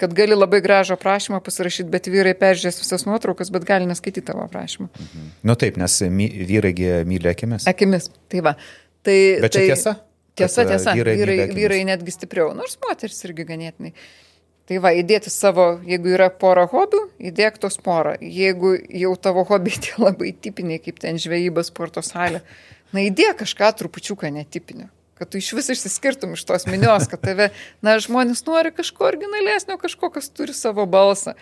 Kad gali labai gražų aprašymą pasirašyti, bet vyrai peržiūrės visas nuotraukas, bet gali neskaityti tavo aprašymą. Mhm. Nu, taip, nes my, vyrai myli akimis. Akimis, tai va. Tai, bet čia tai, tiesa? Tiesa, tiesa. Vyrai, vyrai, vyrai netgi stipriau, nors moteris irgi ganėtinai. Uh, Tai va, įdėti savo, jeigu yra pora hobių, įdėk tos porą. Jeigu jau tavo hobiai tie labai tipiniai, kaip ten žvejyba, sporto salė, na įdėk kažką trupučiuką netipinio. Kad tu iš vis išsiskirtum iš tos minios, kad tave, na, žmonės nori kažko originalesnio, kažko, kas turi savo balsą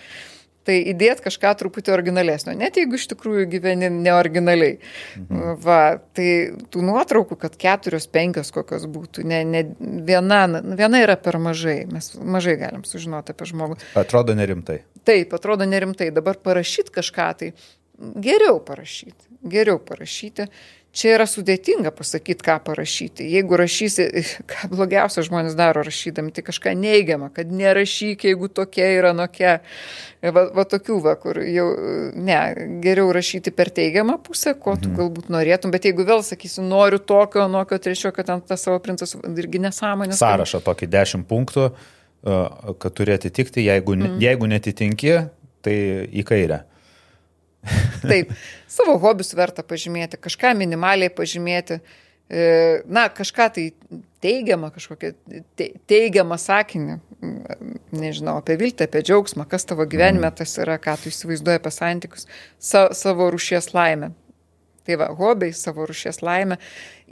tai įdėt kažką truputį originalesnio, net jeigu iš tikrųjų gyveni neoriginaliai. Mhm. Va, tai tų nuotraukų, kad keturios, penkios kokios būtų, ne, ne, viena, viena yra per mažai, mes mažai galim sužinoti apie žmogų. Atrodo nerimtai. Taip, atrodo nerimtai. Dabar parašyti kažką, tai geriau parašyti, geriau parašyti čia yra sudėtinga pasakyti, ką parašyti. Jeigu rašysi, <laughs> ką blogiausia žmonės daro rašydami, tai kažką neigiamą, kad nerašyk, jeigu tokia yra nokia. Va, va tokių, va, kur jau, ne, geriau rašyti per teigiamą pusę, ko tu mhm. galbūt norėtum, bet jeigu vėl sakysi, noriu tokio, nokio, trečio, kad ant tą savo princas irgi nesąmonė. Sąrašą tokį dešimt punktų, kad turi atitikti, jeigu, mm. jeigu netitinki, tai į kairę. <laughs> Taip, savo hobius verta pažymėti, kažką minimaliai pažymėti, e, na, kažką tai teigiamą, kažkokią teigiamą sakinį, nežinau, apie viltį, apie džiaugsmą, kas tavo gyvenime tas yra, ką tu įsivaizduoji apie santykius, sa, savo rušies laimę. Tai va, hobiai, savo rušies laimę.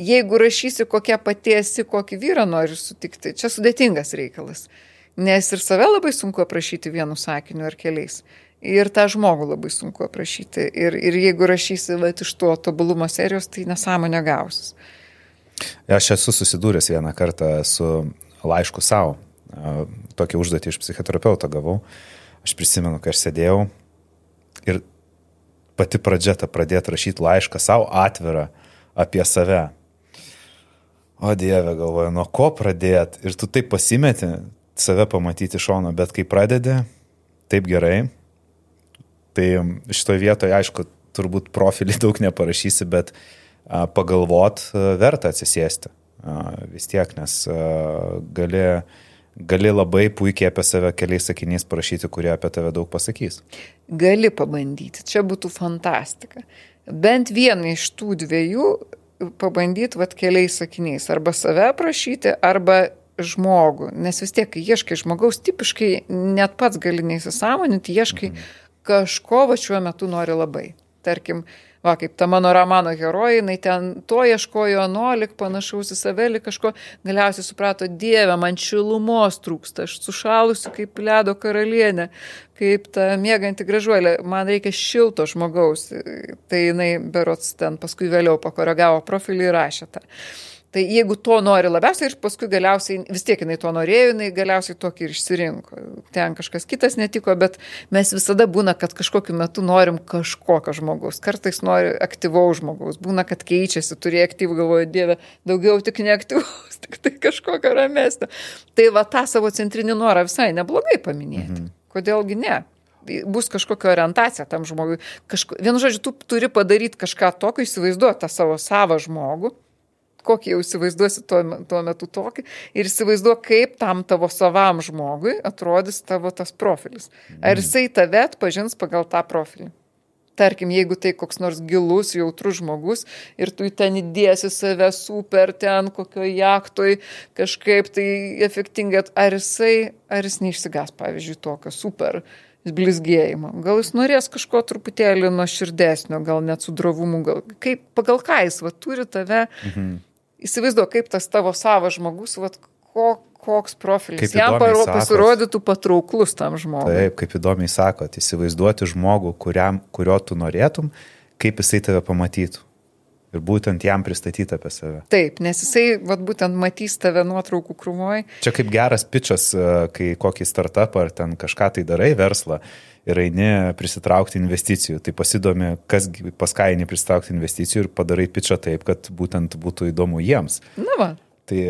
Jeigu rašysi, kokia pati esi, kokį vyrą nori sutikti, čia sudėtingas reikalas. Nes ir save labai sunku aprašyti vienu sakiniu ar keliais ir tą žmogų labai sunku aprašyti. Ir, ir jeigu rašysi va, iš to tobulumo serijos, tai nesąmonė gausis. Aš esu susidūręs vieną kartą su laišku savo. Tokią užduotį iš psichoterapeuto gavau. Aš prisimenu, kai aš sėdėjau ir pati pradžia ta pradėti rašyti laišką savo atvirą apie save. O Dieve, galvoju, nuo ko pradėti? Ir tu taip pasimeti save pamatyti šono, bet kai pradedi, taip gerai, Tai šitoje vietoje, aišku, turbūt profilį <laughs> daug neparašysi, bet pagalvot verta atsisėsti vis tiek, nes gali, gali labai puikiai apie save keliais sakiniais parašyti, kurie apie tave daug pasakys. Gali pabandyti, čia būtų fantastika. Bent vieną iš tų dviejų pabandyti vat keliais sakiniais. Arba save aprašyti, arba žmogų. Nes vis tiek, kai ieškai žmogaus, tipiškai net pats gali neįsisamoninti, ieškai mhm kažko va šiuo metu nori labai. Tarkim, va, kaip ta mano romano herojai, jinai ten to ieškojo, nolik panašaus į save, kažko, galiausiai suprato, Dieve, man šilumos trūksta, aš sušalusi kaip ledo karalienė, kaip ta mėganti gražuolė, man reikia šilto žmogaus. Tai jinai berots ten paskui vėliau pakoregavo profilį ir rašė tą. Tai jeigu to nori labiausiai ir paskui galiausiai, vis tiek jinai to norėjo, jinai galiausiai tokį ir išsirinko. Ten kažkas kitas netiko, bet mes visada būna, kad kažkokiu metu norim kažkokio žmogaus. Kartais nori aktyvaus žmogaus. Būna, kad keičiasi, turi aktyvų, galvoju, Dieve, daugiau tik neaktyvaus, <laughs> tik tai kažkokio ramesnio. Tai va tą savo centrinį norą visai neblogai paminėti. Mhm. Kodėlgi ne? bus kažkokia orientacija tam žmogui. Kažko, vienu žodžiu, tu turi padaryti kažką tokio, įsivaizduoti tą savo savą žmogų, kokį jau įsivaizduosi tuo, tuo metu tokį ir įsivaizduok, kaip tam tavo savam žmogui atrodys tavo tas profilis. Ar mhm. jisai tave atpažins pagal tą profilį. tarkim, jeigu tai koks nors gilus, jautrus žmogus ir tu ten įdėsi save super ten kokio jaktoj kažkaip tai efektingai, ar jisai, ar jis neišsigas, pavyzdžiui, tokio super blizgėjimo. Gal jis norės kažko truputėlį nuo širdesnio, gal net su drovumu, gal kaip, pagal ką jis va, turi tave. Mhm. Įsivaizduoju, kaip tas tavo savas žmogus, va, ko, koks profilis jam paro, pasirodytų patrauklus tam žmogui. Taip, kaip įdomiai sakot, įsivaizduoti žmogų, kuriam, kurio tu norėtum, kaip jisai tave pamatytų. Ir būtent jam pristatyti apie save. Taip, nes jisai, vad būtent matys tave nuotraukų krūmoj. Čia kaip geras pičas, e, kai kokį startupą ar ten kažką tai darai verslą ir eini prisitraukti investicijų. Tai pasidomi, kas pas ką eini prisitraukti investicijų ir padarai pičą taip, kad būtent būtų įdomu jiems. Na, va. Tai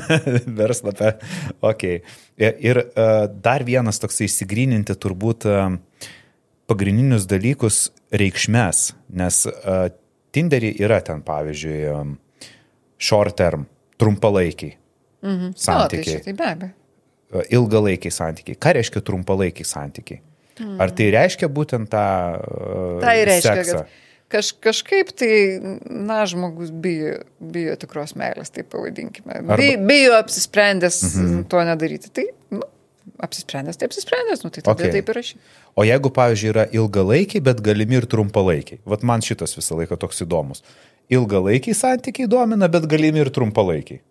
<laughs> verslapė, ok. Ir uh, dar vienas toks įsigryninti turbūt uh, pagrindinius dalykus reikšmės, nes uh, Tinderį yra ten, pavyzdžiui, short term, trumpalaikiai mhm. santykiai. O, tai, tai be abejo. Ilgalaikiai santykiai. Ką reiškia trumpalaikiai santykiai? Mhm. Ar tai reiškia būtent tą... Uh, tai reiškia, seksą? kad kaž, kažkaip tai, na, žmogus bijo, bijo tikros meilės, taip pavadinkime. Arba... Bijo apsisprendęs mhm. to nedaryti. Tai, nu, apsisprendęs, tai apsisprendęs, nu, tai tada okay. taip ir aš. O jeigu, pavyzdžiui, yra ilgalaikiai, bet galimi ir trumpalaikiai. Vat man šitas visą laiką toks įdomus. Ilgalaikiai santykiai domina, bet galimi ir trumpalaikiai.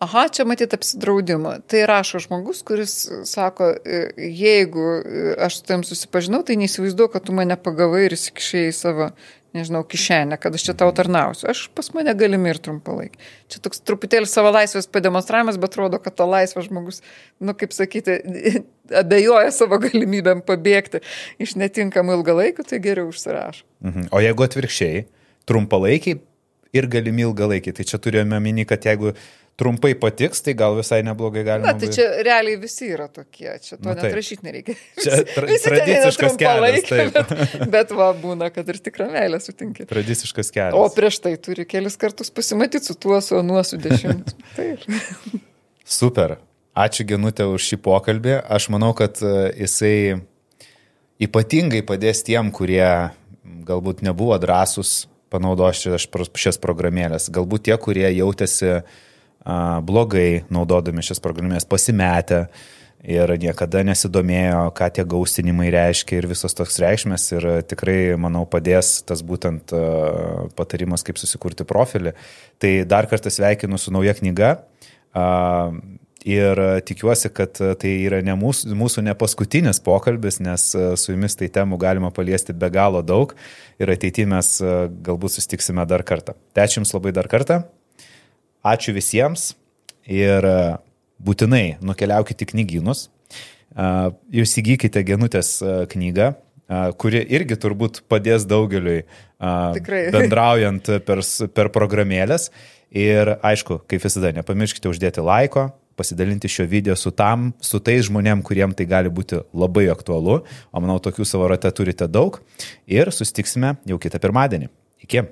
Aha, čia matyti apsidraudimą. Tai rašo žmogus, kuris sako, e, jeigu e, aš su tam susipažinau, tai neįsivaizduoju, kad tu mane pagavai ir įsikišai į savo, nežinau, kišenę, kad aš čia tau tarnausiu. Aš pas mane galimi ir trumpalaikį. Čia toks truputėlį savo laisvės pademonstravimas, bet atrodo, kad to laisvas žmogus, nu kaip sakyti, <laughs> abejoja savo galimybėm pabėgti iš netinkamų ilgalaikių, tai geriau užsirašo. Mhm. O jeigu atvirkščiai, trumpalaikiai ir galimi ilgalaikiai, tai čia turėjome mini, kad jeigu trumpai patiks, tai gal visai neblogai galima. Na, tai čia realiai visi yra tokie, čia to net rašyti nereikia. Čia tra tradiciškas kelias. Bet, bet va, būna, kad ir tikrą meilę sutinki. Tradiciškas kelias. O prieš tai turi kelis kartus pasimatyti su tuo, su anuo, su dešimt. <laughs> Taip. Super. Ačiū Genutė už šį pokalbį. Aš manau, kad e, jisai ypatingai padės tiem, kurie galbūt nebuvo drąsus panaudoti šias programėlės. Galbūt tie, kurie jautėsi uh, blogai naudodami šias programės, pasimetę ir niekada nesidomėjo, ką tie gaustinimai reiškia ir visos toks reikšmės ir tikrai, manau, padės tas būtent patarimas, kaip susikurti profilį. Tai dar kartą sveikinu su nauja knyga. Ir tikiuosi, kad tai yra ne mūsų, mūsų ne paskutinis pokalbis, nes su jumis tai temų galima paliesti be galo daug ir ateityje mes galbūt sustiksime dar kartą. Tai ačiū Jums labai dar kartą. Ačiū visiems ir e, būtinai nukeliaukite į knygynus. Jūs e, įgykite genutės e, knygą, kuri irgi turbūt padės daugeliui Tikrai. <laughs> bendraujant per, per programėlės. Ir aišku, kaip visada, nepamirškite uždėti laiko, pasidalinti šio video su, tam, su tais žmonėm, kuriem tai gali būti labai aktualu, o manau, tokių savo rate turite daug. Ir sustiksime jau kitą pirmadienį. Iki.